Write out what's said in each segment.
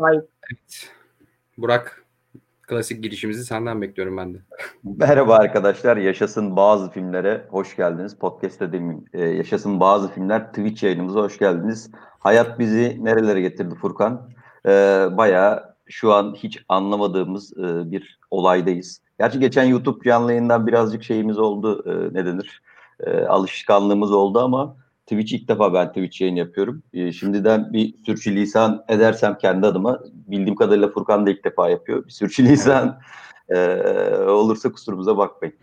Evet. Burak klasik girişimizi senden bekliyorum ben de. Merhaba arkadaşlar. Yaşasın bazı filmlere hoş geldiniz. Podcast'te demeyeyim. Ee, Yaşasın bazı filmler Twitch yayınımıza hoş geldiniz. Hayat bizi nerelere getirdi Furkan? Ee, bayağı şu an hiç anlamadığımız e, bir olaydayız. Gerçi geçen YouTube canlı yayından birazcık şeyimiz oldu. E, ne denir? E, alışkanlığımız oldu ama Twitch ilk defa ben Twitch yayın yapıyorum. E, şimdiden bir sürçülisan edersem kendi adıma bildiğim kadarıyla Furkan da ilk defa yapıyor. Bir sürçülisan e, olursa kusurumuza bakmayın.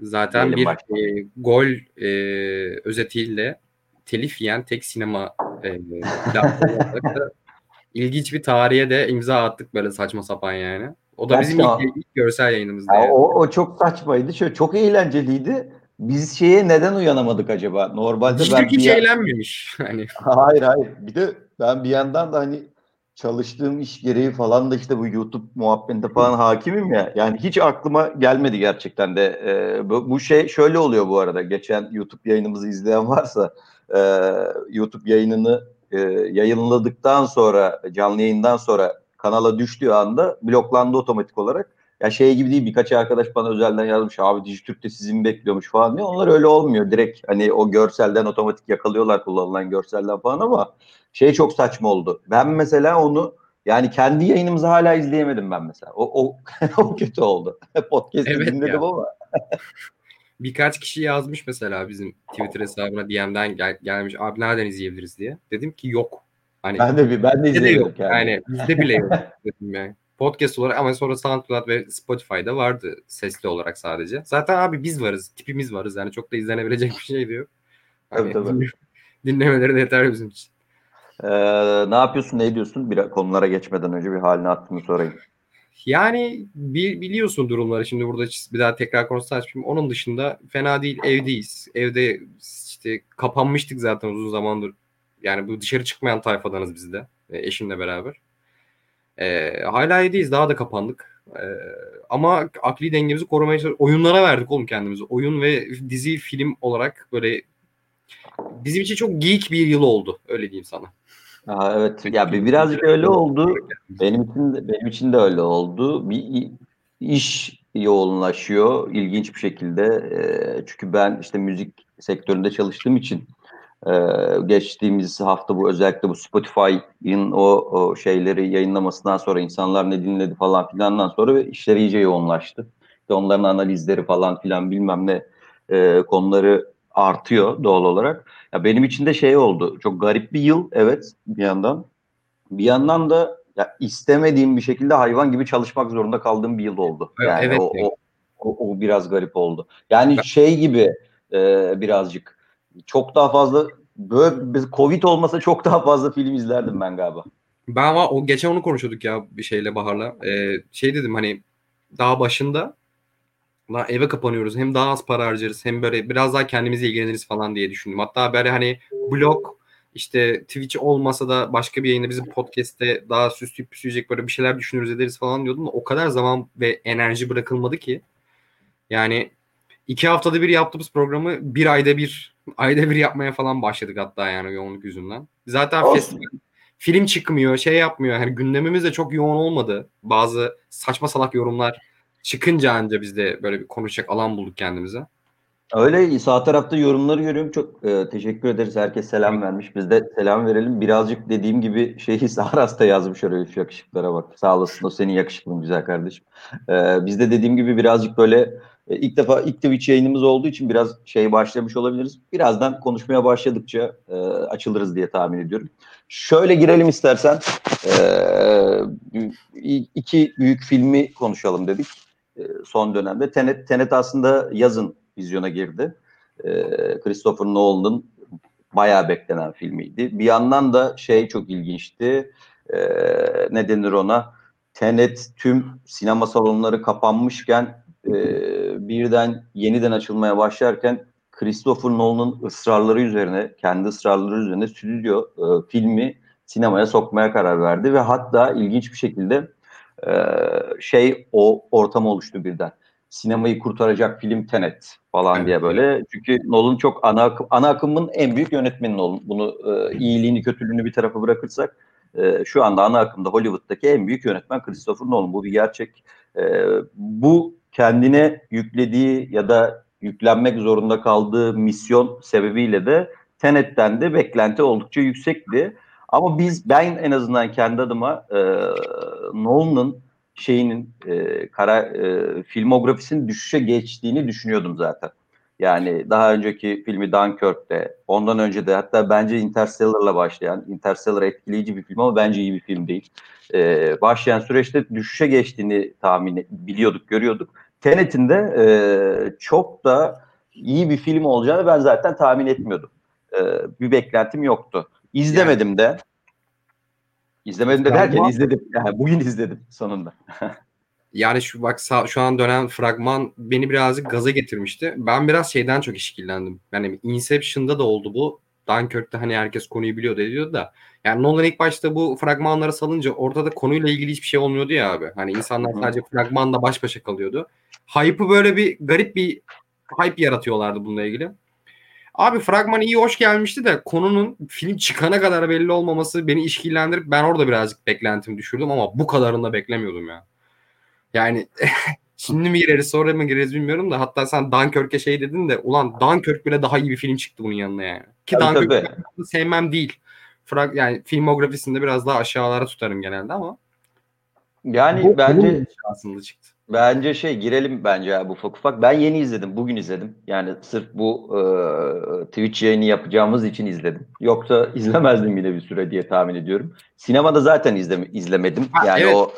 Zaten Diyelim bir e, gol e, özetiyle telif yiyen tek sinema e, ilginç bir tarihe de imza attık böyle saçma sapan yani. O da Gerçekten bizim ilk, ilk görsel yayınımızdı. Yani. O, o çok saçmaydı. Şöyle, çok eğlenceliydi biz şeye neden uyanamadık acaba? Normalde Dijitürk ben hiç bir... eğlenmemiş. Hani. Hayır hayır. Bir de ben bir yandan da hani çalıştığım iş gereği falan da işte bu YouTube muhabbetinde falan hakimim ya. Yani hiç aklıma gelmedi gerçekten de. Ee, bu, bu şey şöyle oluyor bu arada. Geçen YouTube yayınımızı izleyen varsa e, YouTube yayınını e, yayınladıktan sonra canlı yayından sonra kanala düştüğü anda bloklandı otomatik olarak. Ya şey gibi değil birkaç arkadaş bana özelden yazmış abi Dijitürk'te sizi mi bekliyormuş falan diye. Onlar öyle olmuyor. Direkt hani o görselden otomatik yakalıyorlar kullanılan görselden falan ama şey çok saçma oldu. Ben mesela onu yani kendi yayınımızı hala izleyemedim ben mesela. O, o, o kötü oldu. Podcast'ı evet dinledim ya. ama. Birkaç kişi yazmış mesela bizim Twitter hesabına DM'den gel, gelmiş abi nereden izleyebiliriz diye. Dedim ki yok. Hani, ben de bir ben de izleyemedim. Yani. yani bizde bile yok dedim yani podcast olarak ama sonra SoundCloud ve Spotify'da vardı sesli olarak sadece. Zaten abi biz varız, tipimiz varız yani çok da izlenebilecek bir şey diyor. Hani, tabii tabii. Dinlemeleri de yeter bizim için. Ee, ne yapıyorsun, ne ediyorsun? Bir konulara geçmeden önce bir halini attığını sorayım. Yani bi- biliyorsun durumları şimdi burada bir daha tekrar konusu açmayayım. Onun dışında fena değil evdeyiz. Evde işte kapanmıştık zaten uzun zamandır. Yani bu dışarı çıkmayan tayfadanız biz de eşimle beraber. E, hala iyiyiz. Daha da kapandık. E, ama akli dengemizi korumaya çalışıyoruz. Oyunlara verdik oğlum kendimizi. Oyun ve dizi, film olarak böyle bizim için çok geek bir yıl oldu. Öyle diyeyim sana. Aa, evet. Ya bir birazcık öyle oldu. Benim için de, benim için de öyle oldu. Bir iş yoğunlaşıyor ilginç bir şekilde. E, çünkü ben işte müzik sektöründe çalıştığım için ee, geçtiğimiz hafta bu özellikle bu Spotify'ın o, o şeyleri yayınlamasından sonra insanlar ne dinledi falan filandan sonra işler iyice yoğunlaştı. İşte onların analizleri falan filan bilmem ne e, konuları artıyor doğal olarak. Ya benim için de şey oldu. Çok garip bir yıl evet bir yandan. Bir yandan da ya istemediğim bir şekilde hayvan gibi çalışmak zorunda kaldığım bir yıl oldu. Yani evet. o, o, o, o biraz garip oldu. Yani şey gibi e, birazcık çok daha fazla böyle Covid olmasa çok daha fazla film izlerdim ben galiba. Ben var o geçen onu konuşuyorduk ya bir şeyle Bahar'la. Ee, şey dedim hani daha başında lan eve kapanıyoruz. Hem daha az para harcarız hem böyle biraz daha kendimize ilgileniriz falan diye düşündüm. Hatta böyle hani blog işte Twitch olmasa da başka bir yayında bizim podcast'te daha süsleyip püsleyecek böyle bir şeyler düşünürüz ederiz falan diyordum da o kadar zaman ve enerji bırakılmadı ki. Yani iki haftada bir yaptığımız programı bir ayda bir ayda bir yapmaya falan başladık hatta yani yoğunluk yüzünden. Zaten festival, film çıkmıyor, şey yapmıyor. Hani gündemimiz de çok yoğun olmadı. Bazı saçma salak yorumlar çıkınca anca biz de böyle bir konuşacak alan bulduk kendimize. Öyle sağ tarafta yorumları görüyorum. Çok e, teşekkür ederiz. Herkes selam vermiş. Biz de selam verelim. Birazcık dediğim gibi şeyi Saras da yazmış oraya şu yakışıklara bak. Sağ olasın o senin yakışıklın güzel kardeşim. E, biz de dediğim gibi birazcık böyle ilk defa ilk Twitch yayınımız olduğu için biraz şey başlamış olabiliriz. Birazdan konuşmaya başladıkça e, açılırız diye tahmin ediyorum. Şöyle girelim istersen. E, iki büyük filmi konuşalım dedik e, son dönemde. Tenet, Tenet aslında yazın vizyona girdi. E, Christopher Nolan'ın bayağı beklenen filmiydi. Bir yandan da şey çok ilginçti. E, ne denir ona? Tenet tüm sinema salonları kapanmışken e, birden yeniden açılmaya başlarken Christopher Nolan'ın ısrarları üzerine, kendi ısrarları üzerine stüdyo e, filmi sinemaya sokmaya karar verdi ve hatta ilginç bir şekilde e, şey o ortam oluştu birden. Sinemayı kurtaracak film Tenet falan evet. diye böyle. Çünkü Nolan çok ana, ana akımın en büyük yönetmeni Nolan. Bunu e, iyiliğini kötülüğünü bir tarafa bırakırsak e, şu anda ana akımda Hollywood'daki en büyük yönetmen Christopher Nolan. Bu bir gerçek. E, bu kendine yüklediği ya da yüklenmek zorunda kaldığı misyon sebebiyle de Tenet'ten de beklenti oldukça yüksekti. Ama biz ben en azından kendi adıma e, Nolan'ın şeyinin e, kara e, filmografisinin düşüşe geçtiğini düşünüyordum zaten. Yani daha önceki filmi Dunkirk'te, ondan önce de hatta bence Interstellar'la başlayan, Interstellar etkileyici bir film ama bence iyi bir film değil. Ee, başlayan süreçte düşüşe geçtiğini tahmin biliyorduk, görüyorduk. Tenet'in de e, çok da iyi bir film olacağını ben zaten tahmin etmiyordum. Ee, bir beklentim yoktu. İzlemedim de. İzlemedim de derken izledim. Yani bugün izledim sonunda. yani şu bak şu an dönen fragman beni birazcık gaza getirmişti. Ben biraz şeyden çok işkillendim. Yani Inception'da da oldu bu. Dunkirk'te hani herkes konuyu biliyor diyordu da. Yani Nolan ilk başta bu fragmanları salınca ortada konuyla ilgili hiçbir şey olmuyordu ya abi. Hani insanlar sadece fragmanla baş başa kalıyordu. Hype'ı böyle bir garip bir hype yaratıyorlardı bununla ilgili. Abi fragman iyi hoş gelmişti de konunun film çıkana kadar belli olmaması beni işkillendirip ben orada birazcık beklentimi düşürdüm ama bu kadarını da beklemiyordum ya. Yani şimdi mi gireriz sonra mı gireriz bilmiyorum da hatta sen Dunkirk'e şey dedin de ulan Dunkirk bile daha iyi bir film çıktı bunun yanına yani. Ki Dunkirk'ü sevmem değil. Frag yani filmografisinde biraz daha aşağılara tutarım genelde ama yani bu, bence aslında çıktı. Bence şey girelim bence ya bu ufak ufak. Ben yeni izledim. Bugün izledim. Yani sırf bu e, Twitch yayını yapacağımız için izledim. Yoksa izlemezdim yine bir süre diye tahmin ediyorum. Sinemada zaten izleme, izlemedim. Ha, yani evet. o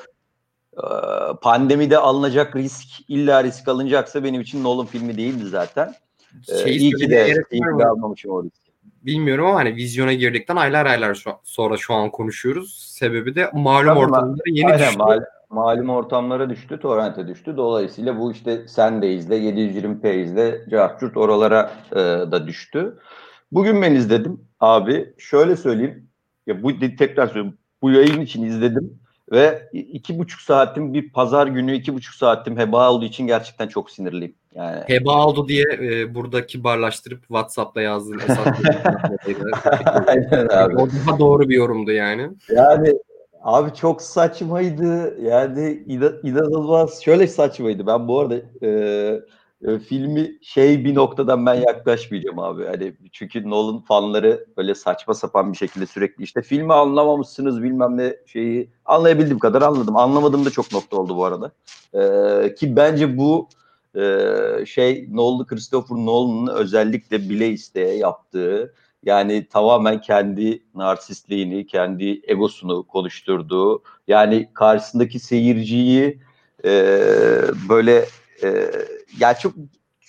pandemide alınacak risk illa risk alınacaksa benim için Nolan filmi değildi zaten. Şey, e, iyi ki de, iyi ki de almamışım o riski bilmiyorum ama hani vizyona girdikten aylar aylar şu, sonra şu an konuşuyoruz. Sebebi de malum Tabii ortamlara yeni aynen, düştü. Mal, malum ortamlara düştü, torrente düştü. Dolayısıyla bu işte sen de izle, 720p izle, cartçurt oralara e, da düştü. Bugün ben izledim abi. Şöyle söyleyeyim. Ya bu tekrar söyleyeyim. Bu yayın için izledim ve iki buçuk saatim bir pazar günü iki buçuk saatim heba olduğu için gerçekten çok sinirliyim. Yani... Heba oldu diye e, burada kibarlaştırıp WhatsApp'ta yazdığın esas Aynen abi. O daha doğru bir yorumdu yani. Yani abi çok saçmaydı. Yani inanılmaz. Şöyle saçmaydı. Ben bu arada e, e, filmi şey bir noktadan ben yaklaşmayacağım abi. Hani çünkü Nolan fanları böyle saçma sapan bir şekilde sürekli işte filmi anlamamışsınız bilmem ne şeyi anlayabildiğim kadar anladım. Anlamadığım da çok nokta oldu bu arada. Ee, ki bence bu e, şey Nolan, Christopher Nolan'ın özellikle bile isteye yaptığı yani tamamen kendi narsistliğini, kendi egosunu konuşturduğu yani karşısındaki seyirciyi e, böyle e, ya çok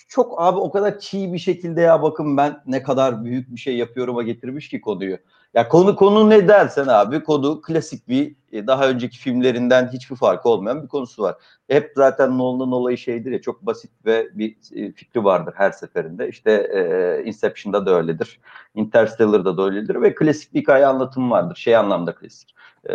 çok abi o kadar çiğ bir şekilde ya bakın ben ne kadar büyük bir şey yapıyorum'a getirmiş ki konuyu. Ya konu konu ne dersen abi konu klasik bir e, daha önceki filmlerinden hiçbir farkı olmayan bir konusu var. Hep zaten Nolan'ın olayı şeydir ya çok basit ve bir e, fikri vardır her seferinde. İşte e, Inception'da da öyledir. Interstellar'da da öyledir ve klasik bir hikaye anlatımı vardır. Şey anlamda klasik. E,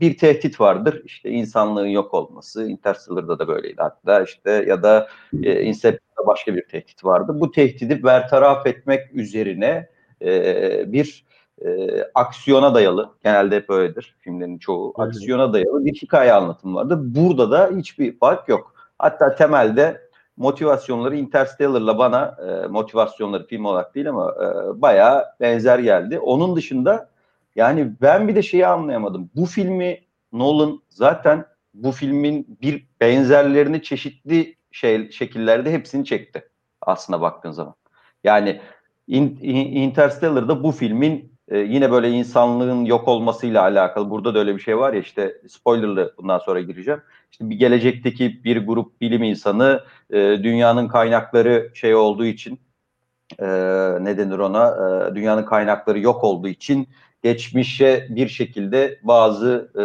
bir tehdit vardır. İşte insanlığın yok olması. Interstellar'da da böyleydi hatta işte ya da e, Inception'da başka bir tehdit vardı. Bu tehdidi bertaraf etmek üzerine e, bir e, aksiyona dayalı, genelde hep öyledir filmlerin çoğu, aksiyona dayalı bir hikaye anlatımı vardı. Burada da hiçbir fark yok. Hatta temelde motivasyonları Interstellar'la bana e, motivasyonları film olarak değil ama e, bayağı benzer geldi. Onun dışında yani ben bir de şeyi anlayamadım. Bu filmi Nolan zaten bu filmin bir benzerlerini çeşitli şey şekillerde hepsini çekti aslında baktığın zaman. Yani in, in, Interstellar'da bu filmin e, yine böyle insanlığın yok olmasıyla alakalı. Burada da öyle bir şey var ya işte spoilerlı bundan sonra gireceğim. İşte bir gelecekteki bir grup bilim insanı e, dünyanın kaynakları şey olduğu için e, ne denir ona e, dünyanın kaynakları yok olduğu için geçmişe bir şekilde bazı e,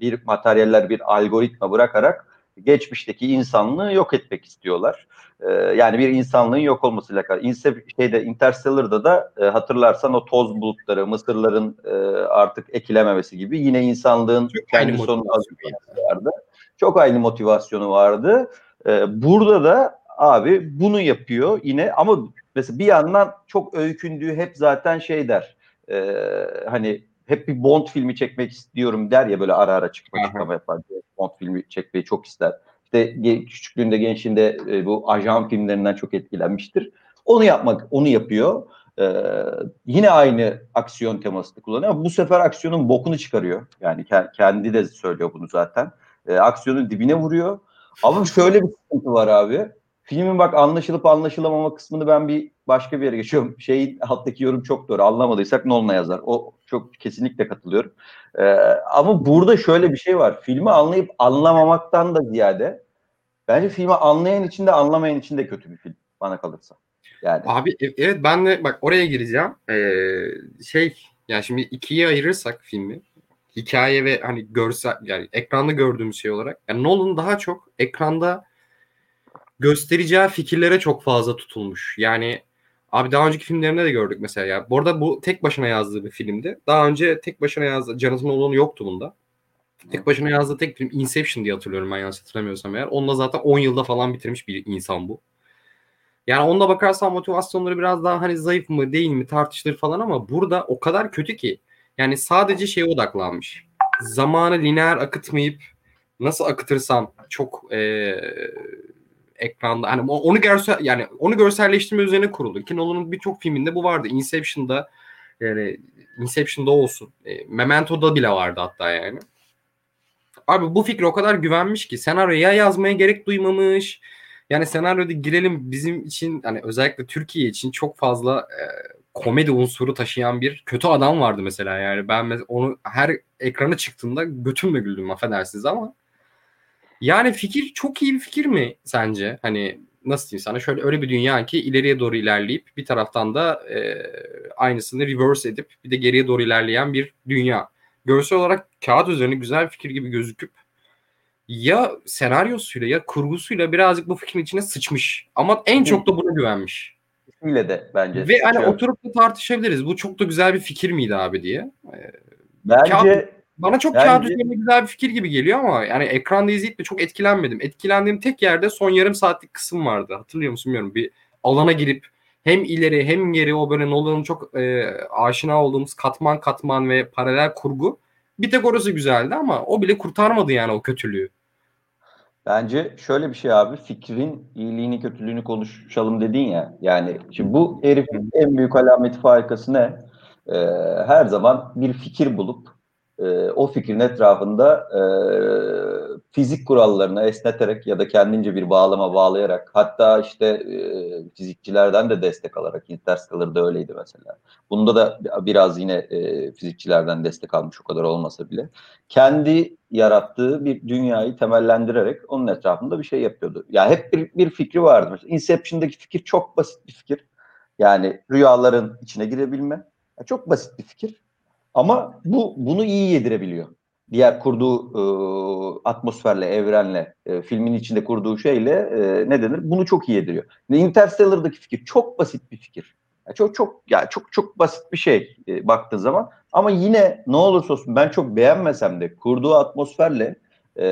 bir materyaller bir algoritma bırakarak geçmişteki insanlığı yok etmek istiyorlar. E, yani bir insanlığın yok olmasıyla alakalı. Inse, şeyde Interstellar'da da e, hatırlarsan o toz bulutları, mısırların e, artık ekilememesi gibi yine insanlığın Çok kendi sonunu vardı. Çok aynı motivasyonu vardı. E, burada da abi bunu yapıyor yine ama mesela bir yandan çok öykündüğü hep zaten şey der. E, hani hep bir Bond filmi çekmek istiyorum der ya böyle ara ara çıkma Aha. çıkma yapar. Bond filmi çekmeyi çok ister. İşte küçüklüğünde gençliğinde e, bu ajan filmlerinden çok etkilenmiştir. Onu yapmak, onu yapıyor. Ee, yine aynı aksiyon temasını kullanıyor ama bu sefer aksiyonun bokunu çıkarıyor. Yani ke- kendi de söylüyor bunu zaten. Ee, aksiyonun dibine vuruyor. Ama şöyle bir sıkıntı var abi. Filmin bak anlaşılıp anlaşılamama kısmını ben bir başka bir yere geçiyorum. Şey alttaki yorum çok doğru. Anlamadıysak Nolan'a yazar. O çok kesinlikle katılıyorum. Ee, ama burada şöyle bir şey var. Filmi anlayıp anlamamaktan da ziyade bence filmi anlayan için de anlamayan için de kötü bir film bana kalırsa. Yani Abi e- evet ben de bak oraya gireceğim. Ee, şey yani şimdi ikiye ayırırsak filmi hikaye ve hani görsel yani ekranda gördüğümüz şey olarak yani Nolan daha çok ekranda göstereceği fikirlere çok fazla tutulmuş. Yani abi daha önceki filmlerinde de gördük mesela ya. Bu arada bu tek başına yazdığı bir filmdi. Daha önce tek başına yazdığı Jonathan Nolan yoktu bunda. Tek başına yazdığı tek film Inception diye hatırlıyorum ben yanlış hatırlamıyorsam eğer. Onunla zaten 10 yılda falan bitirmiş bir insan bu. Yani onda bakarsan motivasyonları biraz daha hani zayıf mı değil mi tartışılır falan ama burada o kadar kötü ki yani sadece şeye odaklanmış. Zamanı lineer akıtmayıp nasıl akıtırsam çok eee, ekranda hani onu görsel yani onu görselleştirme üzerine kuruldu. Ki Nolan'ın birçok filminde bu vardı. Inception'da yani Inception'da olsun. E, Memento'da bile vardı hatta yani. Abi bu fikre o kadar güvenmiş ki senaryoya yazmaya gerek duymamış. Yani senaryoda girelim bizim için hani özellikle Türkiye için çok fazla e, komedi unsuru taşıyan bir kötü adam vardı mesela yani ben mes- onu her ekrana çıktığında götümle güldüm affedersiniz ama yani fikir çok iyi bir fikir mi sence? Hani nasıl diyeyim sana şöyle öyle bir dünya ki ileriye doğru ilerleyip bir taraftan da e, aynısını reverse edip bir de geriye doğru ilerleyen bir dünya. Görsel olarak kağıt üzerine güzel bir fikir gibi gözüküp ya senaryosuyla ya kurgusuyla birazcık bu fikrin içine sıçmış. Ama en çok da buna güvenmiş. ismiyle de bence. Ve hani oturup da tartışabiliriz. Bu çok da güzel bir fikir miydi abi diye. bence kağıt- Bana çok Bence- kağıt üzerine güzel bir fikir gibi geliyor ama yani ekranda izleyip de çok etkilenmedim. Etkilendiğim tek yerde son yarım saatlik kısım vardı. Hatırlıyor musun bilmiyorum. Bir alana girip hem ileri hem geri o böyle Nolan'ın çok e, aşina olduğumuz katman katman ve paralel kurgu. Bir tek orası güzeldi ama o bile kurtarmadı yani o kötülüğü. Bence şöyle bir şey abi fikrin iyiliğini kötülüğünü konuşalım dedin ya. Yani şimdi bu herifin en büyük alameti farikası ne? Ee, her zaman bir fikir bulup e, o fikrin etrafında e, fizik kurallarını esneterek ya da kendince bir bağlama bağlayarak hatta işte e, fizikçilerden de destek alarak Interstellar'da öyleydi mesela. Bunda da biraz yine e, fizikçilerden destek almış o kadar olmasa bile kendi yarattığı bir dünyayı temellendirerek onun etrafında bir şey yapıyordu. Yani hep bir, bir fikri vardı. Mesela Inception'daki fikir çok basit bir fikir. Yani rüyaların içine girebilme. Ya çok basit bir fikir. Ama bu bunu iyi yedirebiliyor. Diğer kurduğu e, atmosferle, evrenle, e, filmin içinde kurduğu şeyle e, ne denir? Bunu çok iyi yediriyor. Interstellar'daki fikir çok basit bir fikir. Ya çok çok ya çok çok basit bir şey e, baktığın zaman. Ama yine ne olursa olsun ben çok beğenmesem de kurduğu atmosferle e,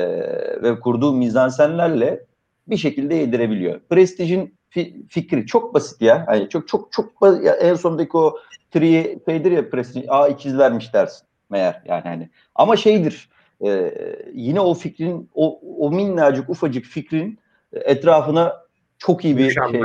ve kurduğu mizansenlerle bir şekilde yedirebiliyor. Prestige'in fi- fikri çok basit ya. Yani çok çok çok ba- ya en sondaki o tri şeydir ya Prestige A ikizlermiş dersin meğer yani hani. Ama şeydir e, yine o fikrin o, o minnacık ufacık fikrin etrafına çok iyi bir bir şey.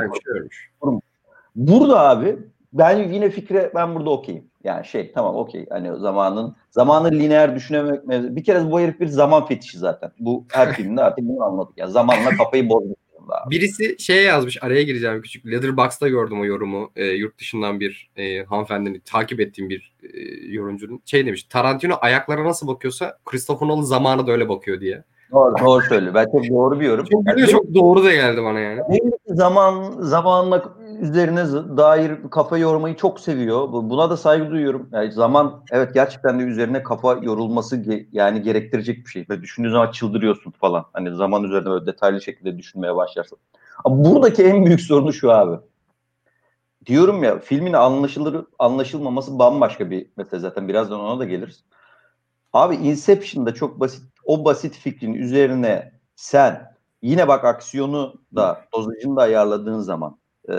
Burada abi ben yine fikre ben burada okeyim. Yani şey tamam okey. Hani zamanın zamanı lineer düşünemek mevzu- bir kere bu herif bir zaman fetişi zaten. Bu her filmde artık bunu anladık. Ya zamanla kafayı bozmuş abi. Birisi şeye yazmış araya gireceğim küçük. Letterboxd'da gördüm o yorumu. E, yurt dışından bir e, hanımefendinin takip ettiğim bir e, yorumcunun. Şey demiş Tarantino ayaklara nasıl bakıyorsa Christopher Nolan zamanı da öyle bakıyor diye. Doğru, doğru söylüyor. Ben çok doğru bir yorum. Çok, Yani çok doğru da geldi bana yani. Zaman zamanla üzerine dair kafa yormayı çok seviyor. Bu- Buna da saygı duyuyorum. Yani zaman evet gerçekten de üzerine kafa yorulması ge- yani gerektirecek bir şey. Ve düşündüğün zaman çıldırıyorsun falan. Hani zaman üzerine böyle detaylı şekilde düşünmeye başlarsın. Ama buradaki en büyük sorunu şu abi. Diyorum ya filmin anlaşılır anlaşılmaması bambaşka bir mesele zaten birazdan ona da geliriz. Abi Inception'da çok basit o basit fikrin üzerine sen yine bak aksiyonu da dozajını da ayarladığın zaman e,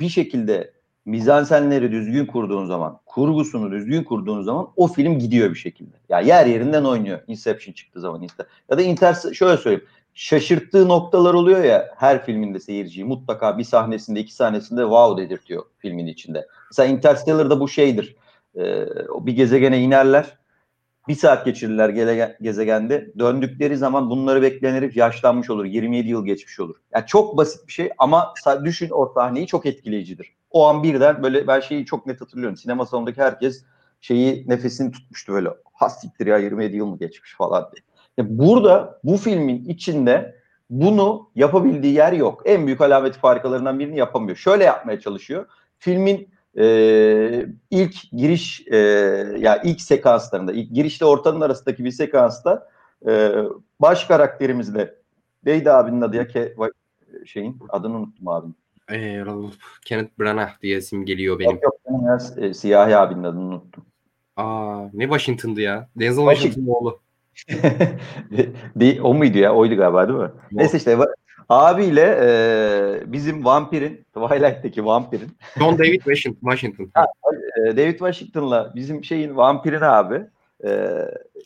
bir şekilde mizansenleri düzgün kurduğun zaman, kurgusunu düzgün kurduğun zaman o film gidiyor bir şekilde. Ya yani yer yerinden oynuyor. Inception çıktığı zaman işte. Ya da Inter şöyle söyleyeyim. Şaşırttığı noktalar oluyor ya her filminde seyirciyi mutlaka bir sahnesinde iki sahnesinde wow dedirtiyor filmin içinde. Mesela Interstellar'da bu şeydir. Ee, bir gezegene inerler bir saat geçirirler gezegende. Döndükleri zaman bunları bekleyen yaşlanmış olur. 27 yıl geçmiş olur. Yani çok basit bir şey ama düşün o sahneyi çok etkileyicidir. O an birden böyle ben şeyi çok net hatırlıyorum. Sinema salonundaki herkes şeyi nefesini tutmuştu böyle. Hastiktir ya 27 yıl mı geçmiş falan diye. Yani burada bu filmin içinde bunu yapabildiği yer yok. En büyük alamet farikalarından birini yapamıyor. Şöyle yapmaya çalışıyor. Filmin e, ilk giriş e, ya ilk sekanslarında ilk girişle ortanın arasındaki bir sekansta e, baş karakterimizle neydi abinin adı ya ke, şeyin adını unuttum abinin. Ee, Kenneth Branagh diye isim geliyor benim. Yok yok ben ya, e, Siyahi abinin adını unuttum. Aa ne Washington'dı ya? Denzel Washington'ın oğlu. bir, o muydu ya? Oydu galiba değil mi? Yok. Neyse işte Abiyle e, bizim vampirin, Twilight'teki vampirin. John David Washington. ha, e, David Washington'la bizim şeyin vampirin abi. E,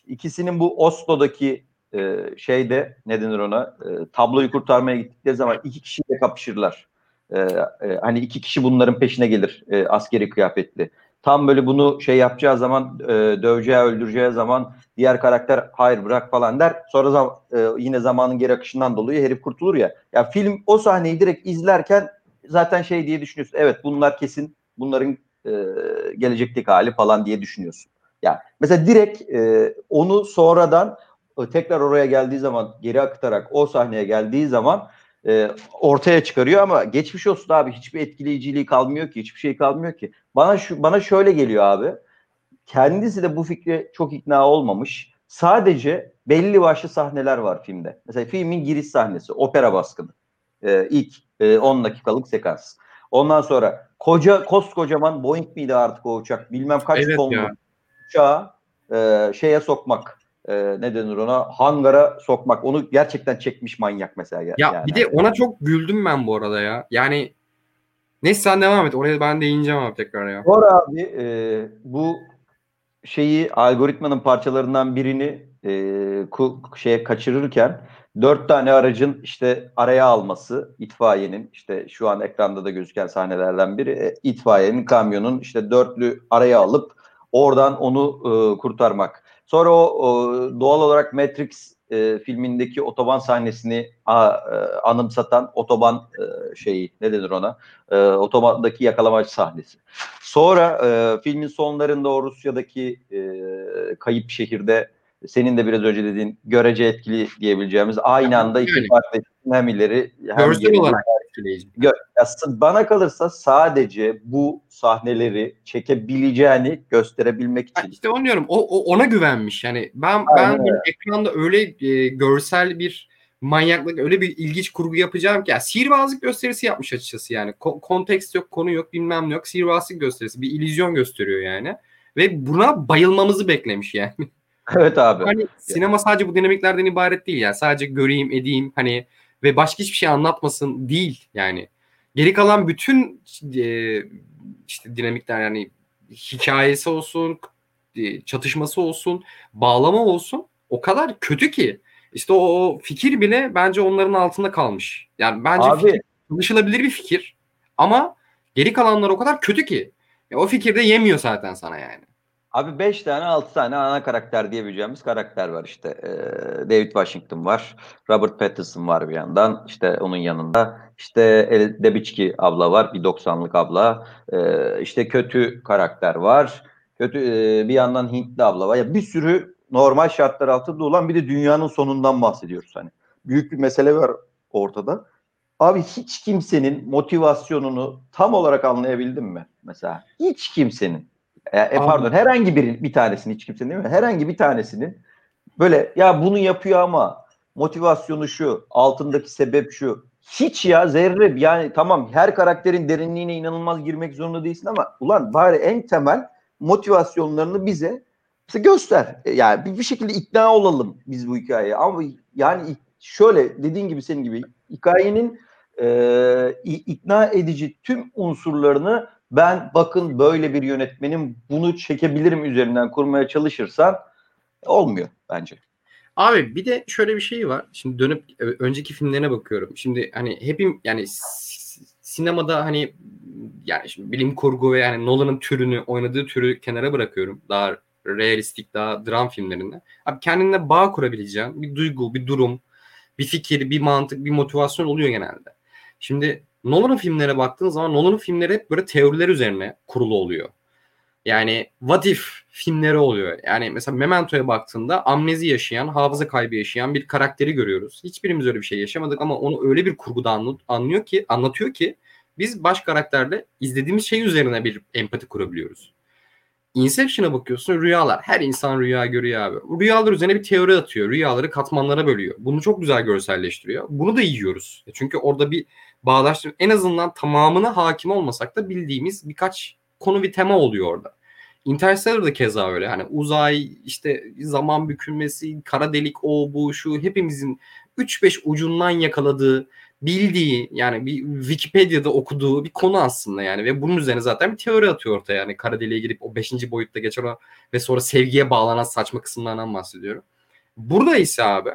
ikisinin bu Oslo'daki e, şeyde ne denir ona e, tabloyu kurtarmaya gittikleri zaman iki kişiyle kapışırlar. E, e, hani iki kişi bunların peşine gelir e, askeri kıyafetli. Tam böyle bunu şey yapacağı zaman e, döveceği öldüreceği zaman diğer karakter hayır bırak falan der. Sonra zam, e, yine zamanın geri akışından dolayı herif kurtulur ya. Ya film o sahneyi direkt izlerken zaten şey diye düşünüyorsun. Evet bunlar kesin bunların e, gelecekteki hali falan diye düşünüyorsun. Yani mesela direkt e, onu sonradan e, tekrar oraya geldiği zaman geri aktarak o sahneye geldiği zaman e, ortaya çıkarıyor ama geçmiş olsun abi hiçbir etkileyiciliği kalmıyor ki hiçbir şey kalmıyor ki. Bana şu bana şöyle geliyor abi. Kendisi de bu fikre çok ikna olmamış. Sadece belli başlı sahneler var filmde. Mesela filmin giriş sahnesi, opera baskını. Ee, ilk e, 10 dakikalık sekans. Ondan sonra koca koskocaman Boeing miydi artık o uçak? Bilmem kaç evet tonlu uçağı e, şeye sokmak e, ne denir ona hangara sokmak. Onu gerçekten çekmiş manyak mesela. Ya yani. bir de ona çok güldüm ben bu arada ya. Yani neyse sen devam et. Oraya ben değineceğim abi tekrar ya. Doğru abi e, bu şeyi algoritmanın parçalarından birini e, ku, şeye kaçırırken dört tane aracın işte araya alması itfaiyenin işte şu an ekranda da gözüken sahnelerden biri e, itfaiyenin kamyonun işte dörtlü araya alıp oradan onu e, kurtarmak. Sonra o, o doğal olarak Matrix e, filmindeki otoban sahnesini a, e, anımsatan otoban e, şeyi ne denir ona e, otobandaki yakalamaç sahnesi. Sonra e, filmin sonlarında o Rusya'daki e, kayıp şehirde senin de biraz önce dediğin görece etkili diyebileceğimiz aynı anda iki yani. farklı hem ileri hem Görsel olarak etkileyici. Bana kalırsa sadece bu sahneleri çekebileceğini gösterebilmek için. İşte onu diyorum. O, o ona güvenmiş. Yani ben Aynen. ben ekranda öyle e, görsel bir manyaklık öyle bir ilginç kurgu yapacağım ki. Yani sihirbazlık gösterisi yapmış açıkçası yani. Ko- kontekst yok, konu yok, bilmem ne yok. Sihirbazlık gösterisi. Bir illüzyon gösteriyor yani. Ve buna bayılmamızı beklemiş yani. Evet abi. Hani sinema sadece bu dinamiklerden ibaret değil yani. Sadece göreyim, edeyim hani ve başka hiçbir şey anlatmasın değil yani. Geri kalan bütün e, işte dinamikler yani hikayesi olsun, e, çatışması olsun, bağlama olsun o kadar kötü ki işte o, o fikir bile bence onların altında kalmış. Yani bence Abi, fikir, çalışılabilir bir fikir ama geri kalanlar o kadar kötü ki. Ya o fikir de yemiyor zaten sana yani. Abi 5 tane 6 tane ana karakter diyebileceğimiz karakter var işte. Ee, David Washington var. Robert Pattinson var bir yandan. İşte onun yanında. İşte El Debichki abla var. Bir 90'lık abla. Ee, işte kötü karakter var. Kötü e, bir yandan Hintli abla var. Ya bir sürü normal şartlar altında olan bir de dünyanın sonundan bahsediyoruz hani. Büyük bir mesele var ortada. Abi hiç kimsenin motivasyonunu tam olarak anlayabildin mi mesela? Hiç kimsenin. E, e, pardon herhangi bir bir tanesini hiç kimsenin değil mi? Herhangi bir tanesinin böyle ya bunu yapıyor ama motivasyonu şu, altındaki sebep şu. Hiç ya zerre yani tamam her karakterin derinliğine inanılmaz girmek zorunda değilsin ama ulan bari en temel motivasyonlarını bize işte göster. E, yani bir, bir şekilde ikna olalım biz bu hikayeye. Ama yani şöyle dediğin gibi senin gibi hikayenin e, ikna edici tüm unsurlarını Ben bakın böyle bir yönetmenin bunu çekebilirim üzerinden kurmaya çalışırsan olmuyor bence. Abi bir de şöyle bir şey var. Şimdi dönüp e, önceki filmlerine bakıyorum. Şimdi hani hepim yani sinemada hani yani şimdi bilim kurgu ve yani Nolan'ın türünü oynadığı türü kenara bırakıyorum. Daha realistik, daha dram filmlerinde. Abi kendine bağ kurabileceğin bir duygu, bir durum, bir fikir, bir mantık, bir motivasyon oluyor genelde. Şimdi Nolan'ın filmlerine baktığın zaman Nolan'ın filmleri hep böyle teoriler üzerine kurulu oluyor. Yani what if filmleri oluyor. Yani mesela Memento'ya baktığında amnezi yaşayan, hafıza kaybı yaşayan bir karakteri görüyoruz. Hiçbirimiz öyle bir şey yaşamadık ama onu öyle bir kurguda anlıyor ki, anlatıyor ki biz baş karakterle izlediğimiz şey üzerine bir empati kurabiliyoruz. Inception'a bakıyorsun rüyalar. Her insan rüya görüyor abi. Rüyalar üzerine bir teori atıyor. Rüyaları katmanlara bölüyor. Bunu çok güzel görselleştiriyor. Bunu da yiyoruz. Çünkü orada bir bağdaştırma en azından tamamına hakim olmasak da bildiğimiz birkaç konu bir tema oluyor orada. Interstellar da keza öyle. Hani uzay, işte zaman bükülmesi, kara delik o bu şu hepimizin 3-5 ucundan yakaladığı bildiği yani bir Wikipedia'da okuduğu bir konu aslında yani ve bunun üzerine zaten bir teori atıyor ortaya yani kara deliğe girip o 5. boyutta geçen o ve sonra sevgiye bağlanan saçma kısımlarından bahsediyorum. Burada ise abi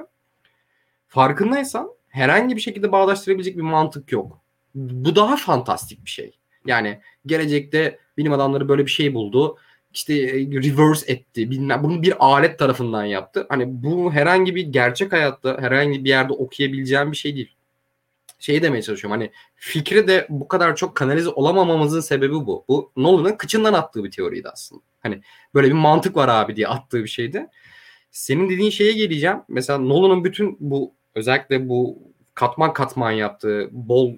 farkındaysan herhangi bir şekilde bağdaştırabilecek bir mantık yok. Bu daha fantastik bir şey. Yani gelecekte bilim adamları böyle bir şey buldu. İşte e, reverse etti. Bilmem, bunu bir alet tarafından yaptı. Hani bu herhangi bir gerçek hayatta herhangi bir yerde okuyabileceğim bir şey değil şeyi demeye çalışıyorum. Hani fikri de bu kadar çok kanalize olamamamızın sebebi bu. Bu Nolan'ın kıçından attığı bir teoriydi aslında. Hani böyle bir mantık var abi diye attığı bir şeydi. Senin dediğin şeye geleceğim. Mesela Nolan'ın bütün bu özellikle bu katman katman yaptığı bol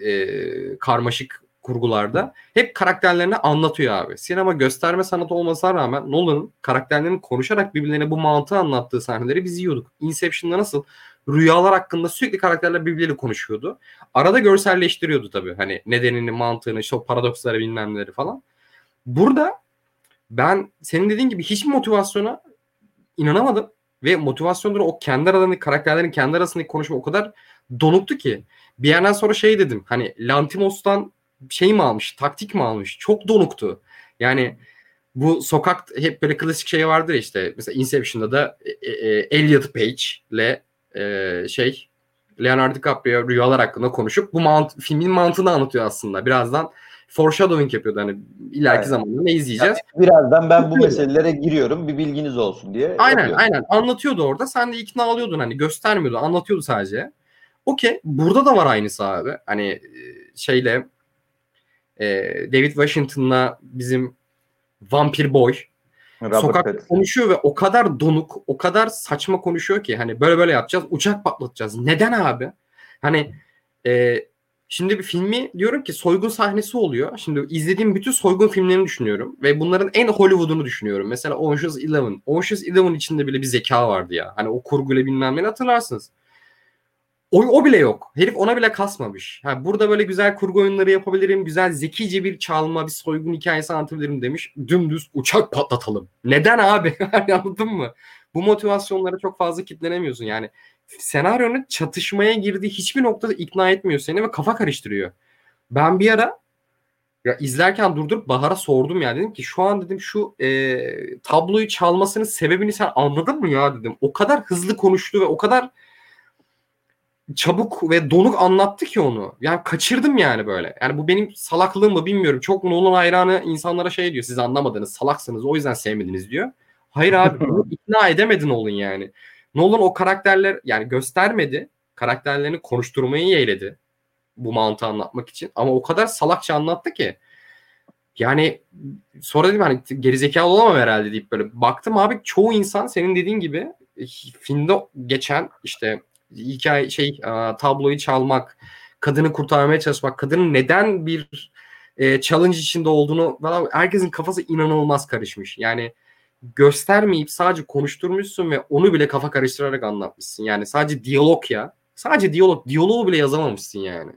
e, karmaşık kurgularda hep karakterlerini anlatıyor abi. Sinema gösterme sanatı olmasına rağmen Nolan'ın karakterlerini konuşarak birbirlerine bu mantığı anlattığı sahneleri biz yiyorduk. Inception'da nasıl rüyalar hakkında sürekli karakterler birbirleriyle konuşuyordu. Arada görselleştiriyordu tabii. Hani nedenini, mantığını, işte o paradoksları bilmemleri falan. Burada ben senin dediğin gibi hiç motivasyona inanamadım. Ve motivasyonları o kendi aralarındaki karakterlerin kendi arasındaki konuşma o kadar donuktu ki. Bir yerden sonra şey dedim. Hani Lantimos'tan şey mi almış, taktik mi almış? Çok donuktu. Yani bu sokak hep böyle klasik şey vardır işte. Mesela Inception'da da e, e, Elliot Page ile e, şey Leonardo DiCaprio rüyalar hakkında konuşup bu mant filmin mantığını anlatıyor aslında. Birazdan foreshadowing yapıyordu hani ileriki evet. zamanda ne izleyeceğiz. Yani birazdan ben bu meselelere giriyorum bir bilginiz olsun diye. Aynen yapıyor. aynen anlatıyordu orada. Sen de ikna alıyordun hani göstermiyordu anlatıyordu sadece. Okey burada da var aynısı abi. Hani e, şeyle e, David Washington'la bizim Vampir Boy Robert sokakta Pattinson. konuşuyor ve o kadar donuk, o kadar saçma konuşuyor ki hani böyle böyle yapacağız, uçak patlatacağız. Neden abi? Hani e, şimdi bir filmi diyorum ki soygun sahnesi oluyor. Şimdi izlediğim bütün soygun filmlerini düşünüyorum ve bunların en Hollywood'unu düşünüyorum. Mesela Ocean's Eleven. Ocean's Eleven içinde bile bir zeka vardı ya. Hani o kurguyla bilmem ne hatırlarsınız. O, o bile yok. Herif ona bile kasmamış. Ha, burada böyle güzel kurgu oyunları yapabilirim. Güzel zekice bir çalma, bir soygun hikayesi anlatabilirim demiş. Dümdüz uçak patlatalım. Neden abi? Anladın mı? Bu motivasyonlara çok fazla kitlenemiyorsun. Yani senaryonun çatışmaya girdiği hiçbir noktada ikna etmiyor seni ve kafa karıştırıyor. Ben bir ara ya izlerken durdurup Bahar'a sordum ya dedim ki şu an dedim şu e, tabloyu çalmasının sebebini sen anladın mı ya dedim. O kadar hızlı konuştu ve o kadar çabuk ve donuk anlattı ki onu. Yani kaçırdım yani böyle. Yani bu benim salaklığım mı bilmiyorum. Çok Nolan hayranı insanlara şey diyor. Siz anlamadınız, salaksınız. O yüzden sevmediniz diyor. Hayır abi ikna edemedin Nolan yani. Nolan o karakterler yani göstermedi. Karakterlerini konuşturmayı yeğledi. Bu mantığı anlatmak için. Ama o kadar salakça anlattı ki. Yani sonra dedim hani gerizekalı olamam herhalde deyip böyle baktım abi çoğu insan senin dediğin gibi filmde geçen işte hikaye şey tabloyu çalmak, kadını kurtarmaya çalışmak, kadının neden bir e, challenge içinde olduğunu falan herkesin kafası inanılmaz karışmış. Yani göstermeyip sadece konuşturmuşsun ve onu bile kafa karıştırarak anlatmışsın. Yani sadece diyalog ya. Sadece diyalog. Diyaloğu bile yazamamışsın yani.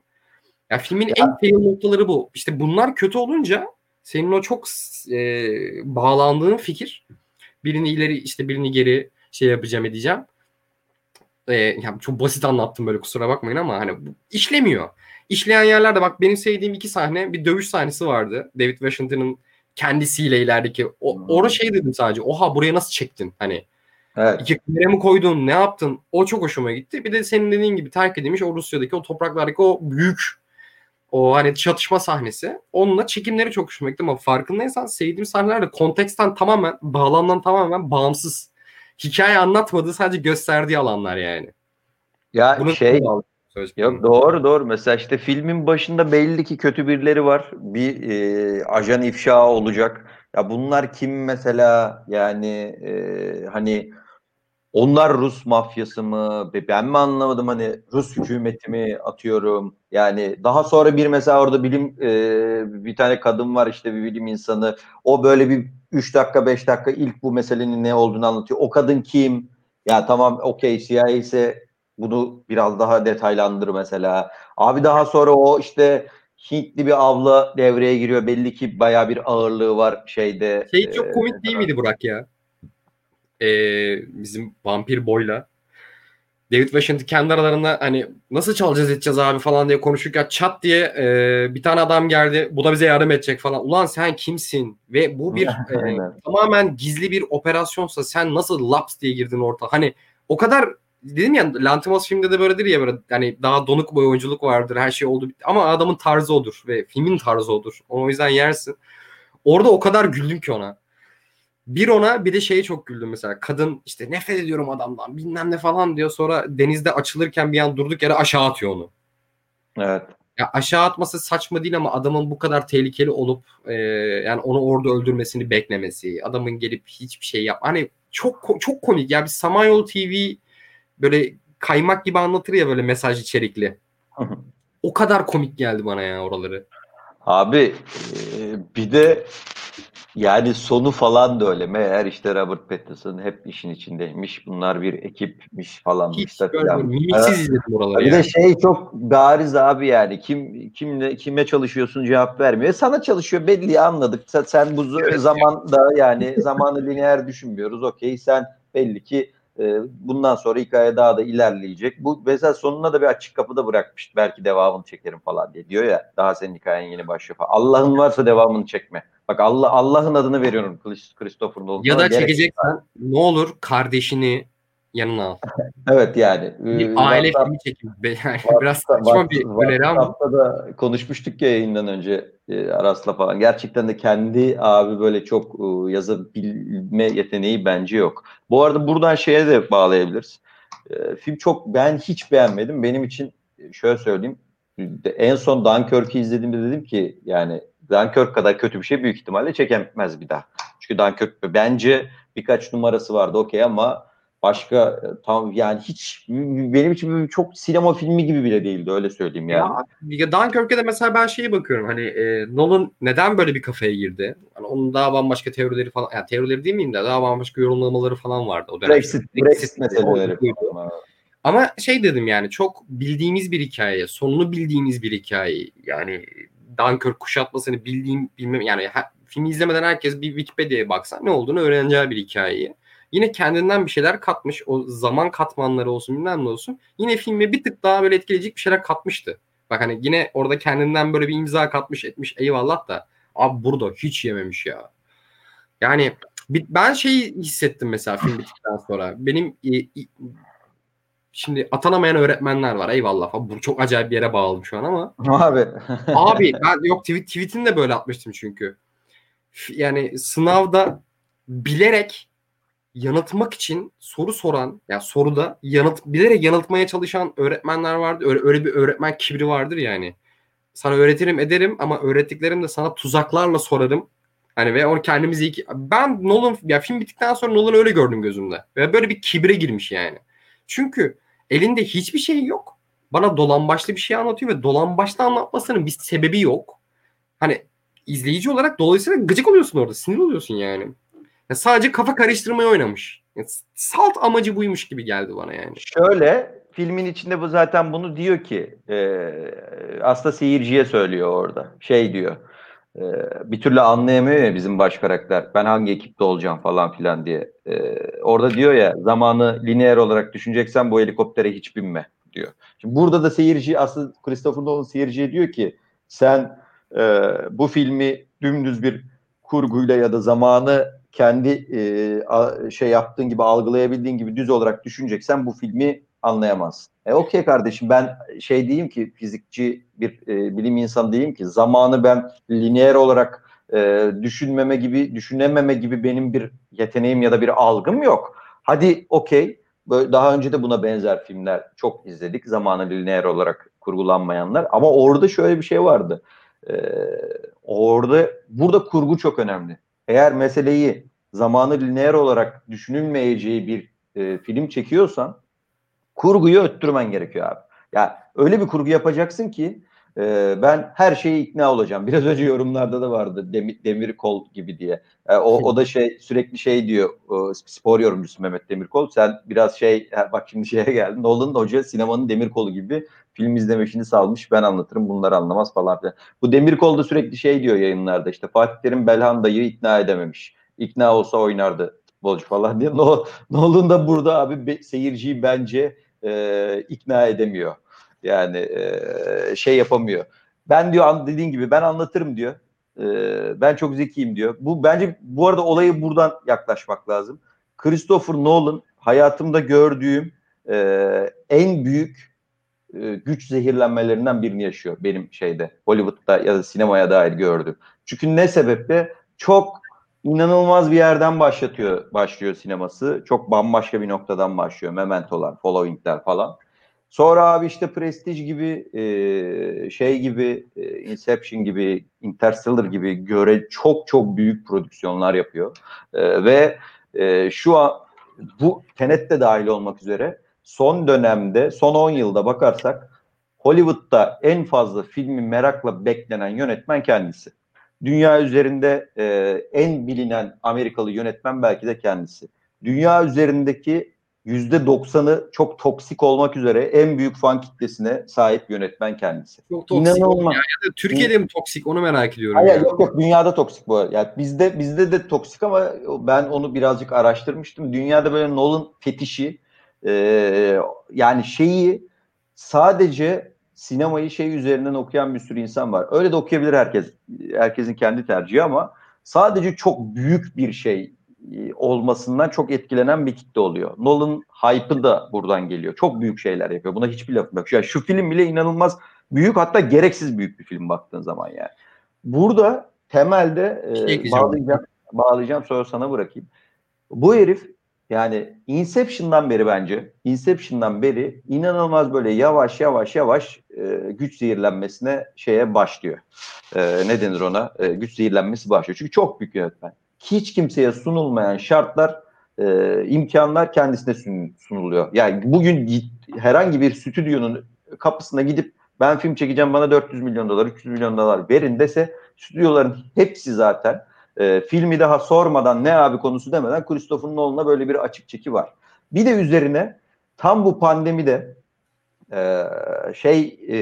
Ya filmin ya. en fail noktaları bu. İşte bunlar kötü olunca senin o çok e, bağlandığın fikir birini ileri işte birini geri şey yapacağım edeceğim e, yani çok basit anlattım böyle kusura bakmayın ama hani işlemiyor. işleyen yerlerde bak benim sevdiğim iki sahne bir dövüş sahnesi vardı. David Washington'ın kendisiyle ilerideki. O, Hmm. orada şey dedim sadece. Oha buraya nasıl çektin? Hani Evet. iki kamera mı koydun? Ne yaptın? O çok hoşuma gitti. Bir de senin dediğin gibi terk edilmiş o Rusya'daki o topraklardaki o büyük o hani çatışma sahnesi. Onunla çekimleri çok hoşuma gitti ama farkındaysan sevdiğim sahneler de konteksten tamamen, bağlamdan tamamen bağımsız. Hikaye anlatmadığı sadece gösterdiği alanlar yani. Ya Bunu şey söyleyecektim. Yok doğru doğru. Mesela işte filmin başında belli ki kötü birileri var. Bir e, ajan ifşa olacak. Ya bunlar kim mesela? Yani e, hani onlar Rus mafyası mı? Be- Ben mi anlamadım hani Rus hükümeti mi atıyorum? Yani daha sonra bir mesela orada bilim e, bir tane kadın var işte bir bilim insanı. O böyle bir 3 dakika 5 dakika ilk bu meselenin ne olduğunu anlatıyor. O kadın kim? Ya tamam okey CIA ise bunu biraz daha detaylandır mesela. Abi daha sonra o işte Hintli bir avla devreye giriyor. Belli ki baya bir ağırlığı var şeyde. Şey çok e, komik değil miydi Burak ya? Ee, bizim vampir boyla. David Washington kendi aralarında hani nasıl çalacağız edeceğiz abi falan diye konuşurken çat diye e, bir tane adam geldi. Bu da bize yardım edecek falan. Ulan sen kimsin? Ve bu bir e, tamamen gizli bir operasyonsa sen nasıl laps diye girdin orta? Hani o kadar dedim ya Lantimos filmde de böyledir ya böyle hani daha donuk bir oyunculuk vardır her şey oldu bitti. ama adamın tarzı odur ve filmin tarzı odur. O yüzden yersin. Orada o kadar güldüm ki ona. Bir ona bir de şeye çok güldüm mesela. Kadın işte nefret ediyorum adamdan bilmem ne falan diyor. Sonra denizde açılırken bir an durduk yere aşağı atıyor onu. Evet. Ya aşağı atması saçma değil ama adamın bu kadar tehlikeli olup e, yani onu orada öldürmesini beklemesi, adamın gelip hiçbir şey yap. Hani çok çok komik ya. Bir Samanyolu TV böyle kaymak gibi anlatır ya böyle mesaj içerikli. O kadar komik geldi bana ya oraları. Abi e, bir de yani sonu falan da öyle. Meğer işte Robert Pattinson hep işin içindeymiş. Bunlar bir ekipmiş falanmış Hiç da mimiksiz izledim oraları Bir ya. de şey çok bariz abi yani kim kimle kime çalışıyorsun cevap vermiyor. Sana çalışıyor belli anladık. Sen, sen bu Evet. zamanda yani zamanı lineer düşünmüyoruz. Okey sen belli ki bundan sonra hikaye daha da ilerleyecek. Bu mesela sonuna da bir açık kapıda bırakmış. Belki devamını çekerim falan diye diyor ya. Daha senin hikayen yeni başlıyor falan. Allah'ın varsa devamını çekme. Bak Allah Allah'ın adını veriyorum Chris- Christopher Nolan. Ya da çekeceksen ne olur kardeşini yanına al. Evet yani. Bir aile WhatsApp- filmi Yani Whatsapp- biraz saçma bir öneri ama. WhatsApp'ta da konuşmuştuk ya yayından önce e, Aras'la falan. Gerçekten de kendi abi böyle çok e, yazabilme yeteneği bence yok. Bu arada buradan şeye de bağlayabiliriz. E, film çok ben hiç beğenmedim. Benim için e, şöyle söyleyeyim. En son Dunkirk'ü izlediğimde dedim ki yani Dunkirk kadar kötü bir şey büyük ihtimalle çekemez bir daha. Çünkü Dunkirk bence birkaç numarası vardı okey ama başka e, tam yani hiç benim için çok sinema filmi gibi bile değildi öyle söyleyeyim yani. Ya, ya Dunkirk'e de mesela ben şeye bakıyorum hani e, Nolan neden böyle bir kafaya girdi? Hani onun daha bambaşka teorileri falan, yani teorileri değil miyim de daha bambaşka yorumlamaları falan vardı o dönem. Brexit, Brexit meseleleri. oydu. falan. Ama şey dedim yani çok bildiğimiz bir hikaye, sonunu bildiğimiz bir hikaye. Yani Dunkirk kuşatmasını bildiğim bilmem yani ha, filmi izlemeden herkes bir Wikipedia'ya baksa ne olduğunu öğreneceği bir hikayeyi. Yine kendinden bir şeyler katmış. O zaman katmanları olsun bilmem ne olsun. Yine filme bir tık daha böyle etkileyecek bir şeyler katmıştı. Bak hani yine orada kendinden böyle bir imza katmış etmiş eyvallah da abi burada hiç yememiş ya. Yani ben şeyi hissettim mesela film bittikten sonra. Benim şimdi atanamayan öğretmenler var eyvallah. Bu çok acayip bir yere bağladım şu an ama Abi. Abi ben yok tweet, tweetini de böyle atmıştım çünkü. Yani sınavda bilerek yanıltmak için soru soran, ya soruda yanıt bilerek yanıltmaya çalışan öğretmenler vardı. Öyle, öyle bir öğretmen kibri vardır yani. Sana öğretirim ederim ama öğrettiklerim de sana tuzaklarla sorarım. Hani ve onu kendimizi iki... Ben Nolan ya film bittikten sonra Nolan öyle gördüm gözümde. Ve böyle bir kibre girmiş yani. Çünkü elinde hiçbir şey yok. Bana dolambaçlı bir şey anlatıyor ve dolambaçlı anlatmasının bir sebebi yok. Hani izleyici olarak dolayısıyla gıcık oluyorsun orada. Sinir oluyorsun yani. Ya sadece kafa karıştırmaya oynamış. Ya salt amacı buymuş gibi geldi bana yani. Şöyle filmin içinde bu zaten bunu diyor ki e, aslında seyirciye söylüyor orada. Şey diyor. e, bir türlü anlayamıyor ya bizim baş karakter. Ben hangi ekipte olacağım falan filan diye. E, orada diyor ya zamanı lineer olarak düşüneceksen bu helikoptere hiç binme diyor. Şimdi burada da seyirci aslında Christopher Nolan seyirciye diyor ki sen e, bu filmi dümdüz bir kurguyla ya da zamanı kendi e, a, şey yaptığın gibi algılayabildiğin gibi düz olarak düşüneceksen bu filmi anlayamazsın. E okey kardeşim ben şey diyeyim ki fizikçi bir e, bilim insanı diyeyim ki zamanı ben lineer olarak e, düşünmeme gibi düşünememe gibi benim bir yeteneğim ya da bir algım yok. Hadi okey daha önce de buna benzer filmler çok izledik zamanı lineer olarak kurgulanmayanlar ama orada şöyle bir şey vardı. Ee, orada burada kurgu çok önemli. Eğer meseleyi zamanı lineer olarak düşünülmeyeceği bir e, film çekiyorsan kurguyu öttürmen gerekiyor abi. Ya öyle bir kurgu yapacaksın ki e, ben her şeye ikna olacağım. Biraz önce yorumlarda da vardı demir, demir kol gibi diye. E, o, o da şey sürekli şey diyor o, spor yorumcusu Mehmet Demirkol. Sen biraz şey bak şimdi şeye geldin. Nolan Hoca sinemanın demir kolu gibi film izleme işini salmış. Ben anlatırım bunları anlamaz falan filan. Bu Demirkol da sürekli şey diyor yayınlarda işte Fatih Terim Belhanda'yı ikna edememiş. İkna olsa oynardı futbolcu falan diye. No, Nolan da burada abi be, seyirciyi bence e, ikna edemiyor. Yani e, şey yapamıyor. Ben diyor dediğin gibi ben anlatırım diyor. E, ben çok zekiyim diyor. Bu bence bu arada olayı buradan yaklaşmak lazım. Christopher Nolan hayatımda gördüğüm e, en büyük e, güç zehirlenmelerinden birini yaşıyor benim şeyde Hollywood'da ya da sinemaya dair gördüm. Çünkü ne sebeple çok inanılmaz bir yerden başlatıyor başlıyor sineması. Çok bambaşka bir noktadan başlıyor. Memento'lar, Following'ler falan. Sonra abi işte Prestige gibi e, şey gibi e, Inception gibi Interstellar gibi göre çok çok büyük prodüksiyonlar yapıyor. Ve şu an bu Tenet de dahil olmak üzere son dönemde son 10 yılda bakarsak Hollywood'da en fazla filmi merakla beklenen yönetmen kendisi. Dünya üzerinde e, en bilinen Amerikalı yönetmen belki de kendisi. Dünya üzerindeki yüzde doksanı çok toksik olmak üzere en büyük fan kitlesine sahip yönetmen kendisi. Çok toksik İnanılmaz. Ya, ya da Türkiye'de mi toksik onu merak ediyorum. Hayır, yok yok dünyada toksik bu. Yani bizde bizde de toksik ama ben onu birazcık araştırmıştım. Dünyada böyle Nolan fetişi e, yani şeyi sadece sinemayı şey üzerinden okuyan bir sürü insan var. Öyle de okuyabilir herkes. Herkesin kendi tercihi ama sadece çok büyük bir şey e, olmasından çok etkilenen bir kitle oluyor. Nolan hype'ı da buradan geliyor. Çok büyük şeyler yapıyor. Buna hiçbir lafım yok. Yani şu film bile inanılmaz büyük hatta gereksiz büyük bir film baktığın zaman yani. Burada temelde e, bağlayacağım, bağlayacağım sonra sana bırakayım. Bu herif yani Inception'dan beri bence Inception'dan beri inanılmaz böyle yavaş yavaş yavaş e, güç zehirlenmesine şeye başlıyor. E, ne denir ona? E, güç zehirlenmesi başlıyor. Çünkü çok büyük yönetmen hiç kimseye sunulmayan şartlar, e, imkanlar kendisine sunuluyor. Yani bugün herhangi bir stüdyonun kapısına gidip ben film çekeceğim bana 400 milyon dolar, 300 milyon dolar verin dese stüdyoların hepsi zaten e, filmi daha sormadan ne abi konusu demeden Christopher Nolan'a böyle bir açık çeki var. Bir de üzerine tam bu pandemide e, şey e,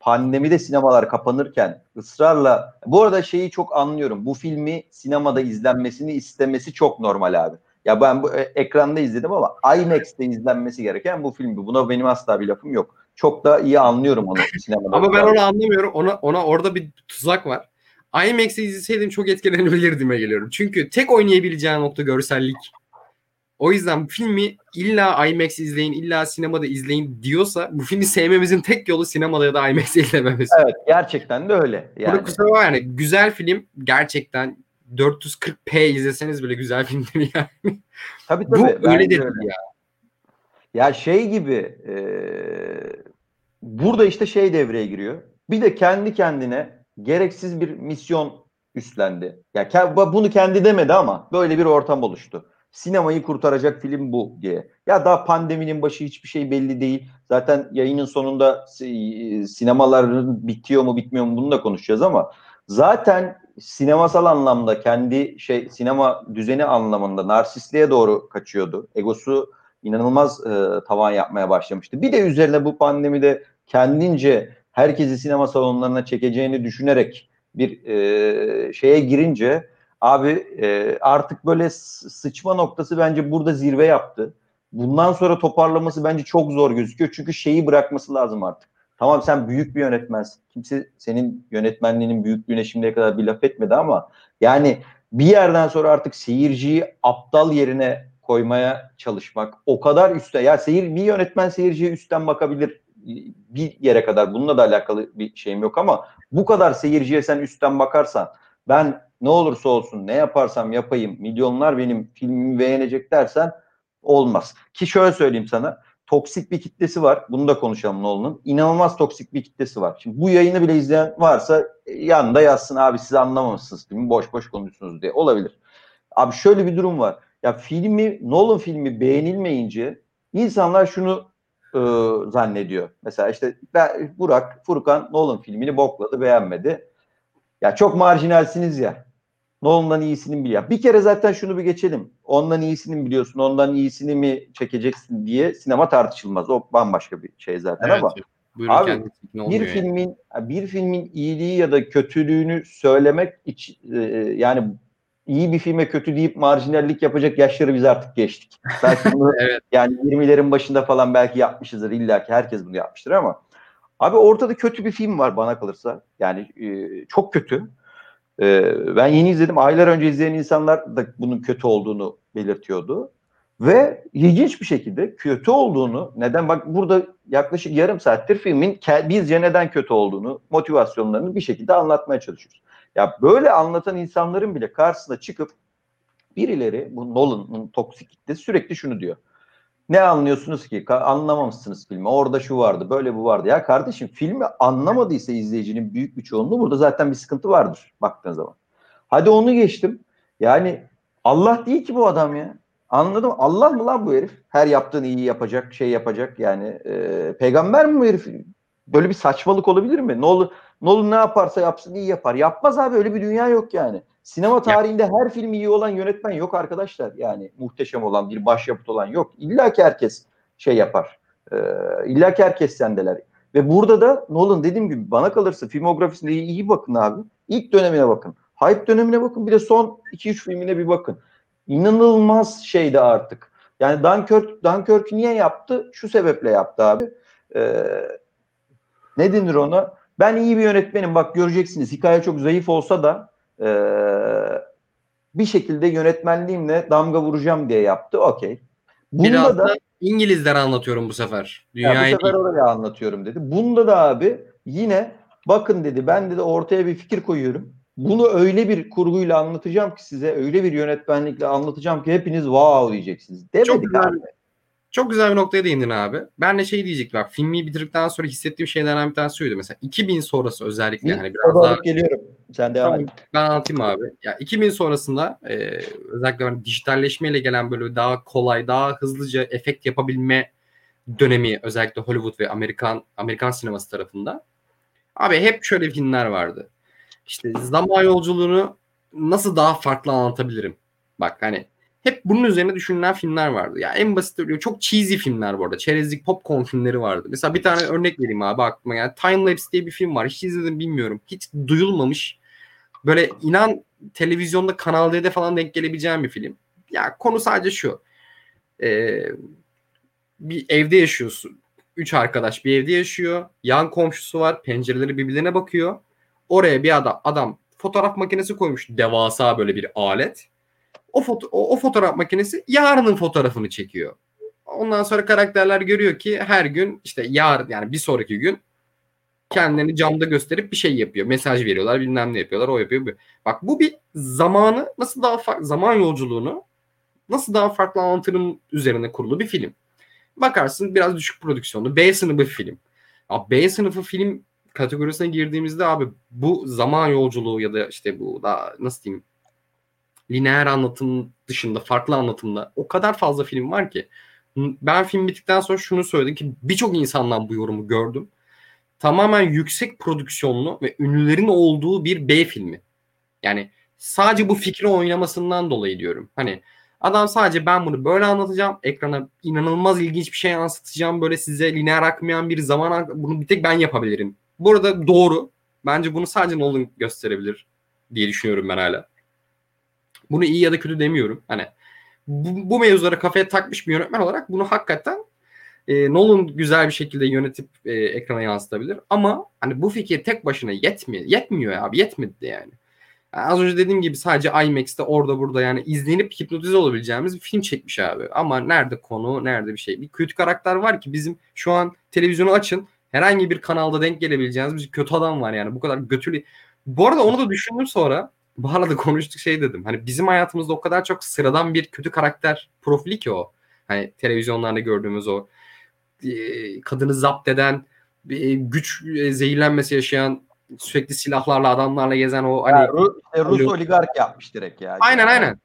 pandemide sinemalar kapanırken ısrarla bu arada şeyi çok anlıyorum. Bu filmi sinemada izlenmesini istemesi çok normal abi. Ya ben bu e, ekranda izledim ama IMAX'te izlenmesi gereken bu filmi. Buna benim asla bir lafım yok. Çok da iyi anlıyorum onu sinemada. ama ben onu anlamıyorum. Ona ona orada bir tuzak var. IMAX'te izleseydim çok etkilenebilirdim geliyorum. Çünkü tek oynayabileceğin nokta görsellik. O yüzden bu filmi illa IMAX izleyin, illa sinemada izleyin diyorsa bu filmi sevmemizin tek yolu sinemada ya da IMAX izlememiz. Evet gerçekten de öyle. Yani. Burada kusura var yani güzel film gerçekten 440p izleseniz bile güzel filmdir yani. Tabii tabii. Bu öyledir öyle. ya. Ya şey gibi e, burada işte şey devreye giriyor. Bir de kendi kendine gereksiz bir misyon üstlendi. Ya yani bunu kendi demedi ama böyle bir ortam oluştu sinemayı kurtaracak film bu diye. Ya daha pandeminin başı hiçbir şey belli değil. Zaten yayının sonunda sinemaların bitiyor mu bitmiyor mu bunu da konuşacağız ama zaten sinemasal anlamda kendi şey sinema düzeni anlamında narsistliğe doğru kaçıyordu. Egosu inanılmaz e, tavan yapmaya başlamıştı. Bir de üzerine bu pandemide kendince herkesi sinema salonlarına çekeceğini düşünerek bir e, şeye girince Abi e, artık böyle sıçma noktası bence burada zirve yaptı. bundan sonra toparlaması bence çok zor gözüküyor. Çünkü şeyi bırakması lazım artık. Tamam sen büyük bir yönetmensin. Kimse senin yönetmenliğinin büyüklüğüne şimdiye kadar bir laf etmedi ama yani bir yerden sonra artık seyirciyi aptal yerine koymaya çalışmak o kadar üstte ya seyir bir yönetmen seyirciye üstten bakabilir bir yere kadar bununla da alakalı bir şeyim yok ama bu kadar seyirciye sen üstten bakarsan ben ne olursa olsun ne yaparsam yapayım milyonlar benim filmimi beğenecek dersen olmaz. Ki şöyle söyleyeyim sana toksik bir kitlesi var. Bunu da konuşalım Nolan'ın. İnanılmaz toksik bir kitlesi var. Şimdi bu yayını bile izleyen varsa e, yanında yazsın abi siz anlamamışsınız filmi boş boş konuşuyorsunuz diye. Olabilir. Abi şöyle bir durum var. Ya filmi Nolan filmi beğenilmeyince insanlar şunu e, zannediyor. Mesela işte ben, Burak, Furkan Nolan filmini bokladı, beğenmedi. Ya çok marjinalsiniz ya. Nolan'dan iyisini biliyor. Bir kere zaten şunu bir geçelim. Ondan iyisini mi biliyorsun, ondan iyisini mi çekeceksin diye sinema tartışılmaz. O bambaşka bir şey zaten evet, ama. Buyurun abi bir filmin yani. bir filmin iyiliği ya da kötülüğünü söylemek için e, yani iyi bir filme kötü deyip marjinallik yapacak yaşları biz artık geçtik. Belki bunu evet. yani 20'lerin başında falan belki yapmışızdır. İlla ki herkes bunu yapmıştır ama abi ortada kötü bir film var bana kalırsa. Yani e, çok kötü. E, ben yeni izledim. Aylar önce izleyen insanlar da bunun kötü olduğunu belirtiyordu. Ve ilginç bir şekilde kötü olduğunu, neden bak burada yaklaşık yarım saattir filmin bizce neden kötü olduğunu, motivasyonlarını bir şekilde anlatmaya çalışıyoruz. Ya böyle anlatan insanların bile karşısına çıkıp birileri bu Nolan'ın toksiklikte sürekli şunu diyor. Ne anlıyorsunuz ki? Anlamamışsınız filmi. Orada şu vardı, böyle bu vardı. Ya kardeşim filmi anlamadıysa izleyicinin büyük bir çoğunluğu burada zaten bir sıkıntı vardır baktığın zaman. Hadi onu geçtim. Yani Allah değil ki bu adam ya. Anladım. Allah mı lan bu herif? Her yaptığını iyi yapacak, şey yapacak yani. E, peygamber mi bu herif? Böyle bir saçmalık olabilir mi? Ne olur Nolan ne yaparsa yapsın iyi yapar. Yapmaz abi öyle bir dünya yok yani. Sinema tarihinde her film iyi olan yönetmen yok arkadaşlar. Yani muhteşem olan bir başyapıt olan yok. İlla ki herkes şey yapar. Ee, İlla ki herkes sendeler. Ve burada da Nolan dediğim gibi bana kalırsa filmografisinde iyi, iyi bakın abi. İlk dönemine bakın. Hype dönemine bakın. Bir de son 2-3 filmine bir bakın. İnanılmaz şeydi artık. Yani Dunkirk, Dunkirk niye yaptı? Şu sebeple yaptı abi. Ee, ne denir ona? Ben iyi bir yönetmenim bak göreceksiniz. Hikaye çok zayıf olsa da e, bir şekilde yönetmenliğimle damga vuracağım diye yaptı. Okey. Biraz da, da İngilizlere anlatıyorum bu sefer. Dünyayı ya bu sefer oraya anlatıyorum dedi. Bunda da abi yine bakın dedi ben dedi ortaya bir fikir koyuyorum. Bunu öyle bir kurguyla anlatacağım ki size öyle bir yönetmenlikle anlatacağım ki hepiniz wow diyeceksiniz. Demedik Çok abi. Çok güzel bir noktaya değindin abi. Ben de şey diyecek bak filmi bitirdikten sonra hissettiğim şeylerden bir tanesi şuydu. Mesela 2000 sonrası özellikle bir, hani biraz daha... geliyorum. Sen devam et. Ben anlatayım abi. Ya 2000 sonrasında e, özellikle hani dijitalleşmeyle gelen böyle daha kolay, daha hızlıca efekt yapabilme dönemi özellikle Hollywood ve Amerikan Amerikan sineması tarafında. Abi hep şöyle filmler vardı. İşte zaman yolculuğunu nasıl daha farklı anlatabilirim? Bak hani hep bunun üzerine düşünülen filmler vardı. Ya en basit öyle çok cheesy filmler bu arada. Çerezlik popcorn filmleri vardı. Mesela bir tane örnek vereyim abi aklıma yani Time Lapse diye bir film var. Hiç izledim bilmiyorum. Hiç duyulmamış. Böyle inan televizyonda Kanal D'de falan denk gelebileceğim bir film. Ya konu sadece şu. Ee, bir evde yaşıyorsun. Üç arkadaş bir evde yaşıyor. Yan komşusu var. Pencereleri birbirine bakıyor. Oraya bir adam, adam fotoğraf makinesi koymuş. Devasa böyle bir alet o, foto o, fotoğraf makinesi yarının fotoğrafını çekiyor. Ondan sonra karakterler görüyor ki her gün işte yar yani bir sonraki gün kendilerini camda gösterip bir şey yapıyor. Mesaj veriyorlar bilmem ne yapıyorlar o yapıyor. Bu. Bak bu bir zamanı nasıl daha farklı zaman yolculuğunu nasıl daha farklı anlatırım üzerine kurulu bir film. Bakarsın biraz düşük prodüksiyonlu B sınıfı film. Abi B sınıfı film kategorisine girdiğimizde abi bu zaman yolculuğu ya da işte bu daha nasıl diyeyim lineer anlatım dışında farklı anlatımda o kadar fazla film var ki ben film bittikten sonra şunu söyledim ki birçok insandan bu yorumu gördüm. Tamamen yüksek prodüksiyonlu ve ünlülerin olduğu bir B filmi. Yani sadece bu fikri oynamasından dolayı diyorum. Hani adam sadece ben bunu böyle anlatacağım. Ekrana inanılmaz ilginç bir şey yansıtacağım. Böyle size lineer akmayan bir zaman bunu bir tek ben yapabilirim. Bu arada doğru. Bence bunu sadece Nolan gösterebilir diye düşünüyorum ben hala. Bunu iyi ya da kötü demiyorum. Hani bu, bu mevzulara kafaya takmış bir yönetmen olarak bunu hakikaten e, Nolan güzel bir şekilde yönetip e, ekrana yansıtabilir. Ama hani bu fikir tek başına yetmiyor. Yetmiyor abi. Yetmedi yani. yani. Az önce dediğim gibi sadece IMAX'te orada burada yani izlenip hipnotize olabileceğimiz bir film çekmiş abi. Ama nerede konu, nerede bir şey. Bir kötü karakter var ki bizim şu an televizyonu açın. Herhangi bir kanalda denk gelebileceğiniz bir kötü adam var yani. Bu kadar götülü. Bu arada onu da düşündüm sonra. Bu arada konuştuk şey dedim. Hani bizim hayatımızda o kadar çok sıradan bir kötü karakter profili ki o. Hani televizyonlarda gördüğümüz o e, kadını zapt eden e, güç e, zehirlenmesi yaşayan sürekli silahlarla adamlarla gezen o hani ya, Rus, Rus oligark yapmış direkt ya. Aynen aynen.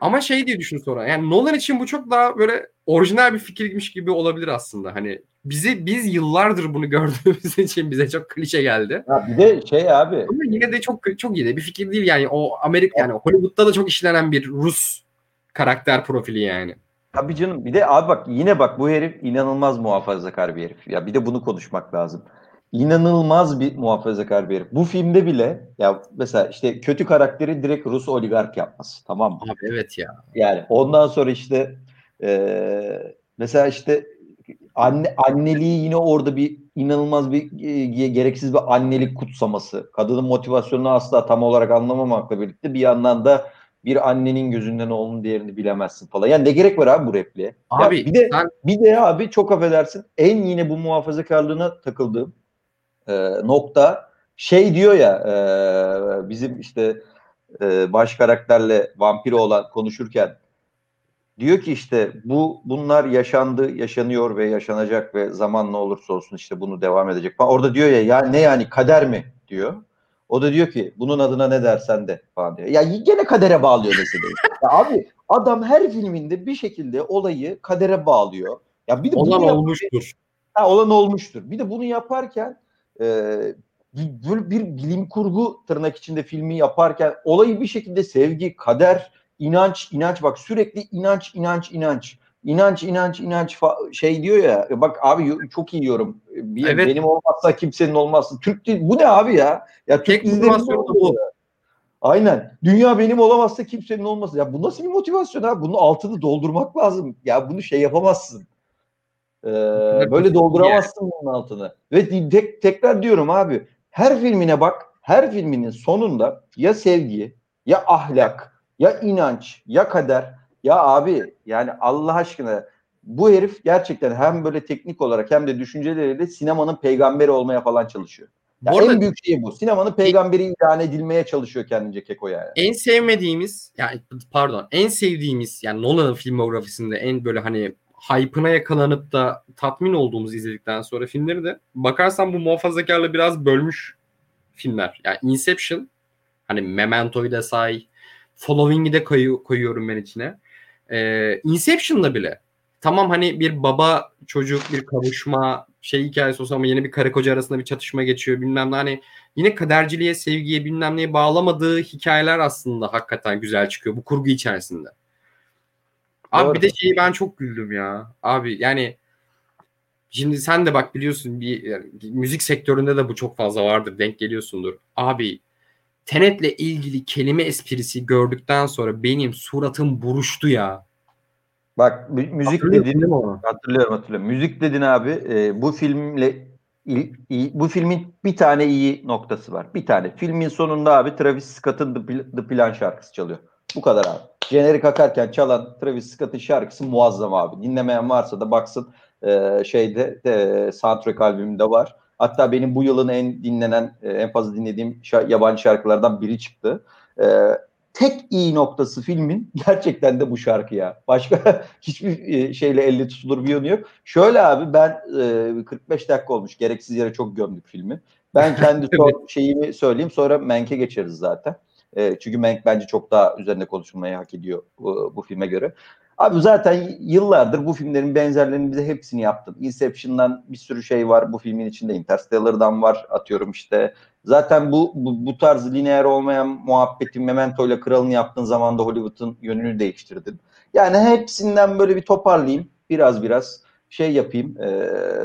Ama şey diye düşün sonra. Yani Nolan için bu çok daha böyle orijinal bir fikirmiş gibi olabilir aslında. Hani bizi biz yıllardır bunu gördüğümüz için bize çok klişe geldi. Ya bir de şey abi. Ama yine de çok çok iyi de bir fikir değil yani. O Amerika yani Hollywood'da da çok işlenen bir Rus karakter profili yani. Tabii canım. Bir de abi bak yine bak bu herif inanılmaz muhafazakar bir herif. Ya bir de bunu konuşmak lazım. İnanılmaz bir muhafazakar bir herif. Bu filmde bile ya mesela işte kötü karakteri direkt Rus oligark yapması. Tamam mı? Abi evet ya. Yani ondan sonra işte e, mesela işte anne anneliği yine orada bir inanılmaz bir e, gereksiz bir annelik kutsaması. Kadının motivasyonunu asla tam olarak anlamamakla birlikte bir yandan da bir annenin gözünden oğlunun değerini bilemezsin falan. Yani ne gerek var abi bu repliğe? Abi ya bir de sen... bir de abi çok affedersin en yine bu muhafazakarlığına takıldığım e, nokta şey diyor ya e, bizim işte e, baş karakterle vampiri olan konuşurken diyor ki işte bu bunlar yaşandı, yaşanıyor ve yaşanacak ve zamanla olursa olsun işte bunu devam edecek. Orada diyor ya ya ne yani kader mi diyor. O da diyor ki bunun adına ne dersen de falan diyor. Ya gene kadere bağlıyor meseleyi. ya abi adam her filminde bir şekilde olayı kadere bağlıyor. Ya bir de olan olmuştur. Ha, olan olmuştur. Bir de bunu yaparken e, böyle bir bilim kurgu tırnak içinde filmi yaparken olayı bir şekilde sevgi, kader, inanç, inanç bak sürekli inanç, inanç, inanç. İnanç, inanç, inanç şey diyor ya. Bak abi çok iyi yorum. Bir, evet. Benim olmazsa kimsenin olmazsa. Türk değil. Bu ne abi ya? Ya Türk motivasyonu bu. Aynen. Dünya benim olamazsa kimsenin olmaz. Ya bu nasıl bir motivasyon abi? Bunun altını doldurmak lazım. Ya bunu şey yapamazsın. Ee, böyle dolduramazsın yani. bunun altını. Ve tek, tekrar diyorum abi. Her filmine bak. Her filminin sonunda ya sevgi, ya ahlak, ya inanç, ya kader ya abi yani Allah aşkına bu herif gerçekten hem böyle teknik olarak hem de düşünceleriyle sinemanın peygamberi olmaya falan çalışıyor. Yani arada, en büyük şey bu. Sinemanın peygamberi ilan edilmeye çalışıyor kendince Keko yani. En sevmediğimiz yani pardon en sevdiğimiz yani Nolan'ın filmografisinde en böyle hani hype'ına yakalanıp da tatmin olduğumuz izledikten sonra filmleri de bakarsan bu muhafazakarla biraz bölmüş filmler. Yani Inception hani Memento'yu da say Following'i de koyu, koyuyorum ben içine e, Inception'da bile tamam hani bir baba çocuk bir kavuşma şey hikayesi olsa ama yeni bir karı koca arasında bir çatışma geçiyor bilmem ne hani yine kaderciliğe sevgiye bilmem neye bağlamadığı hikayeler aslında hakikaten güzel çıkıyor bu kurgu içerisinde. Abi Doğru. bir de şeyi ben çok güldüm ya. Abi yani şimdi sen de bak biliyorsun bir yani, müzik sektöründe de bu çok fazla vardır. Denk geliyorsundur. Abi Tenet'le ilgili kelime esprisi gördükten sonra benim suratım buruştu ya. Bak müzik dedin onu? Hatırlıyorum hatırlıyorum. Müzik dedin abi. E, bu filmle il, il, bu filmin bir tane iyi noktası var. Bir tane. Filmin sonunda abi Travis Scott'ın The, The Plan şarkısı çalıyor. Bu kadar abi. Jenerik akarken çalan Travis Scott'ın şarkısı muazzam abi. Dinlemeyen varsa da baksın e, şeyde de, soundtrack albümünde var. Hatta benim bu yılın en dinlenen, e, en fazla dinlediğim yabancı şarkılardan biri çıktı. E, tek iyi noktası filmin gerçekten de bu şarkı ya. Başka hiçbir e, şeyle elle tutulur bir yanı yok. Şöyle abi ben 45 dakika olmuş. Gereksiz yere çok gömdük filmi. Ben kendi son şeyimi söyleyeyim sonra Menk'e geçeriz zaten. çünkü Menk bence çok daha üzerinde konuşulmayı hak ediyor bu, bu filme göre. Abi zaten yıllardır bu filmlerin benzerlerini bize hepsini yaptın. Inception'dan bir sürü şey var bu filmin içinde. Interstellar'dan var atıyorum işte. Zaten bu, bu, bu tarz lineer olmayan muhabbetin Memento ile Kral'ını yaptığın zaman da Hollywood'un yönünü değiştirdin. Yani hepsinden böyle bir toparlayayım. Biraz biraz şey yapayım ee,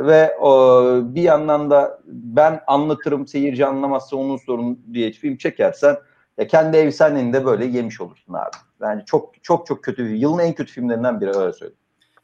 ve o, bir yandan da ben anlatırım seyirci anlamazsa onun sorunu diye film çekersen ya kendi efsaneni de böyle yemiş olursun abi. Bence çok çok çok kötü. Yılın en kötü filmlerinden biri öyle söyleyeyim.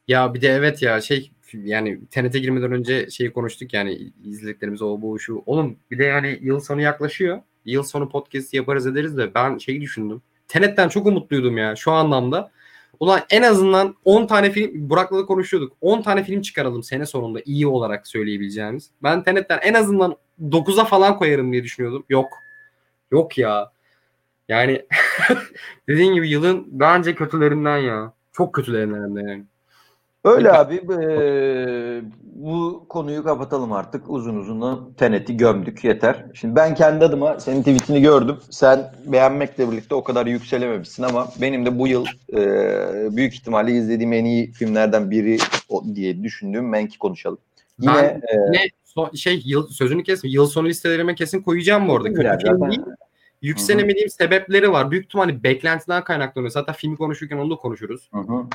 Ya bir de evet ya şey yani TNT girmeden önce şeyi konuştuk yani izlediklerimiz o bu şu. Oğlum bir de yani yıl sonu yaklaşıyor. Yıl sonu podcast yaparız ederiz de ben şeyi düşündüm. Tenet'ten çok umutluydum ya şu anlamda. Ulan en azından 10 tane film Burak'la da konuşuyorduk. 10 tane film çıkaralım sene sonunda iyi olarak söyleyebileceğimiz. Ben Tenet'ten en azından 9'a falan koyarım diye düşünüyordum. Yok. Yok ya. Yani dediğin gibi yılın bence kötülerinden ya. Çok kötülerinden hem de yani. Öyle abi. E, bu konuyu kapatalım artık. Uzun uzun teneti gömdük yeter. Şimdi ben kendi adıma senin tweetini gördüm. Sen beğenmekle birlikte o kadar yükselememişsin ama benim de bu yıl e, büyük ihtimalle izlediğim en iyi filmlerden biri o, diye düşündüğüm Menk'i konuşalım. Yine, ben, e, yine so, şey yıl sözünü kesme. Yıl sonu listelerime kesin koyacağım bu arada. Kötü film değil. Yükselemediğim Hı-hı. sebepleri var. Büyük ihtimalle beklentiden kaynaklanıyor. Zaten filmi konuşurken onu da konuşuruz. Hı-hı.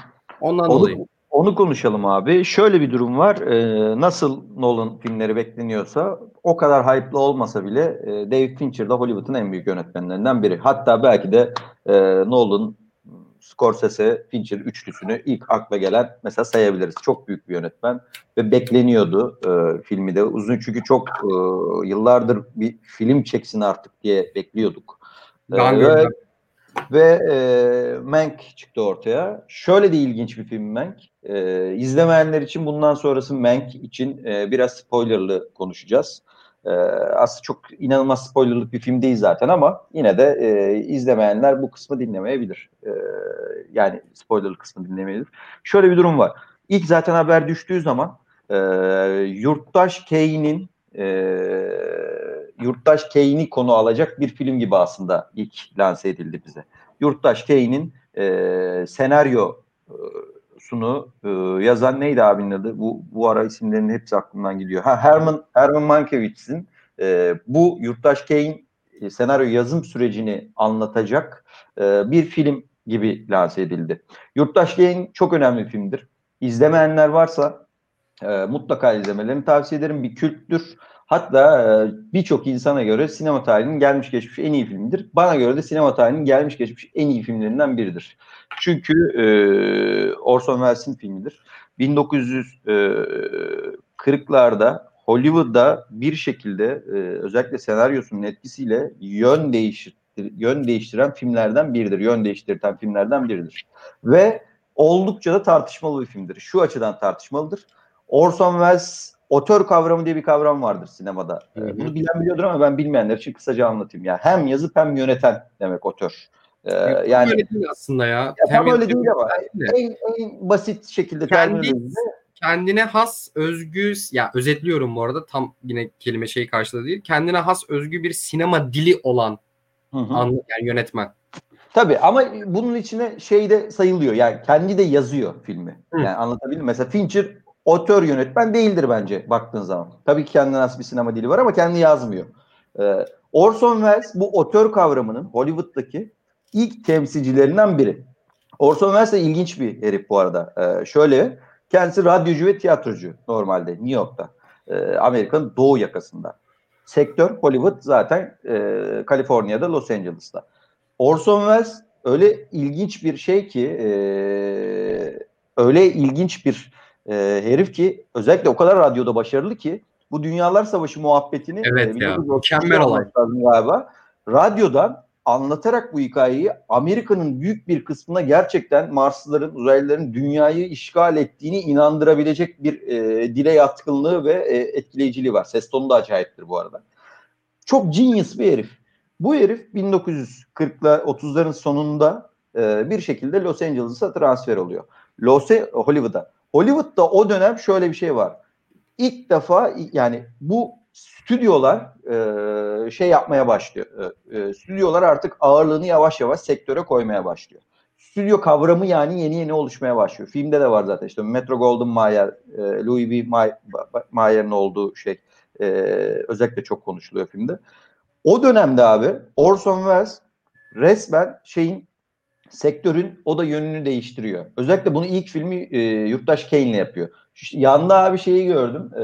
Ondan onu, dolayı. Onu konuşalım abi. Şöyle bir durum var. Ee, nasıl Nolan filmleri bekleniyorsa o kadar hype'lı olmasa bile e, David Fincher de Hollywood'un en büyük yönetmenlerinden biri. Hatta belki de e, Nolan, Scorsese, Fincher üçlüsünü ilk akla gelen mesela sayabiliriz. Çok büyük bir yönetmen ve bekleniyordu e, filmi de. Uzun çünkü çok e, yıllardır bir film çeksin artık diye bekliyorduk. Ben e, ve e, Mank çıktı ortaya. Şöyle de ilginç bir film Mank. E, izlemeyenler için bundan sonrası Mank için e, biraz spoilerlı konuşacağız. E, aslında çok inanılmaz spoilerlık bir film değil zaten ama yine de e, izlemeyenler bu kısmı dinlemeyebilir. E, yani spoilerlı kısmı dinlemeyebilir. Şöyle bir durum var. İlk zaten haber düştüğü zaman e, Yurttaş Kane'in e, Yurttaş Kane'i konu alacak bir film gibi aslında ilk lanse edildi bize. Yurttaş Kane'in e, senaryo e, sunu e, yazan neydi abinin adı? Bu bu ara isimlerin hepsi aklımdan gidiyor. Ha Herman Herman Mankiewicz'in e, bu Yurttaş Kane e, senaryo yazım sürecini anlatacak e, bir film gibi lanse edildi. Yurttaş Kane çok önemli bir filmdir. İzlemeyenler varsa e, mutlaka izlemelerini tavsiye ederim. Bir külttür. Hatta e, birçok insana göre sinema tarihinin gelmiş geçmiş en iyi filmidir. Bana göre de sinema tarihinin gelmiş geçmiş en iyi filmlerinden biridir. Çünkü e, Orson Welles'in filmidir. 1940'larda e, Hollywood'da bir şekilde e, özellikle senaryosunun etkisiyle yön değiştir yön değiştiren filmlerden biridir. Yön değiştiren filmlerden biridir. Ve oldukça da tartışmalı bir filmdir. Şu açıdan tartışmalıdır. Orson Welles otör kavramı diye bir kavram vardır sinemada. Hı hı. Bunu bilen biliyordur ama ben bilmeyenler için kısaca anlatayım. Yani hem yazıp hem yöneten demek otör. Ee, yani öyle değil aslında ya. ya tam öyle değil ama en, en basit şekilde Kendi, kendine has özgü ya özetliyorum bu arada tam yine kelime şey karşılığı değil. Kendine has özgü bir sinema dili olan hı hı. An, yani yönetmen. Tabii ama bunun içine şey de sayılıyor. Yani kendi de yazıyor filmi. Hı. Yani anlatabildim? Mesela Fincher otör yönetmen değildir bence baktığın zaman. Tabii ki kendine nasıl bir sinema dili var ama kendi yazmıyor. Ee, Orson Welles bu otör kavramının Hollywood'daki ilk temsilcilerinden biri. Orson Welles de ilginç bir herif bu arada. Ee, şöyle kendisi radyocu ve tiyatrocu normalde New York'ta. Ee, Amerika'nın doğu yakasında. Sektör Hollywood zaten e, Kaliforniya'da Los Angeles'ta. Orson Welles öyle ilginç bir şey ki e, öyle ilginç bir e, herif ki özellikle o kadar radyoda başarılı ki bu Dünyalar Savaşı muhabbetini evet e, ya, mükemmel olay. Galiba. Radyodan anlatarak bu hikayeyi Amerika'nın büyük bir kısmına gerçekten Marslıların, uzaylıların dünyayı işgal ettiğini inandırabilecek bir e, dile yatkınlığı ve e, etkileyiciliği var. Ses tonu da acayiptir bu arada. Çok genius bir herif. Bu herif 1940'lar 30'ların sonunda e, bir şekilde Los Angeles'a transfer oluyor. Los Hollywood'a. Hollywood'da o dönem şöyle bir şey var. İlk defa yani bu stüdyolar e, şey yapmaya başlıyor. E, e, stüdyolar artık ağırlığını yavaş yavaş sektöre koymaya başlıyor. Stüdyo kavramı yani yeni yeni oluşmaya başlıyor. Filmde de var zaten işte Metro Golden Mayer, e, Louis V. Mayer'ın olduğu şey e, özellikle çok konuşuluyor filmde. O dönemde abi Orson Welles resmen şeyin sektörün o da yönünü değiştiriyor. Özellikle bunu ilk filmi e, Yurttaş Kane'le yapıyor. Şu, yanda abi şeyi gördüm. E,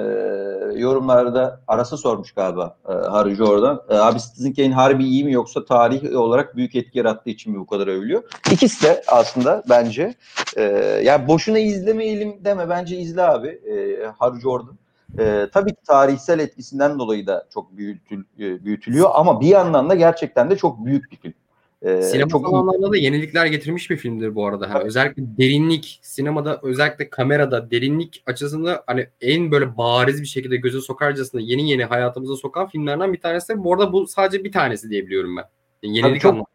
yorumlarda arası sormuş galiba e, Harıcı oradan. E, abi Citizen Kane harbi iyi mi yoksa tarih olarak büyük etki yarattığı için mi bu kadar övülüyor? İkisi de aslında bence. E, yani boşuna izlemeyelim deme. Bence izle abi e, Harry Jordan. E, tabii ki tarihsel etkisinden dolayı da çok büyütül, e, büyütülüyor ama bir yandan da gerçekten de çok büyük bir film. Ee, Sinema çok anlamda da yenilikler getirmiş bir filmdir bu arada. Hani özellikle derinlik, sinemada özellikle kamerada derinlik açısında hani en böyle bariz bir şekilde göze sokarcasına yeni yeni hayatımıza sokan filmlerden bir tanesi. Bu arada bu sadece bir tanesi diyebiliyorum ben. Yani yenilik çok,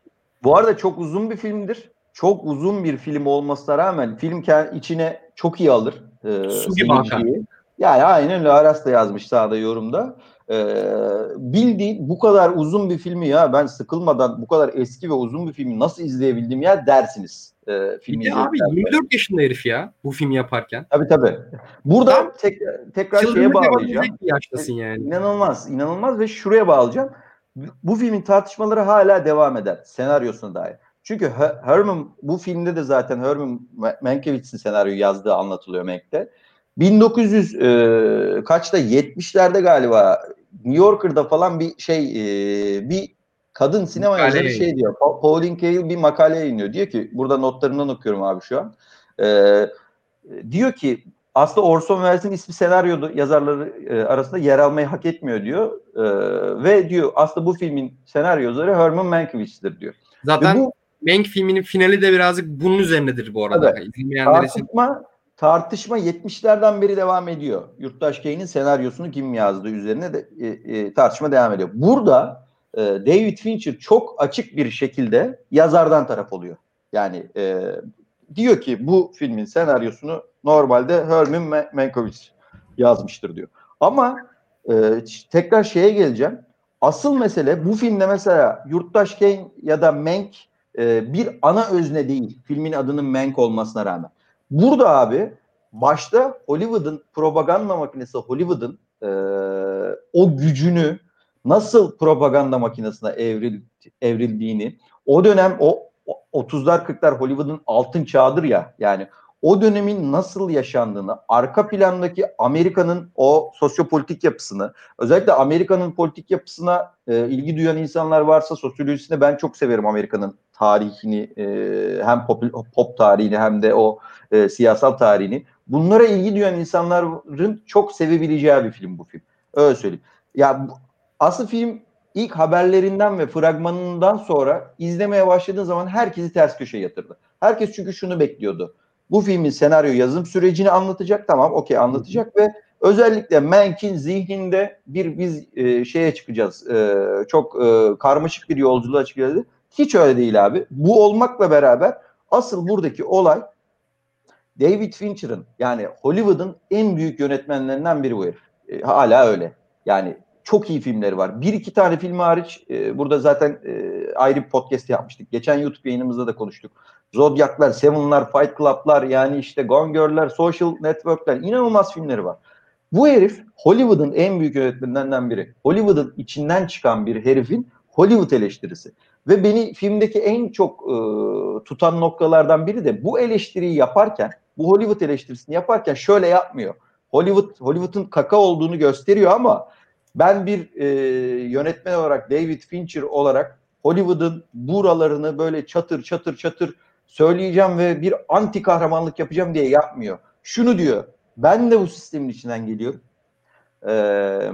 Bu arada çok uzun bir filmdir. Çok uzun bir film olmasına rağmen film içine çok iyi alır. Ee, Su gibi akar. Yani aynen öyle Aras da yazmış sağda yorumda. Ee, bildiğin bu kadar uzun bir filmi ya ben sıkılmadan bu kadar eski ve uzun bir filmi nasıl izleyebildim ya dersiniz. E, filmi bir de abi 24 yaşında herif ya bu filmi yaparken. Tabii tabii. Burada tek, tekrar şeye bağlayacağım. Yaştasın yani. İnanılmaz, inanılmaz ve şuraya bağlayacağım. Bu filmin tartışmaları hala devam eder senaryosuna dair. Çünkü Herman bu filmde de zaten Herman Mankiewicz'in senaryoyu yazdığı anlatılıyor Mank'te. 1900 e, kaçta 70'lerde galiba New Yorker'da falan bir şey e, bir kadın sinema yazarı şey diyor. Pauline Kael bir makale yayınlıyor. Diyor ki burada notlarından okuyorum abi şu an. E, diyor ki aslında Orson Welles'in ismi senaryo yazarları e, arasında yer almayı hak etmiyor diyor. E, ve diyor aslında bu filmin senaryo yazarı Herman Mankiewicz'tir diyor. Zaten bu, Mank filminin finali de birazcık bunun üzerinedir bu arada. Evet. İzlemeyenler için tartışma 70'lerden beri devam ediyor. Yurttaş Kane'in senaryosunu kim yazdığı üzerine de e, e, tartışma devam ediyor. Burada e, David Fincher çok açık bir şekilde yazardan taraf oluyor. Yani e, diyor ki bu filmin senaryosunu normalde Herman Mankiewicz yazmıştır diyor. Ama e, tekrar şeye geleceğim. Asıl mesele bu filmde mesela Yurttaş Kane ya da Mank e, bir ana özne değil. Filmin adının Mank olmasına rağmen. Burada abi başta Hollywood'un propaganda makinesi Hollywood'un e, o gücünü nasıl propaganda makinesine evril, evrildiğini o dönem o 30'lar 40'lar Hollywood'un altın çağıdır ya yani o dönemin nasıl yaşandığını, arka plandaki Amerika'nın o sosyopolitik yapısını, özellikle Amerika'nın politik yapısına e, ilgi duyan insanlar varsa sosyolojisini ben çok severim Amerika'nın tarihini, e, hem pop, pop tarihini hem de o e, siyasal tarihini. Bunlara ilgi duyan insanların çok sevebileceği bir film bu film. Öyle söyleyeyim. Ya asıl film ilk haberlerinden ve fragmanından sonra izlemeye başladığın zaman herkesi ters köşe yatırdı. Herkes çünkü şunu bekliyordu bu filmin senaryo yazım sürecini anlatacak. Tamam okey anlatacak ve özellikle Mank'in zihninde bir biz e, şeye çıkacağız. E, çok e, karmaşık bir yolculuğa çıkacağız. Hiç öyle değil abi. Bu olmakla beraber asıl buradaki olay David Fincher'ın yani Hollywood'un en büyük yönetmenlerinden biri bu herif. E, hala öyle. Yani çok iyi filmleri var. Bir iki tane film hariç e, burada zaten e, ayrı bir podcast yapmıştık. Geçen YouTube yayınımızda da konuştuk. Zodiac'lar, Seven'lar, Fight Club'lar yani işte Gone Girl'ler, Social Network'ler inanılmaz filmleri var. Bu herif Hollywood'un en büyük yönetmenlerinden biri. Hollywood'un içinden çıkan bir herifin Hollywood eleştirisi. Ve beni filmdeki en çok e, tutan noktalardan biri de bu eleştiriyi yaparken, bu Hollywood eleştirisini yaparken şöyle yapmıyor. Hollywood Hollywood'un kaka olduğunu gösteriyor ama ben bir e, yönetmen olarak David Fincher olarak Hollywood'un buralarını böyle çatır çatır çatır söyleyeceğim ve bir anti kahramanlık yapacağım diye yapmıyor. Şunu diyor. Ben de bu sistemin içinden geliyorum. Ee,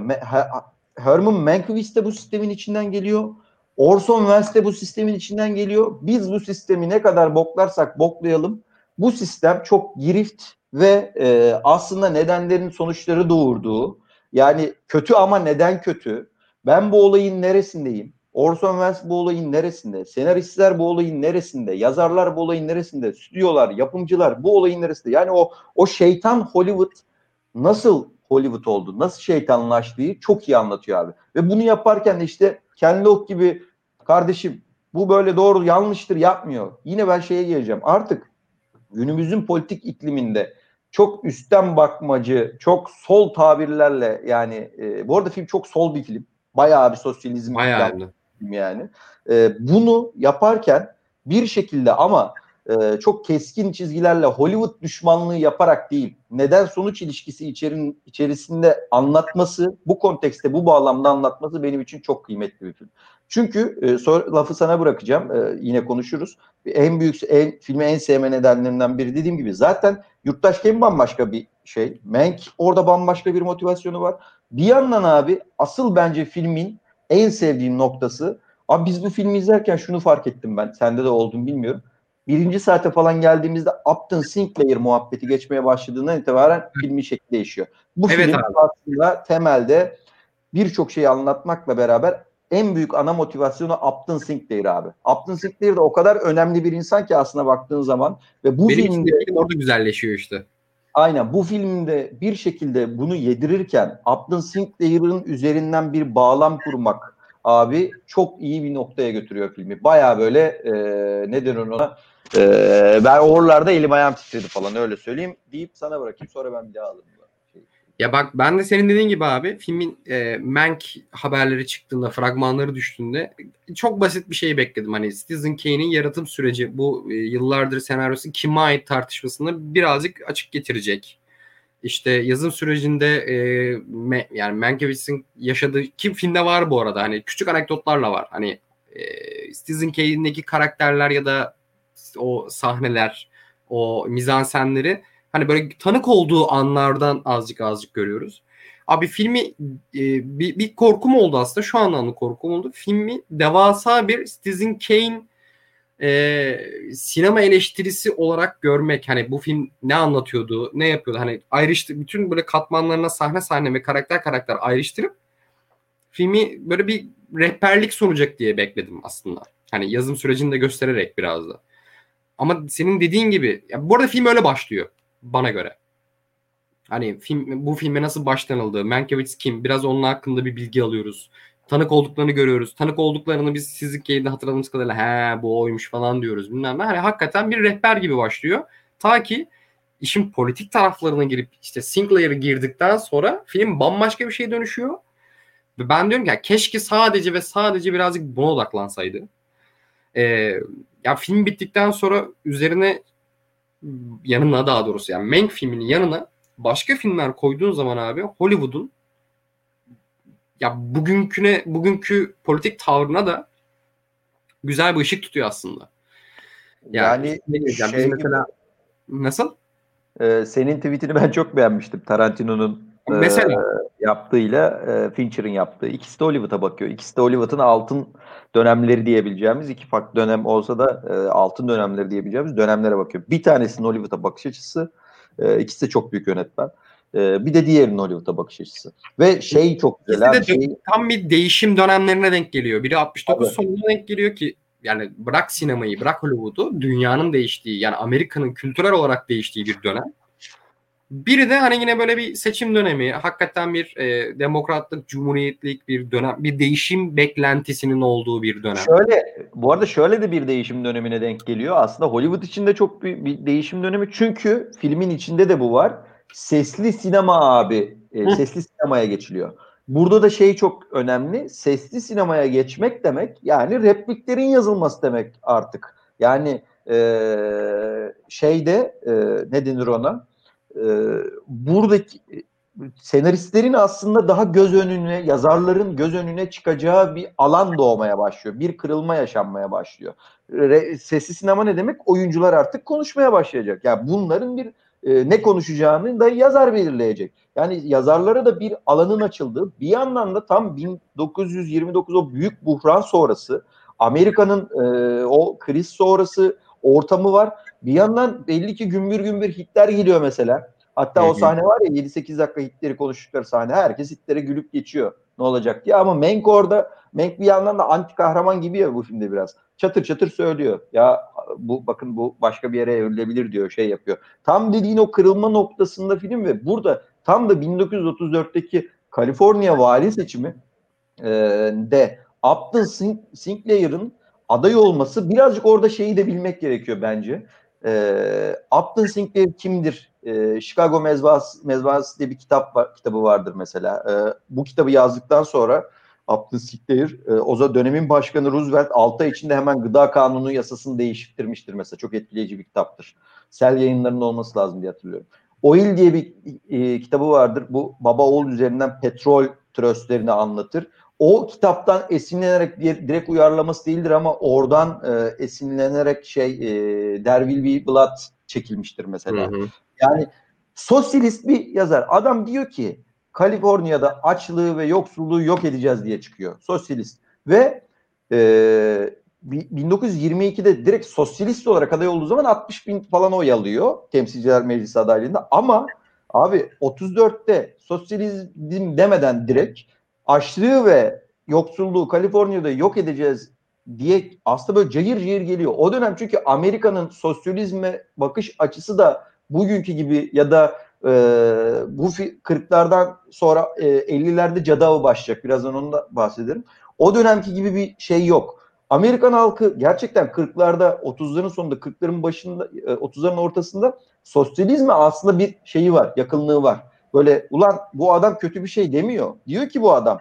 Herman Mankiewicz de bu sistemin içinden geliyor. Orson Welles de bu sistemin içinden geliyor. Biz bu sistemi ne kadar boklarsak boklayalım. Bu sistem çok girift ve e, aslında nedenlerin sonuçları doğurduğu yani kötü ama neden kötü? Ben bu olayın neresindeyim? Orson Welles bu olayın neresinde? Senaristler bu olayın neresinde? Yazarlar bu olayın neresinde? Stüdyolar, yapımcılar bu olayın neresinde? Yani o o şeytan Hollywood nasıl Hollywood oldu? Nasıl şeytanlaştığı çok iyi anlatıyor abi. Ve bunu yaparken de işte Ken Loach gibi kardeşim bu böyle doğru yanlıştır yapmıyor. Yine ben şeye geleceğim. Artık günümüzün politik ikliminde çok üstten bakmacı, çok sol tabirlerle yani e, bu arada film çok sol bir film. Bayağı bir sosyalizm. Bayağı film yani. E, bunu yaparken bir şekilde ama e, çok keskin çizgilerle Hollywood düşmanlığı yaparak değil, neden sonuç ilişkisi içerin, içerisinde anlatması, bu kontekste, bu bağlamda anlatması benim için çok kıymetli bir film. Çünkü e, sonra lafı sana bırakacağım, e, yine konuşuruz. En büyük, en, filmi en sevme nedenlerinden biri dediğim gibi zaten Yurttaş Game bambaşka bir şey. Mank orada bambaşka bir motivasyonu var. Bir yandan abi asıl bence filmin en sevdiğim noktası abi biz bu filmi izlerken şunu fark ettim ben. Sende de oldum bilmiyorum birinci saate falan geldiğimizde Upton Sinclair muhabbeti geçmeye başladığından itibaren filmin şekli değişiyor. Bu evet film abi. aslında temelde birçok şeyi anlatmakla beraber en büyük ana motivasyonu Upton Sinclair abi. Upton Sinclair de o kadar önemli bir insan ki aslında baktığın zaman ve bu Benim filmde film orada güzelleşiyor işte. Aynen bu filmde bir şekilde bunu yedirirken Upton Sinclair'ın üzerinden bir bağlam kurmak abi çok iyi bir noktaya götürüyor filmi. Baya böyle e, ne denir ona ee, ben oralarda elim ayağım titredi falan öyle söyleyeyim deyip sana bırakayım sonra ben bir daha alırım. Ya bak ben de senin dediğin gibi abi filmin e, Mank haberleri çıktığında fragmanları düştüğünde çok basit bir şey bekledim. Hani Citizen Kane'in yaratım süreci bu e, yıllardır senaryosu kime ait tartışmasını birazcık açık getirecek. İşte yazım sürecinde e, me, yani Mankiewicz'in yaşadığı kim filmde var bu arada hani küçük anekdotlarla var. Hani e, Citizen Kane'deki karakterler ya da o sahneler, o mizansenleri hani böyle tanık olduğu anlardan azıcık azıcık görüyoruz. Abi filmi e, bir, bir korkum oldu aslında. Şu anlamda korkum oldu. Filmi devasa bir Citizen Kane e, sinema eleştirisi olarak görmek. Hani bu film ne anlatıyordu, ne yapıyordu? Hani ayrıştı bütün böyle katmanlarına sahne sahne ve karakter karakter ayrıştırıp filmi böyle bir rehberlik sunacak diye bekledim aslında. Hani yazım sürecini de göstererek biraz da. Ama senin dediğin gibi ya bu arada film öyle başlıyor bana göre. Hani film bu filme nasıl başlanıldı? Mankiewicz kim? Biraz onun hakkında bir bilgi alıyoruz. Tanık olduklarını görüyoruz. Tanık olduklarını biz sizlik yayında hatırladığımız kadarıyla he bu oymuş falan diyoruz bilmem ne. Hani hakikaten bir rehber gibi başlıyor. Ta ki işin politik taraflarına girip işte Sinclair'ı girdikten sonra film bambaşka bir şeye dönüşüyor. Ve ben diyorum ki ya, keşke sadece ve sadece birazcık buna odaklansaydı. Ee, ya film bittikten sonra üzerine yanına daha doğrusu yani Mank filminin yanına başka filmler koyduğun zaman abi Hollywood'un ya bugünküne bugünkü politik tavrına da güzel bir ışık tutuyor aslında. Yani, yani şey mesela gibi, nasıl? E, senin tweetini ben çok beğenmiştim. Tarantino'nun Mesela e, yaptığıyla e, Fincher'ın yaptığı. İkisi de Hollywood'a bakıyor. İkisi de Hollywood'un altın dönemleri diyebileceğimiz iki farklı dönem olsa da e, altın dönemleri diyebileceğimiz dönemlere bakıyor. Bir tanesinin Hollywood'a bakış açısı, e, ikisi de çok büyük yönetmen. E, bir de diğerinin Hollywood'a bakış açısı. Ve şey çok güzel. İkisi de şey... tam bir değişim dönemlerine denk geliyor. Biri 69 evet. sonuna denk geliyor ki yani bırak sinemayı, bırak Hollywood'u dünyanın değiştiği yani Amerika'nın kültürel olarak değiştiği bir dönem. Biri de hani yine böyle bir seçim dönemi, hakikaten bir e, demokratlık, cumhuriyetlik bir dönem, bir değişim beklentisinin olduğu bir dönem. Şöyle, bu arada şöyle de bir değişim dönemine denk geliyor. Aslında Hollywood içinde çok bir, bir değişim dönemi. Çünkü filmin içinde de bu var. Sesli sinema abi, e, sesli sinemaya geçiliyor. Burada da şey çok önemli. Sesli sinemaya geçmek demek yani repliklerin yazılması demek artık. Yani e, şeyde e, ne denir ona? E, buradaki senaristlerin aslında daha göz önüne, yazarların göz önüne çıkacağı bir alan doğmaya başlıyor. Bir kırılma yaşanmaya başlıyor. Re, sesli sinema ne demek? Oyuncular artık konuşmaya başlayacak. Yani bunların bir e, ne konuşacağını da yazar belirleyecek. Yani yazarlara da bir alanın açıldığı, bir yandan da tam 1929 o büyük buhran sonrası Amerika'nın e, o kriz sonrası ortamı var bir yandan belli ki gümbür gümbür hitler geliyor mesela. Hatta o sahne var ya 7-8 dakika hitleri konuştukları sahne. Herkes hitlere gülüp geçiyor. Ne olacak diye. Ama Menk orada Menk bir yandan da anti kahraman gibi ya bu filmde biraz. Çatır çatır söylüyor. Ya bu bakın bu başka bir yere evrilebilir diyor. Şey yapıyor. Tam dediğin o kırılma noktasında film ve burada tam da 1934'teki Kaliforniya vali seçimi e, de Upton Sinclair'ın aday olması birazcık orada şeyi de bilmek gerekiyor bence. E, Upton Sinclair kimdir? E, Chicago Mezbahası, Mezbahası diye bir kitap var, kitabı vardır mesela. E, bu kitabı yazdıktan sonra Upton Sinclair. E, o zaman dönemin başkanı Roosevelt 6 ay içinde hemen gıda kanunu yasasını değiştirmiştir mesela. Çok etkileyici bir kitaptır. Sel yayınlarında olması lazım diye hatırlıyorum. Oil diye bir e, kitabı vardır. Bu baba oğul üzerinden petrol tröstlerini anlatır. O kitaptan esinlenerek direkt uyarlaması değildir ama oradan e, esinlenerek şey e, There Will Be Blood çekilmiştir mesela. Hı hı. Yani sosyalist bir yazar. Adam diyor ki Kaliforniya'da açlığı ve yoksulluğu yok edeceğiz diye çıkıyor. Sosyalist. Ve e, 1922'de direkt sosyalist olarak aday olduğu zaman 60 bin falan oy alıyor temsilciler meclisi adaylığında. Ama abi 34'te sosyalizm demeden direkt açlığı ve yoksulluğu Kaliforniya'da yok edeceğiz diye aslında böyle cayır cayır geliyor. O dönem çünkü Amerika'nın sosyalizme bakış açısı da bugünkü gibi ya da e, bu 40'lardan sonra e, 50'lerde cadı başlayacak. Birazdan onu da bahsederim. O dönemki gibi bir şey yok. Amerikan halkı gerçekten 40'larda 30'ların sonunda 40'ların başında 30'ların e, ortasında sosyalizme aslında bir şeyi var, yakınlığı var. Böyle ulan bu adam kötü bir şey demiyor. Diyor ki bu adam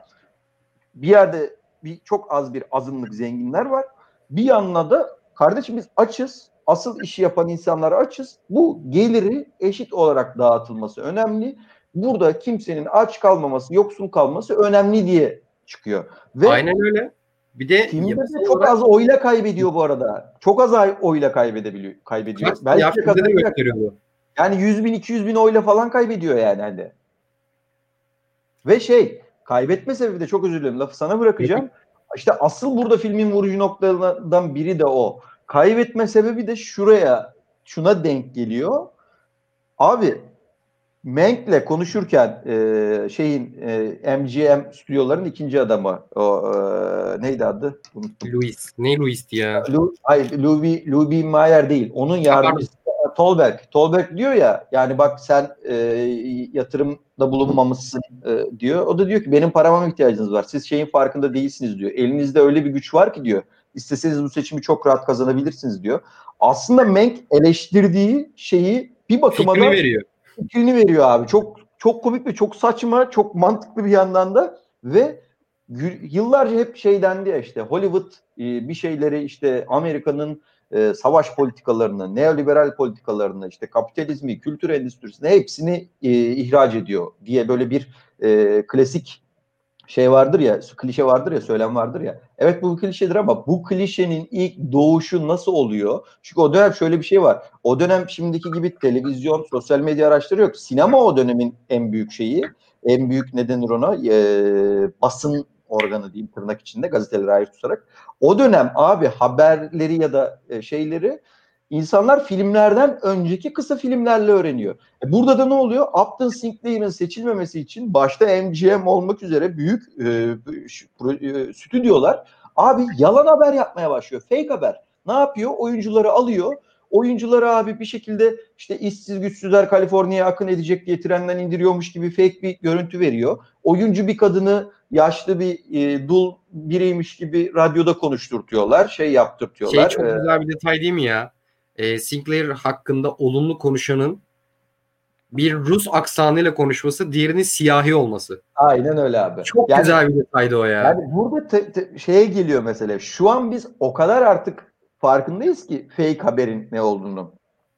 bir yerde bir çok az bir azınlık zenginler var. Bir yanına da kardeşim biz açız. Asıl işi yapan insanlar açız. Bu geliri eşit olarak dağıtılması önemli. Burada kimsenin aç kalmaması, yoksul kalması önemli diye çıkıyor. Ve Aynen öyle. Bir de Kimde de çok az oyla kaybediyor bu arada. Çok az oyla kaybedebiliyor. kaybediyor. Belki de gösteriyor Yani 100 bin 200 bin oyla falan kaybediyor yani hadi. Ve şey kaybetme sebebi de çok özür dilerim lafı sana bırakacağım. İşte asıl burada filmin vurucu noktalarından biri de o. Kaybetme sebebi de şuraya şuna denk geliyor. Abi Menk'le konuşurken e, şeyin e, MGM stüdyoların ikinci adamı o e, neydi adı? Unuttum. Louis. Ne Louis ya? Lu, hayır Louis, Louis Mayer değil. Onun yardımcısı Tolberg. Tolberg diyor ya yani bak sen e, yatırımda bulunmamışsın e, diyor. O da diyor ki benim parama ihtiyacınız var. Siz şeyin farkında değilsiniz diyor. Elinizde öyle bir güç var ki diyor. İsteseniz bu seçimi çok rahat kazanabilirsiniz diyor. Aslında Menk eleştirdiği şeyi bir bakıma Fikrini da veriyor fikrini veriyor abi. Çok çok komik ve çok saçma, çok mantıklı bir yandan da ve yıllarca hep şey dendi ya işte Hollywood e, bir şeyleri işte Amerika'nın e, savaş politikalarını, neoliberal politikalarını, işte kapitalizmi, kültür endüstrisini hepsini e, ihraç ediyor diye böyle bir e, klasik şey vardır ya, klişe vardır ya, söylem vardır ya. Evet bu klişedir ama bu klişenin ilk doğuşu nasıl oluyor? Çünkü o dönem şöyle bir şey var. O dönem şimdiki gibi televizyon, sosyal medya araçları yok. Sinema o dönemin en büyük şeyi. En büyük nedenir ona e, basın organı diyeyim tırnak içinde gazeteleri ayrı tutarak. O dönem abi haberleri ya da e, şeyleri İnsanlar filmlerden önceki kısa filmlerle öğreniyor. E burada da ne oluyor? Upton Sinclair'ın seçilmemesi için başta MGM olmak üzere büyük e, stüdyolar abi yalan haber yapmaya başlıyor. Fake haber. Ne yapıyor? Oyuncuları alıyor. Oyuncuları abi bir şekilde işte işsiz güçsüzler Kaliforniya'ya akın edecek diye trenden indiriyormuş gibi fake bir görüntü veriyor. Oyuncu bir kadını yaşlı bir e, dul biriymiş gibi radyoda konuşturtuyorlar. Şey yaptırtıyorlar. Şey çok ee, güzel bir detay değil mi ya? e, Sinclair hakkında olumlu konuşanın bir Rus aksanıyla konuşması, diğerinin siyahi olması. Aynen öyle abi. Çok yani, güzel bir detaydı o ya. Yani burada te, te, şeye geliyor mesela. Şu an biz o kadar artık farkındayız ki fake haberin ne olduğunu.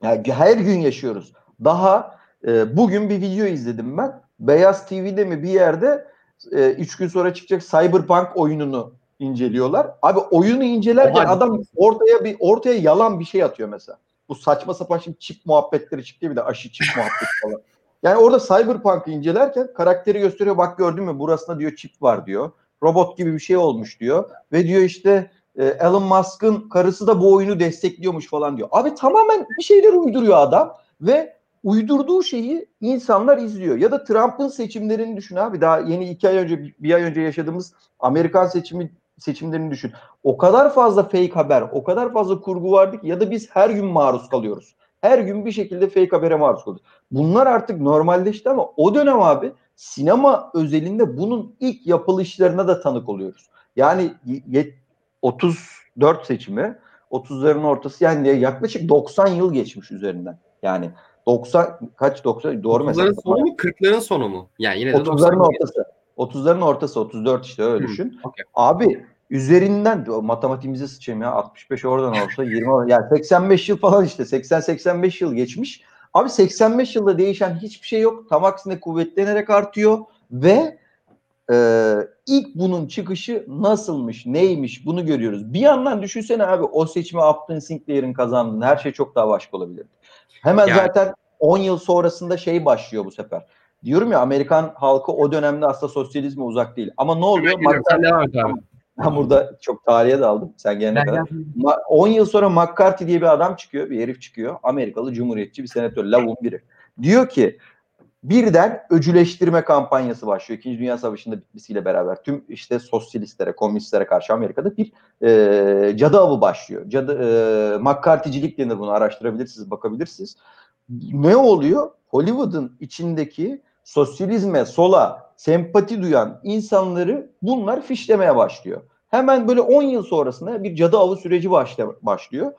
Yani her gün yaşıyoruz. Daha e, bugün bir video izledim ben. Beyaz TV'de mi bir yerde e, üç gün sonra çıkacak Cyberpunk oyununu inceliyorlar. Abi oyunu incelerken adam ortaya bir ortaya yalan bir şey atıyor mesela. Bu saçma sapan şimdi çip muhabbetleri çıktı bir de aşı çip muhabbeti falan. Yani orada Cyberpunk'ı incelerken karakteri gösteriyor. Bak gördün mü burasında diyor çip var diyor. Robot gibi bir şey olmuş diyor. Ve diyor işte e, Elon Musk'ın karısı da bu oyunu destekliyormuş falan diyor. Abi tamamen bir şeyler uyduruyor adam ve uydurduğu şeyi insanlar izliyor. Ya da Trump'ın seçimlerini düşün abi. Daha yeni iki ay önce, bir ay önce yaşadığımız Amerikan seçimi seçimlerini düşün. O kadar fazla fake haber, o kadar fazla kurgu vardı ki ya da biz her gün maruz kalıyoruz. Her gün bir şekilde fake habere maruz kalıyoruz. Bunlar artık normalleşti ama o dönem abi sinema özelinde bunun ilk yapılışlarına da tanık oluyoruz. Yani 34 seçimi 30'ların ortası yani yaklaşık 90 yıl geçmiş üzerinden. Yani 90 kaç 90 doğru mesela. 30'ların sonu mu 40'ların sonu mu? Yani yine de 30'ların ortası. 30'ların ortası 34 işte öyle düşün. Okay. Abi üzerinden matematiğimize sıçayım ya 65 oradan olsa 20 yani 85 yıl falan işte 80-85 yıl geçmiş. Abi 85 yılda değişen hiçbir şey yok. Tam aksine kuvvetlenerek artıyor ve e, ilk bunun çıkışı nasılmış, neymiş bunu görüyoruz. Bir yandan düşünsene abi o seçimi Upton Sinclair'in kazandığını her şey çok daha başka olabilirdi. Hemen yani. zaten 10 yıl sonrasında şey başlıyor bu sefer. Diyorum ya Amerikan halkı o dönemde aslında sosyalizme uzak değil. Ama ne oluyor? McCarthy, ben burada çok tarihe daldım. Sen gelene kadar. 10 yıl sonra McCarthy diye bir adam çıkıyor. Bir herif çıkıyor. Amerikalı Cumhuriyetçi bir senatör. Lavun biri. Diyor ki birden öcüleştirme kampanyası başlıyor. İkinci Dünya Savaşı'nda bitmesiyle beraber tüm işte sosyalistlere, komünistlere karşı Amerika'da bir e, cadı avı başlıyor. Cadı e, McCarthy'cilik denir bunu araştırabilirsiniz, bakabilirsiniz. Ne oluyor? Hollywood'un içindeki sosyalizme, sola sempati duyan insanları bunlar fişlemeye başlıyor. Hemen böyle 10 yıl sonrasında bir cadı avı süreci başlıyor.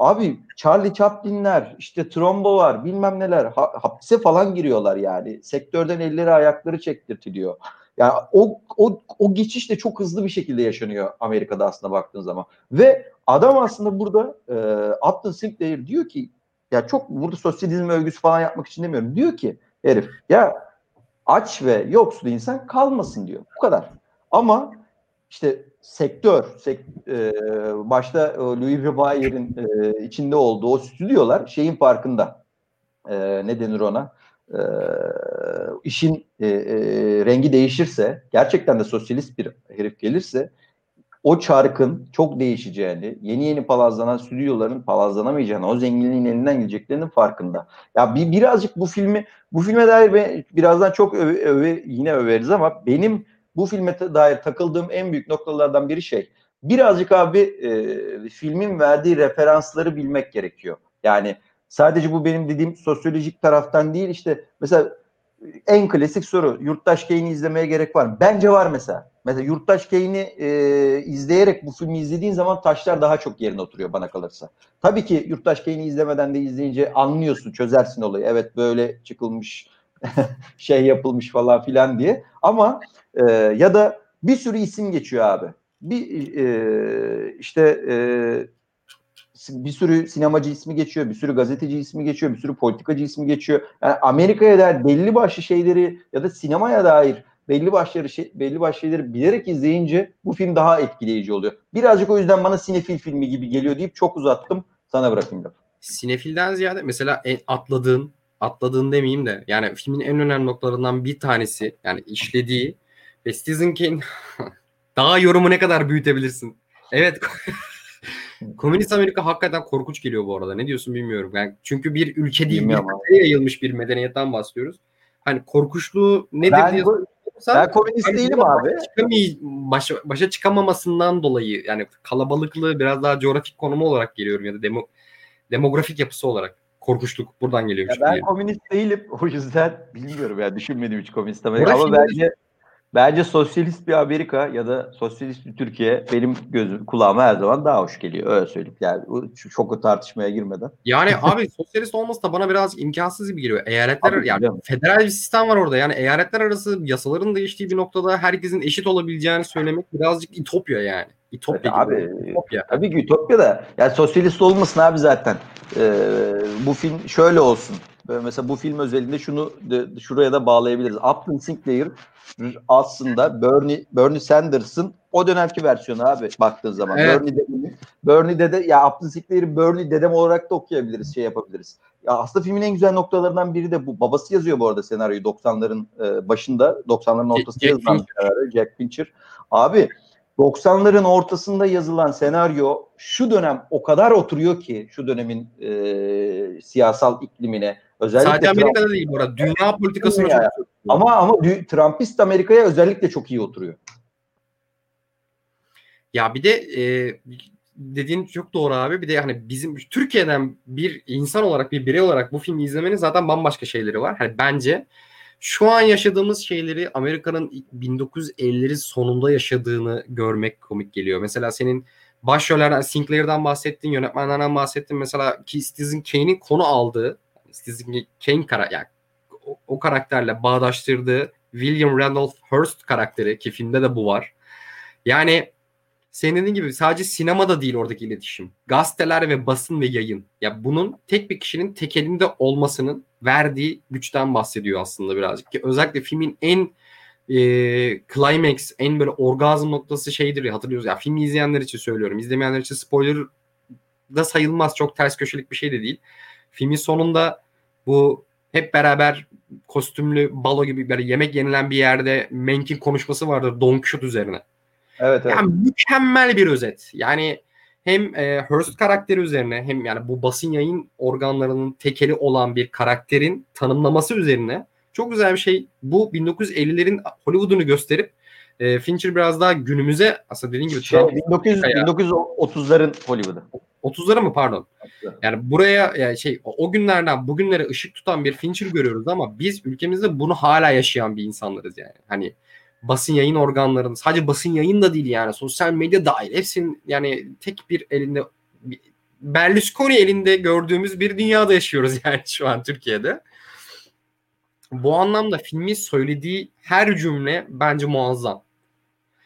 Abi Charlie Chaplin'ler, işte Trombo'lar, bilmem neler ha, hapse falan giriyorlar yani. Sektörden elleri ayakları çektirtiliyor. Yani o, o, o geçiş de çok hızlı bir şekilde yaşanıyor Amerika'da aslında baktığın zaman. Ve adam aslında burada e, Upton Sinclair diyor ki ya çok burada sosyalizm övgüsü falan yapmak için demiyorum. Diyor ki herif ya aç ve yoksul insan kalmasın diyor. Bu kadar. Ama işte sektör, sek, e, başta e, Louis Vuitton'in e, içinde olduğu o stüdyolar şeyin farkında. E, ne denir ona? E, işin e, e, rengi değişirse, gerçekten de sosyalist bir herif gelirse o çarkın çok değişeceğini, yeni yeni palazlanan stüdyoların palazlanamayacağını, o zenginliğin elinden geleceklerinin farkında. Ya bir birazcık bu filmi, bu filme dair ben birazdan çok öve, öve, yine överiz ama benim bu filme dair takıldığım en büyük noktalardan biri şey. Birazcık abi e, filmin verdiği referansları bilmek gerekiyor. Yani sadece bu benim dediğim sosyolojik taraftan değil işte mesela en klasik soru Yurttaş Kane'i izlemeye gerek var mı? Bence var mesela. Mesela Yurttaş Kane'i e, izleyerek bu filmi izlediğin zaman taşlar daha çok yerine oturuyor bana kalırsa. Tabii ki Yurttaş Kane'i izlemeden de izleyince anlıyorsun, çözersin olayı. Evet böyle çıkılmış, şey yapılmış falan filan diye. Ama e, ya da bir sürü isim geçiyor abi. Bir e, işte e, bir sürü sinemacı ismi geçiyor, bir sürü gazeteci ismi geçiyor, bir sürü politikacı ismi geçiyor. Yani Amerika'ya dair belli başlı şeyleri ya da sinemaya dair belli başlı şey, belli başlı şeyleri bilerek izleyince bu film daha etkileyici oluyor. Birazcık o yüzden bana sinefil filmi gibi geliyor deyip çok uzattım. Sana bırakayım lafı. Sinefilden ziyade mesela atladığın, atladığın demeyeyim de yani filmin en önemli noktalarından bir tanesi yani işlediği ve Citizen Kane daha yorumu ne kadar büyütebilirsin. Evet Komünist Amerika hakikaten korkunç geliyor bu arada. Ne diyorsun bilmiyorum. Yani çünkü bir ülke değil, Bilmiyorum bir yayılmış bir medeniyetten bahsediyoruz. Hani korkunçluğu nedir ben, diye ben komünist hani değilim abi. Başa, başa çıkamamasından dolayı yani kalabalıklığı biraz daha coğrafik konumu olarak geliyorum ya da demo, demografik yapısı olarak korkunçluk buradan geliyor. Ya ben diye. komünist değilim. O yüzden bilmiyorum ya düşünmedim hiç komünist Amerika ama bence Bence sosyalist bir Amerika ya da sosyalist bir Türkiye benim gözüm kulağıma her zaman daha hoş geliyor. Öyle söyleyeyim. Yani çok o tartışmaya girmeden. Yani abi sosyalist olması da bana biraz imkansız gibi geliyor. Eyaletler abi, yani federal bir sistem var orada. Yani eyaletler arası yasaların değiştiği bir noktada herkesin eşit olabileceğini söylemek birazcık itopya yani. İtopya evet, abi, Ütopya. Tabii ki Ütopya da. Yani sosyalist olmasın abi zaten. Ee, bu film şöyle olsun. Böyle mesela bu film özelinde şunu de, şuraya da bağlayabiliriz. Upton Sinclair aslında Bernie Bernie Sanders'ın o dönemki versiyonu abi baktığın zaman. Evet. Bernie dedemi, Bernie dede ya Upton Sinclair'i Bernie dedem olarak da okuyabiliriz, şey yapabiliriz. Ya aslında filmin en güzel noktalarından biri de bu. Babası yazıyor bu arada senaryoyu 90'ların e, başında, 90'ların ortasında Jack yazılan Jack Fincher. Abi 90'ların ortasında yazılan senaryo şu dönem o kadar oturuyor ki şu dönemin e, siyasal iklimine özellikle Sadece Amerika'da Trump, değil bu arada. Dünya politikasına çok. Ama ama Trumpist Amerika'ya özellikle çok iyi oturuyor. Ya bir de e, dediğin çok doğru abi. Bir de hani bizim Türkiye'den bir insan olarak bir birey olarak bu filmi izlemenin zaten bambaşka şeyleri var. Hani bence şu an yaşadığımız şeyleri Amerika'nın 1950'lerin sonunda yaşadığını görmek komik geliyor. Mesela senin başrollerden Sinclair'dan bahsettin, yönetmenlerden bahsettin. Mesela ki Citizen Kane'in konu aldığı, Citizen Kane kara yani o, o karakterle bağdaştırdığı William Randolph Hearst karakteri ki filmde de bu var. Yani senin dediğin gibi sadece sinemada değil oradaki iletişim. Gazeteler ve basın ve yayın. Ya bunun tek bir kişinin tek elinde olmasının verdiği güçten bahsediyor aslında birazcık. Ki özellikle filmin en e, climax, en böyle orgazm noktası şeydir ya hatırlıyoruz. Ya filmi izleyenler için söylüyorum. İzlemeyenler için spoiler da sayılmaz. Çok ters köşelik bir şey de değil. Filmin sonunda bu hep beraber kostümlü balo gibi böyle yemek yenilen bir yerde Menk'in konuşması vardır Don Quixote üzerine. Evet, evet. Yani mükemmel bir özet. Yani hem e, Hearst karakteri üzerine hem yani bu basın yayın organlarının tekeli olan bir karakterin tanımlaması üzerine çok güzel bir şey. Bu 1950'lerin Hollywood'unu gösterip e, Fincher biraz daha günümüze aslında dediğin gibi Şey, Trump 1900, 1930'ların Hollywood'u. 30'lara mı pardon? Yani buraya yani şey o günlerden bugünlere ışık tutan bir Fincher görüyoruz ama biz ülkemizde bunu hala yaşayan bir insanlarız yani. Hani basın yayın organlarının sadece basın yayın da değil yani sosyal medya dahil hepsinin yani tek bir elinde Berlusconi elinde gördüğümüz bir dünyada yaşıyoruz yani şu an Türkiye'de. Bu anlamda filmin söylediği her cümle bence muazzam.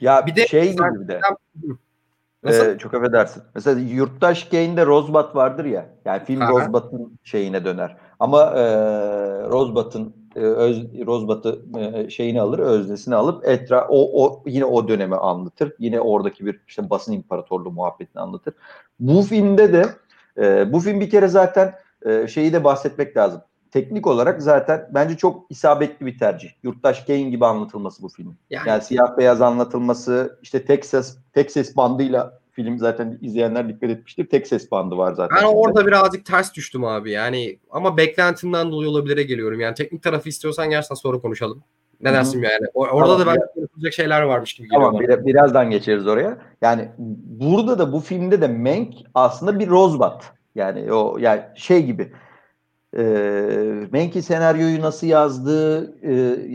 Ya Bir de şey gibi bir de. Ee, çok affedersin. Mesela Yurttaş Kane'de Rosebud vardır ya. Yani film Aha. Şeyine döner. Ama e, Rosebud'ın e, öz, Rosebud'ı e, şeyini alır, öznesini alıp etra o, o yine o dönemi anlatır. Yine oradaki bir işte basın imparatorluğu muhabbetini anlatır. Bu filmde de e, bu film bir kere zaten e, şeyi de bahsetmek lazım. Teknik olarak zaten bence çok isabetli bir tercih. Yurttaş Kane gibi anlatılması bu filmin. Yani, Yani siyah beyaz anlatılması, işte tek ses bandıyla film zaten izleyenler dikkat etmiştir. Tek ses bandı var zaten. ben orada birazcık ters düştüm abi yani ama beklentimden dolayı olabilire geliyorum. Yani teknik tarafı istiyorsan gerçekten sonra konuşalım. Ne dersin yani? O- Orada Tamam, da belki konuşulacak şeyler varmış gibi geliyor Tamam bana. bir- birazdan geçeriz oraya. Yani burada da bu filmde de Mank aslında bir Rosebud. Yani o yani şey gibi. E, Mank'in senaryoyu nasıl yazdığı,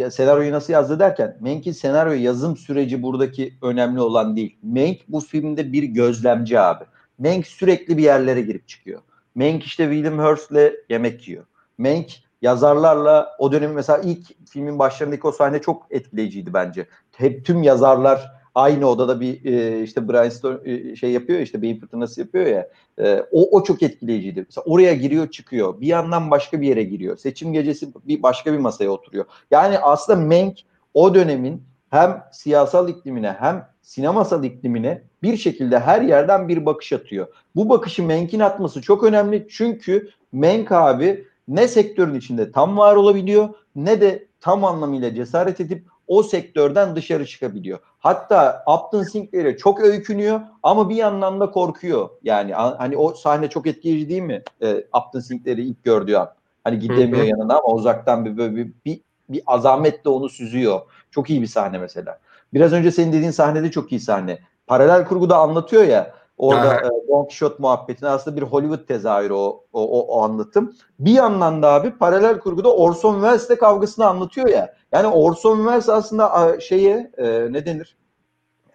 e, senaryoyu nasıl yazdı derken Mank'in senaryo yazım süreci buradaki önemli olan değil. Mank bu filmde bir gözlemci abi. Mank sürekli bir yerlere girip çıkıyor. Mank işte William Hurst'le yemek yiyor. Mank yazarlarla o dönemin mesela ilk filmin başlarındaki o sahne çok etkileyiciydi bence. Hep tüm yazarlar aynı odada bir e, işte brainstorm e, şey yapıyor ya, işte beyin fırtınası yapıyor ya. E, o o çok etkileyiciydi. Mesela oraya giriyor çıkıyor. Bir yandan başka bir yere giriyor. Seçim gecesi bir başka bir masaya oturuyor. Yani aslında Mank o dönemin hem siyasal iklimine hem sinemasal iklimine bir şekilde her yerden bir bakış atıyor. Bu bakışı Mank'in atması çok önemli çünkü Mank abi ne sektörün içinde tam var olabiliyor ne de tam anlamıyla cesaret edip o sektörden dışarı çıkabiliyor. Hatta Upton Sinclair'e çok öykünüyor ama bir yandan da korkuyor. Yani hani o sahne çok etkileyici değil mi? Ee, Upton Sinclair'i ilk gördüğü an. Hani gidemiyor Hı hı. yanına ama uzaktan bir böyle bir, bir, bir azametle onu süzüyor. Çok iyi bir sahne mesela. Biraz önce senin dediğin sahnede çok iyi sahne. Paralel kurguda anlatıyor ya orada Aha. e, Don Quixote muhabbetini aslında bir Hollywood tezahürü o, o, o, o anlatım. Bir yandan da abi paralel kurguda Orson Welles'le kavgasını anlatıyor ya. Yani Orson Welles aslında şeye e, ne denir?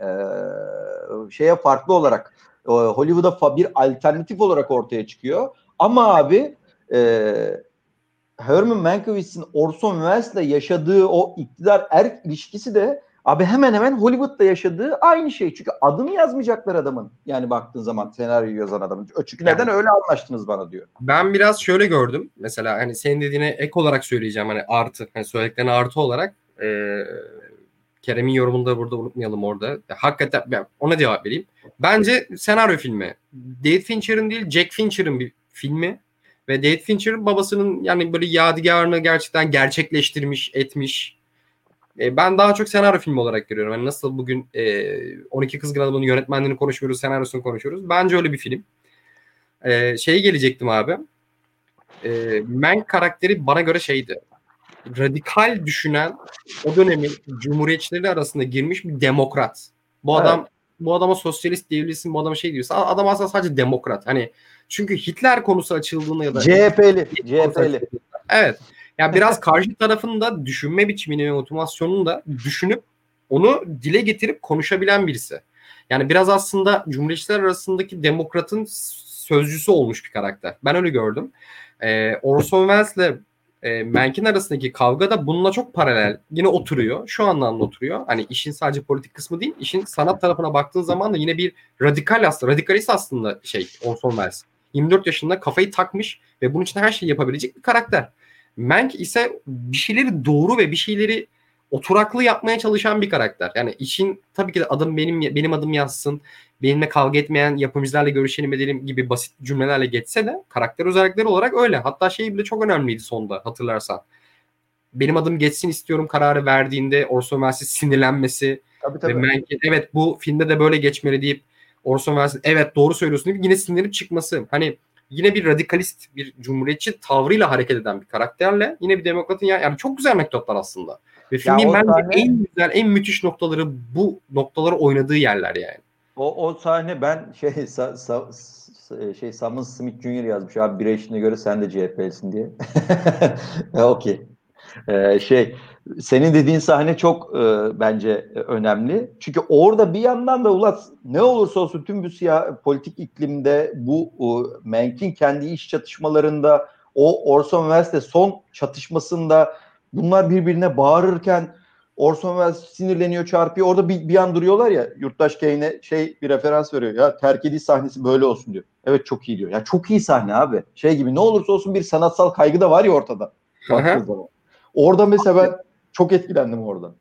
E, şeye farklı olarak e, Hollywood'a bir alternatif olarak ortaya çıkıyor. Ama abi e, Herman Mankiewicz'in Orson Welles'le yaşadığı o iktidar erk ilişkisi de abi hemen hemen Hollywood'da yaşadığı aynı şey. Çünkü adını yazmayacaklar adamın. Yani baktığın zaman senaryoyu yazan adamın. Çünkü neden öyle anlaştınız bana diyor. Ben biraz şöyle gördüm. Mesela hani senin dediğine ek olarak söyleyeceğim hani artı hani söylediklerine artı olarak e, Kerem'in yorumunu da burada unutmayalım orada. Hakikaten ben ona cevap vereyim. Bence senaryo filmi. David Fincher'ın değil Jack Fincher'ın bir filmi ve David Fincher'ın babasının yani böyle yadigarını gerçekten gerçekleştirmiş, etmiş. E, ben daha çok senaryo filmi olarak görüyorum. Yani nasıl bugün e, 12 Kızgın Adam'ın yönetmenliğini konuşuyoruz, senaryosunu konuşuyoruz. Bence öyle bir film. E, şeye gelecektim abi. E, Mank karakteri bana göre şeydi. Radikal düşünen o dönemin cumhuriyetçileri arasında girmiş bir demokrat. Bu Evet. adam bu adama sosyalist diyebilirsin, bu adama şey diyorsun. Adam aslında sadece demokrat. Hani çünkü Hitler konusu açıldığında ya da CHP'li. CHP'li. Evet. Yani biraz karşı tarafın da düşünme biçimini ve motivasyonunu da düşünüp onu dile getirip konuşabilen birisi. Yani biraz aslında Cumhuriyetçiler arasındaki demokratın sözcüsü olmuş bir karakter. Ben öyle gördüm. Ee, Orson Welles'le e, Menk'in arasındaki kavga da bununla çok paralel. Yine oturuyor. Şu anlamda oturuyor. Hani işin sadece politik kısmı değil. işin sanat tarafına baktığın zaman da yine bir radikal aslında. Radikalist aslında şey Orson Welles. 24 yaşında kafayı takmış ve bunun için her şeyi yapabilecek bir karakter. Mank ise bir şeyleri doğru ve bir şeyleri oturaklı yapmaya çalışan bir karakter. Yani işin tabii ki de adım benim benim adım yazsın, benimle kavga etmeyen yapımcılarla görüşelim edelim gibi basit cümlelerle geçse de karakter özellikleri olarak öyle. Hatta şey bile çok önemliydi sonda hatırlarsan. Benim adım geçsin istiyorum kararı verdiğinde Orson Welles'in sinirlenmesi tabii, tabii. ve Mank'in evet bu filmde de böyle geçmeli deyip Orson Welles'in evet doğru söylüyorsun deyip yine sinirlenip çıkması. Hani yine bir radikalist, bir cumhuriyetçi tavrıyla hareket eden bir karakterle yine bir demokratın yani, yani çok güzel mektuplar aslında. Ve filmin bence sahne... en güzel, en müthiş noktaları bu noktaları oynadığı yerler yani. O, o sahne ben şey sa, sa, şey Simon Smith Jr. yazmış abi bir eşine göre sen de CHP'lisin diye. Okey. Ee, şey senin dediğin sahne çok e, bence önemli. Çünkü orada bir yandan da ulan ne olursa olsun tüm bu siyah politik iklimde bu e, Menk'in kendi iş çatışmalarında o Orson Welles'le son çatışmasında bunlar birbirine bağırırken Orson Welles sinirleniyor çarpıyor. Orada bir, bir an duruyorlar ya yurttaş Kane'e şey bir referans veriyor. Ya terk ediş sahnesi böyle olsun diyor. Evet çok iyi diyor. Ya çok iyi sahne abi. Şey gibi ne olursa olsun bir sanatsal kaygı da var ya ortada. Orada mesela ben çok etkilendim orada.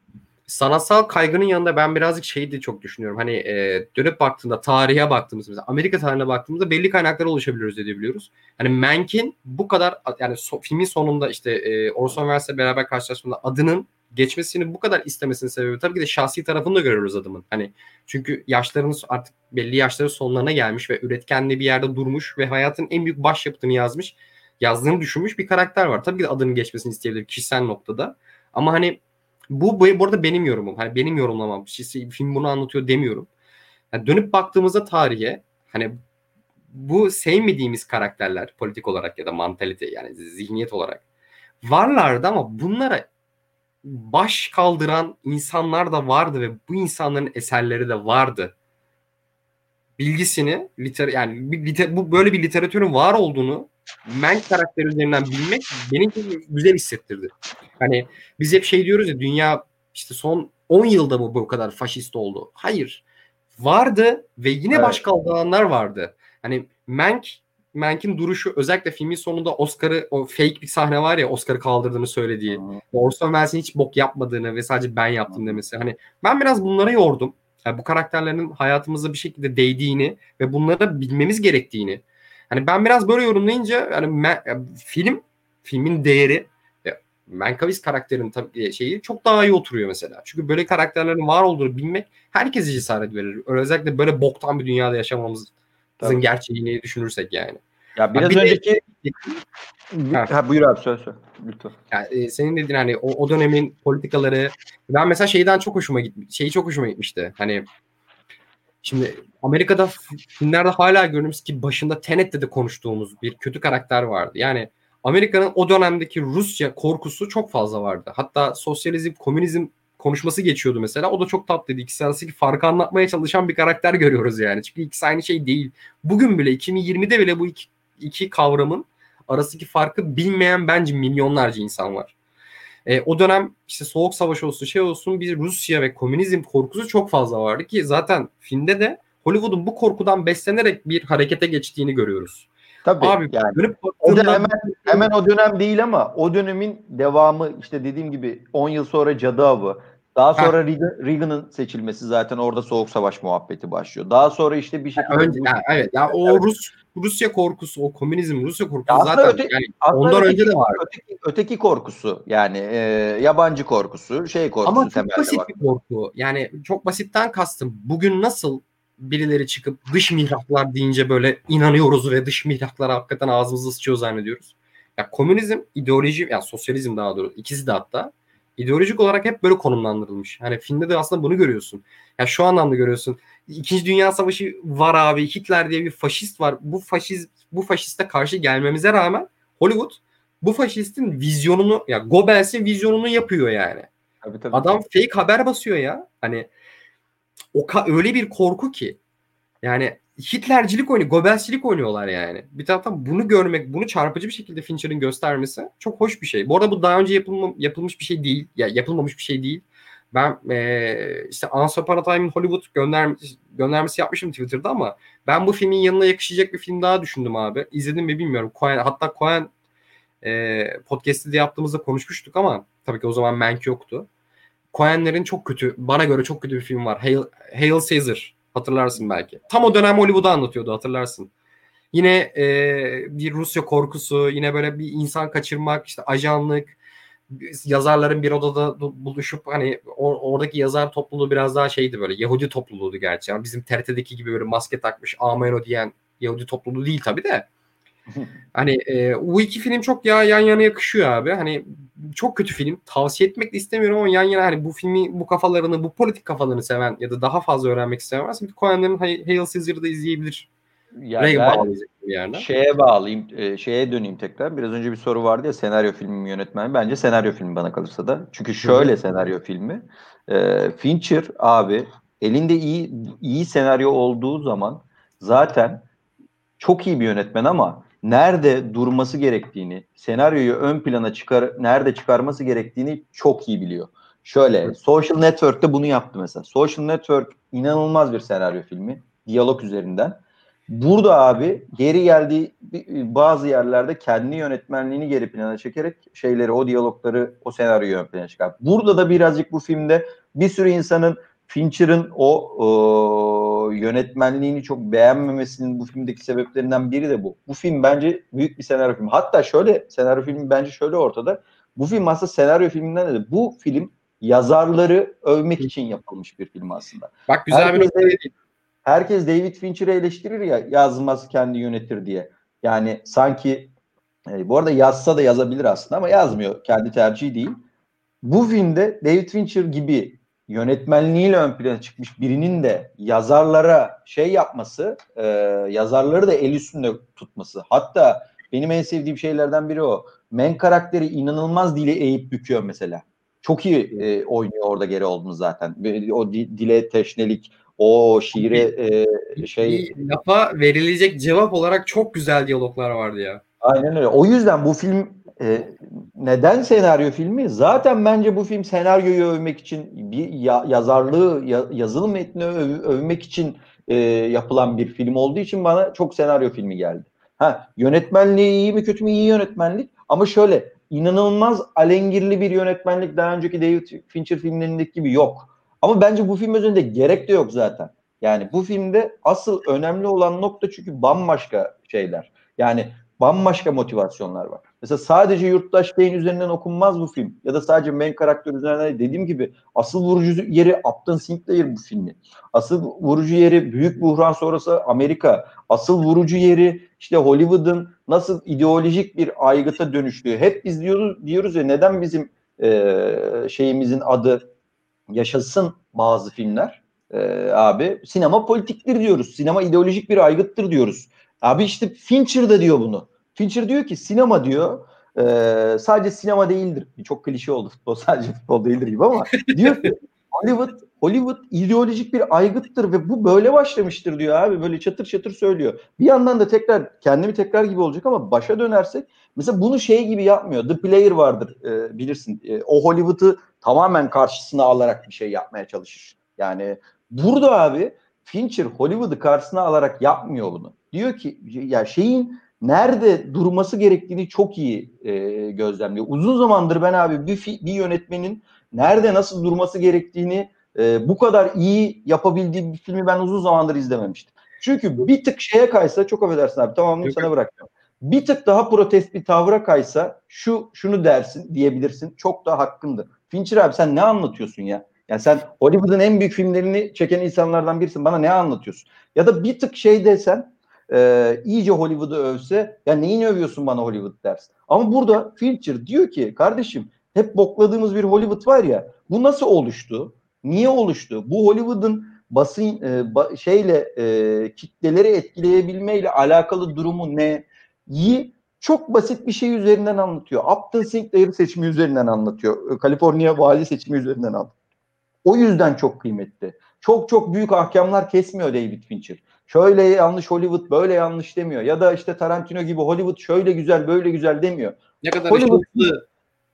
Sanatsal kaygının yanında ben birazcık şeyi de çok düşünüyorum. Hani e, dönüp baktığında tarihe baktığımızda mesela Amerika tarihine baktığımızda belli kaynaklara ulaşabiliyoruz edebiliyoruz. Hani Mank'in bu kadar yani so, filmin sonunda işte e, Orson Welles'le beraber karşılaştığında adının geçmesini bu kadar istemesinin sebebi tabii ki de şahsi tarafını da görüyoruz adamın. Hani çünkü yaşlarının artık belli yaşların sonlarına gelmiş ve üretkenliği bir yerde durmuş ve hayatın en büyük başyapıtını yazmış, yazdığını düşünmüş bir karakter var. Tabii ki adının geçmesini isteyebilir kişisel noktada. Ama hani bu, bu, bu arada benim yorumum. Hani benim yorumlamam. Şey, film bunu anlatıyor demiyorum. Yani dönüp baktığımızda tarihe hani bu sevmediğimiz karakterler politik olarak ya da mantalite yani zihniyet olarak varlardı ama bunlara baş kaldıran insanlar da vardı ve bu insanların eserleri de vardı. Bilgisini liter yani bir, liter, bu böyle bir literatürün var olduğunu men karakteri üzerinden bilmek benim güzel hissettirdi. Hani biz hep şey diyoruz ya dünya işte son 10 yılda mı bu kadar faşist oldu? Hayır. Vardı ve yine evet. baş kaldıranlar vardı. Hani Mank Mank'in duruşu özellikle filmin sonunda Oscar'ı o fake bir sahne var ya Oscar'ı kaldırdığını söylediği. Hmm. Orson Welles'in hiç bok yapmadığını ve sadece ben yaptım demesi. Hani ben biraz bunlara yordum. Yani bu karakterlerin hayatımıza bir şekilde değdiğini ve bunları bilmemiz gerektiğini. Hani ben biraz böyle yorumlayınca yani film filmin değeri Mankiewicz karakterin tabii şeyi çok daha iyi oturuyor mesela. Çünkü böyle karakterlerin var olduğunu bilmek herkese cesaret verir. Özellikle böyle boktan bir dünyada yaşamamız Tabii. gerçeğini düşünürsek yani. Ya biraz bir önceki de... ha. buyur abi söyle söyle. Lütfen. Yani, e, senin dediğin hani o, o dönemin politikaları ben mesela şeyden çok hoşuma gitmiş. Şeyi çok hoşuma gitmişti. Hani şimdi Amerika'da filmlerde hala görüyoruz ki başında Tenet'te de konuştuğumuz bir kötü karakter vardı. Yani Amerika'nın o dönemdeki Rusya korkusu çok fazla vardı. Hatta sosyalizm, komünizm konuşması geçiyordu mesela. O da çok tatlıydı. İkisi arasındaki farkı anlatmaya çalışan bir karakter görüyoruz yani. Çünkü ikisi aynı şey değil. Bugün bile 2020'de bile bu iki, iki kavramın arasındaki farkı bilmeyen bence milyonlarca insan var. E, o dönem işte Soğuk Savaş olsun şey olsun bir Rusya ve komünizm korkusu çok fazla vardı ki zaten filmde de Hollywood'un bu korkudan beslenerek bir harekete geçtiğini görüyoruz. Tabii Abi, yani. Dönüp o dönem, hemen, hemen o dönem değil ama o dönemin devamı işte dediğim gibi 10 yıl sonra Cadı Avı, daha sonra Reagan'ın seçilmesi zaten orada soğuk savaş muhabbeti başlıyor. Daha sonra işte bir şekilde önce, yani, evet ya o evet. Rus Rusya korkusu, o komünizm Rusya korkusu aslında zaten öte, yani ondan öteki, önce de var. Öteki, öteki korkusu yani e, yabancı korkusu, şey korkusu Ama çok basit var. bir korku. Yani çok basitten kastım. Bugün nasıl birileri çıkıp dış mihraklar deyince böyle inanıyoruz ve dış mihraklara hakikaten ağzımızı sıçıyor zannediyoruz. Ya komünizm, ideoloji, ya sosyalizm daha doğrusu ikisi de hatta ideolojik olarak hep böyle konumlandırılmış. Hani filmde de aslında bunu görüyorsun. Ya şu anlamda görüyorsun. İkinci Dünya Savaşı var abi. Hitler diye bir faşist var. Bu faşist bu faşiste karşı gelmemize rağmen Hollywood bu faşistin vizyonunu ya Goebbels'in vizyonunu yapıyor yani. Tabii, tabii. Adam fake haber basıyor ya. Hani o öyle bir korku ki yani Hitlercilik oynuyor, Goebbelscilik oynuyorlar yani. Bir taraftan bunu görmek, bunu çarpıcı bir şekilde Fincher'ın göstermesi çok hoş bir şey. Bu arada bu daha önce yapılma, yapılmış bir şey değil. Ya yapılmamış bir şey değil. Ben e, işte Once Upon a Time in Hollywood göndermesi, göndermesi yapmışım Twitter'da ama ben bu filmin yanına yakışacak bir film daha düşündüm abi. İzledim mi bilmiyorum. Coen, hatta Coen e, podcast'te de yaptığımızda konuşmuştuk ama tabii ki o zaman Mank yoktu. Coen'lerin çok kötü, bana göre çok kötü bir film var. Hail, Hail Caesar. Hatırlarsın belki. Tam o dönem Hollywood'u anlatıyordu hatırlarsın. Yine e, bir Rusya korkusu, yine böyle bir insan kaçırmak, işte ajanlık, yazarların bir odada buluşup hani or, oradaki yazar topluluğu biraz daha şeydi böyle Yahudi topluluğuydu gerçi. Yani bizim TRT'deki gibi böyle maske takmış Ameno diyen Yahudi topluluğu değil tabii de. Hani e, bu iki film çok ya yan yana yakışıyor abi. Hani çok kötü film. Tavsiye etmek de istemiyorum ama yan yana hani bu filmi bu kafalarını, bu politik kafalarını seven ya da daha fazla öğrenmek isteyen varsa Coen'lerin Hail Caesar'ı da izleyebilir. Yani ben şeye bağlayayım, e, şeye döneyim tekrar. Biraz önce bir soru vardı ya senaryo filmi yönetmeni. Bence senaryo filmi bana kalırsa da. Çünkü şöyle senaryo filmi. E, Fincher abi elinde iyi iyi senaryo olduğu zaman zaten çok iyi bir yönetmen ama nerede durması gerektiğini, senaryoyu ön plana çıkar nerede çıkarması gerektiğini çok iyi biliyor. Şöyle, Social Network'te bunu yaptı mesela. Social Network inanılmaz bir senaryo filmi. Diyalog üzerinden. Burada abi geri geldiği bazı yerlerde kendi yönetmenliğini geri plana çekerek şeyleri, o diyalogları, o senaryoyu ön plana çıkar. Burada da birazcık bu filmde bir sürü insanın Fincher'ın o, o yönetmenliğini çok beğenmemesinin bu filmdeki sebeplerinden biri de bu. Bu film bence büyük bir senaryo filmi. Hatta şöyle senaryo filmi bence şöyle ortada. Bu film aslında senaryo filminden de bu film yazarları övmek için yapılmış bir film aslında. Bak güzel herkes, bir Herkes David Fincher'ı eleştirir ya yazmaz kendi yönetir diye. Yani sanki e, bu arada yazsa da yazabilir aslında ama yazmıyor. Kendi tercihi değil. Bu filmde David Fincher gibi yönetmenliğiyle ön plana çıkmış birinin de yazarlara şey yapması, e, yazarları da el üstünde tutması. Hatta benim en sevdiğim şeylerden biri o. Men karakteri inanılmaz dili eğip büküyor mesela. Çok iyi e, oynuyor orada geri olduğunu zaten. O dile teşnelik, o şiire e, şey... Lafa verilecek cevap olarak çok güzel diyaloglar vardı ya. Aynen öyle. O yüzden bu film e, neden senaryo filmi? Zaten bence bu film senaryoyu övmek için bir ya, yazarlığı, ya, yazılı metni öv, övmek için e, yapılan bir film olduğu için bana çok senaryo filmi geldi. Ha yönetmenliği iyi mi kötü mü iyi yönetmenlik ama şöyle inanılmaz alengirli bir yönetmenlik daha önceki David Fincher filmlerindeki gibi yok. Ama bence bu film üzerinde gerek de yok zaten. Yani bu filmde asıl önemli olan nokta çünkü bambaşka şeyler. Yani bambaşka motivasyonlar var. Mesela sadece Yurttaş Bey'in üzerinden okunmaz bu film. Ya da sadece main karakter üzerinden dediğim gibi asıl vurucu yeri Upton Sinclair bu filmi. Asıl vurucu yeri Büyük Buhran sonrası Amerika. Asıl vurucu yeri işte Hollywood'un nasıl ideolojik bir aygıta dönüştüğü. Hep biz diyoruz, diyoruz ya neden bizim e, şeyimizin adı yaşasın bazı filmler e, abi. Sinema politiktir diyoruz. Sinema ideolojik bir aygıttır diyoruz. Abi işte Fincher de diyor bunu. Fincher diyor ki sinema diyor e, sadece sinema değildir. Çok klişe oldu futbol sadece futbol değildir gibi ama diyor ki Hollywood Hollywood ideolojik bir aygıttır ve bu böyle başlamıştır diyor abi. Böyle çatır çatır söylüyor. Bir yandan da tekrar kendimi tekrar gibi olacak ama başa dönersek mesela bunu şey gibi yapmıyor. The Player vardır e, bilirsin. E, o Hollywood'u tamamen karşısına alarak bir şey yapmaya çalışır. Yani burada abi Fincher Hollywood'u karşısına alarak yapmıyor bunu. Diyor ki ya şeyin nerede durması gerektiğini çok iyi e, gözlemliyor. Uzun zamandır ben abi bir, bir yönetmenin nerede nasıl durması gerektiğini e, bu kadar iyi yapabildiği bir filmi ben uzun zamandır izlememiştim. Çünkü bir tık şeye kaysa çok affedersin abi tamamını sana bırakıyorum. Bir tık daha protest bir tavra kaysa şu şunu dersin diyebilirsin. Çok da hakkındır. Fincher abi sen ne anlatıyorsun ya? Yani sen Hollywood'un en büyük filmlerini çeken insanlardan birisin. Bana ne anlatıyorsun? Ya da bir tık şey desen e, iyice Hollywood'u övse ya neyini övüyorsun bana Hollywood dersin. Ama burada Fincher diyor ki kardeşim hep bokladığımız bir Hollywood var ya bu nasıl oluştu? Niye oluştu? Bu Hollywood'un basın e, ba, şeyle e, kitleleri etkileyebilmeyle alakalı durumu ne? Yi çok basit bir şey üzerinden anlatıyor. Upton Sinclair seçimi üzerinden anlatıyor. Kaliforniya vali seçimi üzerinden anlatıyor. O yüzden çok kıymetli. Çok çok büyük ahkamlar kesmiyor David Fincher. Şöyle yanlış Hollywood böyle yanlış demiyor. Ya da işte Tarantino gibi Hollywood şöyle güzel böyle güzel demiyor. Ne kadar Hollywood,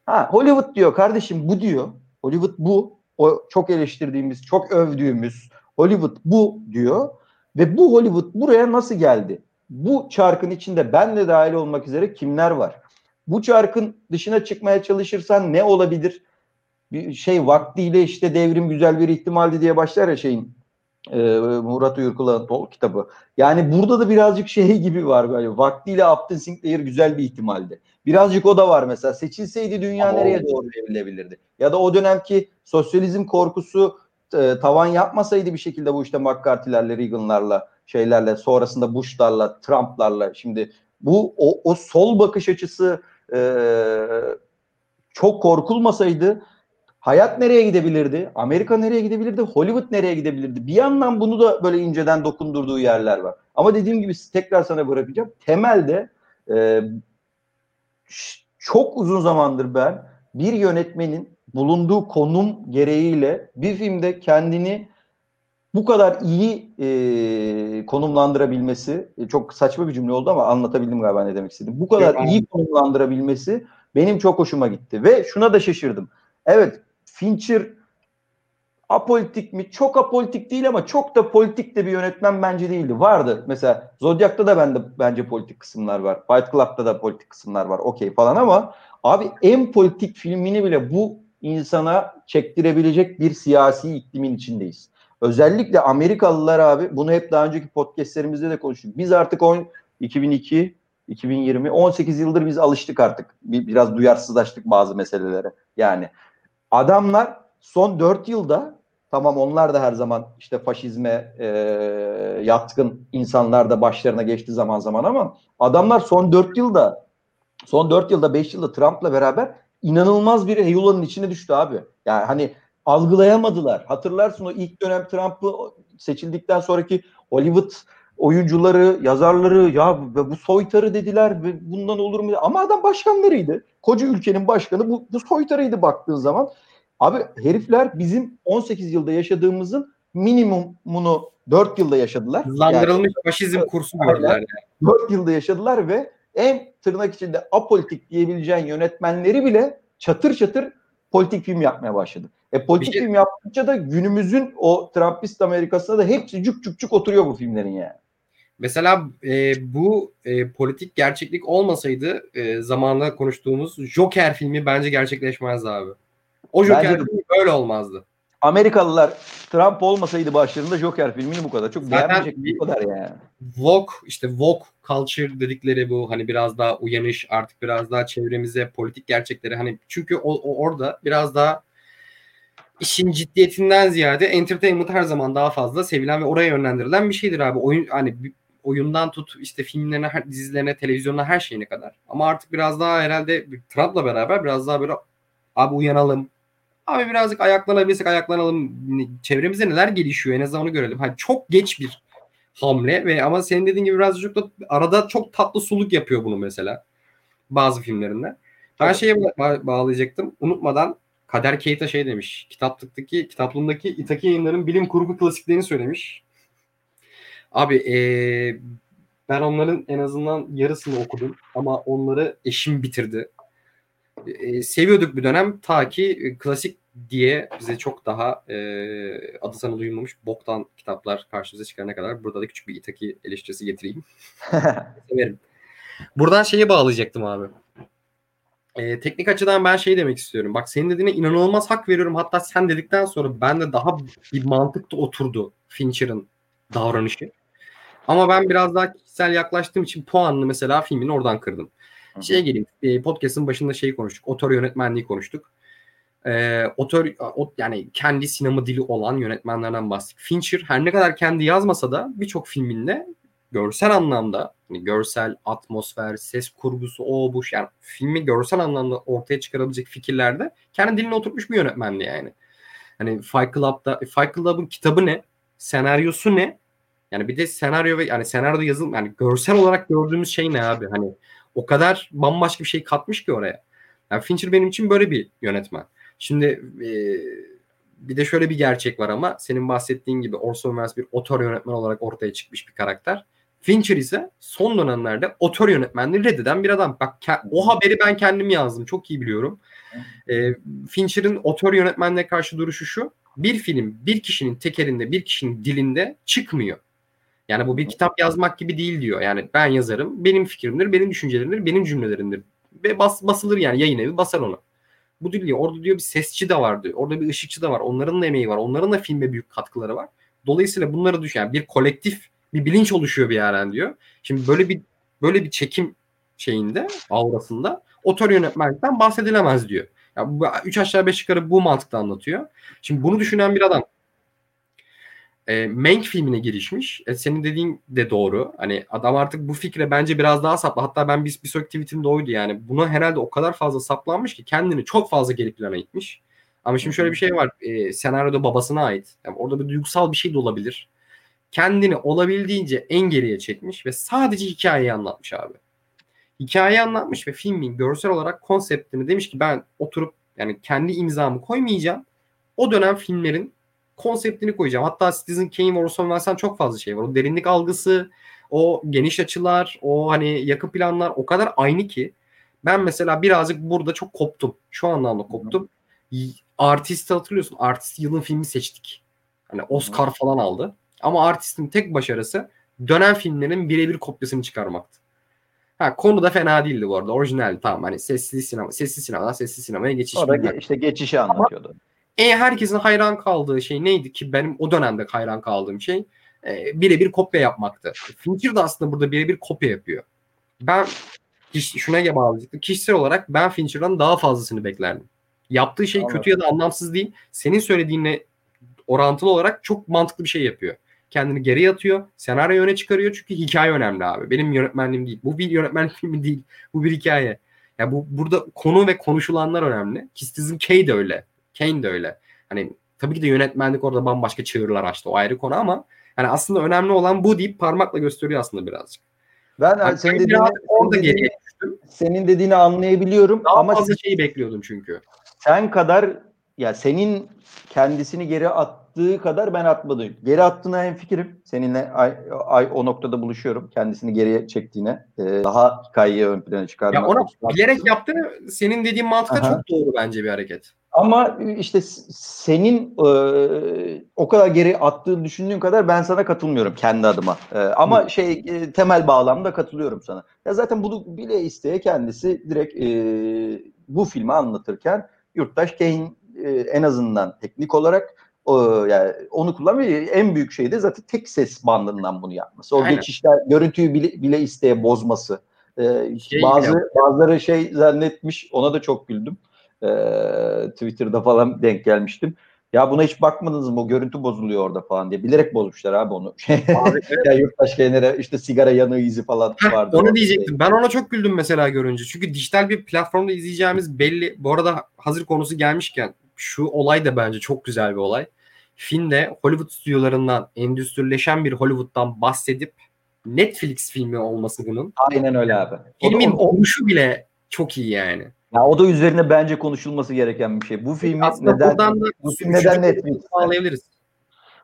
ha, Hollywood diyor kardeşim bu diyor. Hollywood bu. O çok eleştirdiğimiz, çok övdüğümüz Hollywood bu diyor. Ve bu Hollywood buraya nasıl geldi? Bu çarkın içinde ben de dahil olmak üzere kimler var? Bu çarkın dışına çıkmaya çalışırsan ne olabilir? Bir şey vaktiyle işte devrim güzel bir ihtimaldi diye başlar ya şeyin e, Murat Uyurkula'nın kitabı. Yani burada da birazcık şey gibi var böyle vaktiyle Upton Sinclair güzel bir ihtimaldi. Birazcık o da var mesela. Seçilseydi dünya Ama nereye doğru evrilebilirdi? Ya da o dönemki sosyalizm korkusu e, tavan yapmasaydı bir şekilde bu işte McCarthy'lerle, Reagan'larla, şeylerle, sonrasında Bush'larla, Trump'larla şimdi bu o, o sol bakış açısı e, çok korkulmasaydı hayat nereye gidebilirdi? Amerika nereye gidebilirdi? Hollywood nereye gidebilirdi? Bir yandan bunu da böyle inceden dokundurduğu yerler var. Ama dediğim gibi tekrar sana bırakacağım. Temelde e, çok uzun zamandır ben bir yönetmenin bulunduğu konum gereğiyle bir filmde kendini bu kadar iyi e, konumlandırabilmesi e, çok saçma bir cümle oldu ama anlatabildim galiba ne demek istedim. Bu kadar Yok, iyi konumlandırabilmesi benim çok hoşuma gitti ve şuna da şaşırdım. Evet Fincher apolitik mi? Çok apolitik değil ama çok da politik de bir yönetmen bence değildi. Vardı. Mesela Zodiac'ta da bende bence politik kısımlar var. Fight Club'da da politik kısımlar var. Okey falan ama abi en politik filmini bile bu insana çektirebilecek bir siyasi iklimin içindeyiz. Özellikle Amerikalılar abi bunu hep daha önceki podcastlerimizde de konuştuk. Biz artık 10, 2002, 2020, 18 yıldır biz alıştık artık. Bir, biraz duyarsızlaştık bazı meselelere. Yani adamlar son 4 yılda tamam onlar da her zaman işte faşizme e, yatkın insanlar da başlarına geçti zaman zaman ama adamlar son 4 yılda son 4 yılda 5 yılda Trump'la beraber inanılmaz bir heyulanın içine düştü abi. Yani hani algılayamadılar. Hatırlarsın o ilk dönem Trump'ı seçildikten sonraki Hollywood oyuncuları, yazarları ya bu soytarı dediler ve bundan olur mu? Ama adam başkanlarıydı. Koca ülkenin başkanı bu, bu soytarıydı baktığın zaman. Abi herifler bizim 18 yılda yaşadığımızın minimumunu 4 yılda yaşadılar. Hızlandırılmış yani, faşizm kursu gördüler. Yani. 4 yılda yaşadılar ve en tırnak içinde apolitik diyebileceğin yönetmenleri bile çatır çatır politik film yapmaya başladı. E politik şey... film yaptıkça da günümüzün o Trumpist Amerikasına da hepsi cuk cuk cuk oturuyor bu filmlerin yani. Mesela e, bu e, politik gerçeklik olmasaydı e, zamanında konuştuğumuz Joker filmi bence gerçekleşmezdi abi. O Joker bence filmi böyle olmazdı. Amerikalılar Trump olmasaydı başlarında Joker filmini bu kadar. Çok Zaten beğenmeyecek bu kadar yani. Vogue işte Vogue culture dedikleri bu hani biraz daha uyanış artık biraz daha çevremize politik gerçekleri hani çünkü o, o orada biraz daha işin ciddiyetinden ziyade entertainment her zaman daha fazla sevilen ve oraya yönlendirilen bir şeydir abi. Oyun hani oyundan tut işte filmlerine, dizilerine, televizyonuna her şeyine kadar. Ama artık biraz daha herhalde Trump'la beraber biraz daha böyle abi uyanalım. Abi birazcık ayaklanabilirsek ayaklanalım. Çevremize neler gelişiyor en azından onu görelim. Hani çok geç bir hamle ve ama senin dediğin gibi birazcık da arada çok tatlı suluk yapıyor bunu mesela. Bazı filmlerinde. Ben şeye ba- bağlayacaktım. Unutmadan Kader Keita şey demiş. Kitaplıktaki, kitaplığındaki Itaki yayınların bilim kurgu klasiklerini söylemiş. Abi ee, ben onların en azından yarısını okudum ama onları eşim bitirdi. E, seviyorduk bir dönem ta ki klasik diye bize çok daha e, adı sana duyulmamış boktan kitaplar karşımıza çıkarana kadar burada da küçük bir Itaki eleştirisi getireyim. Severim. Buradan şeye bağlayacaktım abi. E, teknik açıdan ben şey demek istiyorum. Bak senin dediğine inanılmaz hak veriyorum. Hatta sen dedikten sonra ben de daha bir mantıkta oturdu Fincher'ın davranışı. Ama ben biraz daha kişisel yaklaştığım için puanını mesela filmin oradan kırdım. Hı-hı. Şeye geleyim. E, podcast'ın başında şeyi konuştuk. Otör yönetmenliği konuştuk. E, otör o, yani kendi sinema dili olan yönetmenlerden bahsettik. Fincher her ne kadar kendi yazmasa da birçok filminde görsel anlamda hani görsel, atmosfer, ses kurgusu, o bu yani filmi görsel anlamda ortaya çıkarabilecek fikirlerde kendi diline oturmuş bir yönetmendi yani. Hani Fight Club'da Fight Club'ın kitabı ne? Senaryosu ne? Yani bir de senaryo ve yani senaryo yazılım yani görsel olarak gördüğümüz şey ne abi? Hani o kadar bambaşka bir şey katmış ki oraya. Yani Fincher benim için böyle bir yönetmen. Şimdi e, bir de şöyle bir gerçek var ama senin bahsettiğin gibi Orson Welles bir otör yönetmen olarak ortaya çıkmış bir karakter. Fincher ise son dönemlerde otör yönetmenliği reddeden bir adam. Bak o haberi ben kendim yazdım. Çok iyi biliyorum. E, Fincher'ın otör yönetmenliğe karşı duruşu şu. Bir film bir kişinin tekerinde, bir kişinin dilinde çıkmıyor. Yani bu bir kitap yazmak gibi değil diyor. Yani ben yazarım, benim fikrimdir, benim düşüncelerimdir, benim cümlelerimdir. Ve bas, basılır yani yayın evi basar onu. Bu değil diyor. Orada diyor bir sesçi de var diyor. Orada bir ışıkçı da var. Onların da emeği var. Onların da filme büyük katkıları var. Dolayısıyla bunları düşün. Yani bir kolektif bir bilinç oluşuyor bir yerden diyor. Şimdi böyle bir böyle bir çekim şeyinde, aurasında otör yönetmenlikten bahsedilemez diyor. Yani bu, üç aşağı beş yukarı bu mantıkta anlatıyor. Şimdi bunu düşünen bir adam e, Mank filmine girişmiş. E, senin dediğin de doğru. Hani adam artık bu fikre bence biraz daha saplı. Hatta ben bir, bir sonraki tweetimde oydu yani. Buna herhalde o kadar fazla saplanmış ki kendini çok fazla geri plana itmiş. Ama şimdi şöyle bir şey var. E, senaryoda babasına ait. Yani orada bir duygusal bir şey de olabilir. Kendini olabildiğince en geriye çekmiş ve sadece hikayeyi anlatmış abi. Hikayeyi anlatmış ve filmin görsel olarak konseptini demiş ki ben oturup yani kendi imzamı koymayacağım. O dönem filmlerin konseptini koyacağım. Hatta Citizen Kane ve Orson Welles'ten çok fazla şey var. O derinlik algısı, o geniş açılar, o hani yakın planlar o kadar aynı ki ben mesela birazcık burada çok koptum. Şu anlamda koptum. Artist'i hatırlıyorsun. Artist yılın filmi seçtik. Hani Oscar falan aldı. Ama artistin tek başarısı dönem filmlerin birebir kopyasını çıkarmaktı. Ha konu da fena değildi bu arada. Orijinal tamam hani sesli sinema, sesli sinemadan sesli sinemaya geçiş. Orada ge- işte geçişi anlatıyordu. Ama e, herkesin hayran kaldığı şey neydi ki benim o dönemde hayran kaldığım şey e, birebir kopya yapmaktı. Fincher de aslında burada birebir kopya yapıyor. Ben şuna bağlayacaktım. Kişisel olarak ben Fincher'dan daha fazlasını beklerdim. Yaptığı şey Anladım. kötü ya da anlamsız değil. Senin söylediğinle orantılı olarak çok mantıklı bir şey yapıyor. Kendini geri atıyor. Senaryo öne çıkarıyor çünkü hikaye önemli abi. Benim yönetmenliğim değil. Bu bir yönetmenlik filmi değil. Bu bir hikaye. Ya yani bu burada konu ve konuşulanlar önemli. Citizen K de öyle. Kane de öyle. Hani tabii ki de yönetmenlik orada bambaşka çığırlar açtı. O ayrı konu ama hani aslında önemli olan bu deyip parmakla gösteriyor aslında birazcık. Ben yani senin dediğini, orada senin düştüm. Senin dediğini anlayabiliyorum Daha ama fazla şeyi bekliyordum çünkü. Sen kadar ya senin kendisini geri attığı kadar ben atmadım. Geri attığına en fikrim. Seninle ay, ay o noktada buluşuyorum. Kendisini geriye çektiğine. E, daha hikayeyi ön plana çıkarmak. Ya ona bilerek yaptığını senin dediğin mantıkla çok doğru bence bir hareket. Ama işte senin e, o kadar geri attığını düşündüğün kadar ben sana katılmıyorum kendi adıma. E, ama Hı. şey e, temel bağlamda katılıyorum sana. Ya zaten bunu bile isteye kendisi direkt e, bu filmi anlatırken Yurttaş Kane e, en azından teknik olarak o, yani onu kullanmıyor. En büyük şey de zaten tek ses bandından bunu yapması. O Aynen. geçişler görüntüyü bile, bile isteye bozması. Ee, şey bazı ya. bazıları şey zannetmiş ona da çok güldüm. Ee, Twitter'da falan denk gelmiştim. Ya buna hiç bakmadınız mı? O görüntü bozuluyor orada falan diye. Bilerek bozmuşlar abi onu. Abi, evet. ya yurttaş genere işte sigara yanığı izi falan Heh, vardı. Onu diyecektim. Ben ona çok güldüm mesela görünce. Çünkü dijital bir platformda izleyeceğimiz belli. Bu arada hazır konusu gelmişken şu olay da bence çok güzel bir olay. Filmde Hollywood stüdyolarından endüstrileşen bir Hollywood'dan bahsedip Netflix filmi olması bunun. Aynen öyle abi. Filmin oluşu bile çok iyi yani. Ya o da üzerine bence konuşulması gereken bir şey. Bu filmi Aslında neden da bu film neden Netflix bağlayabiliriz.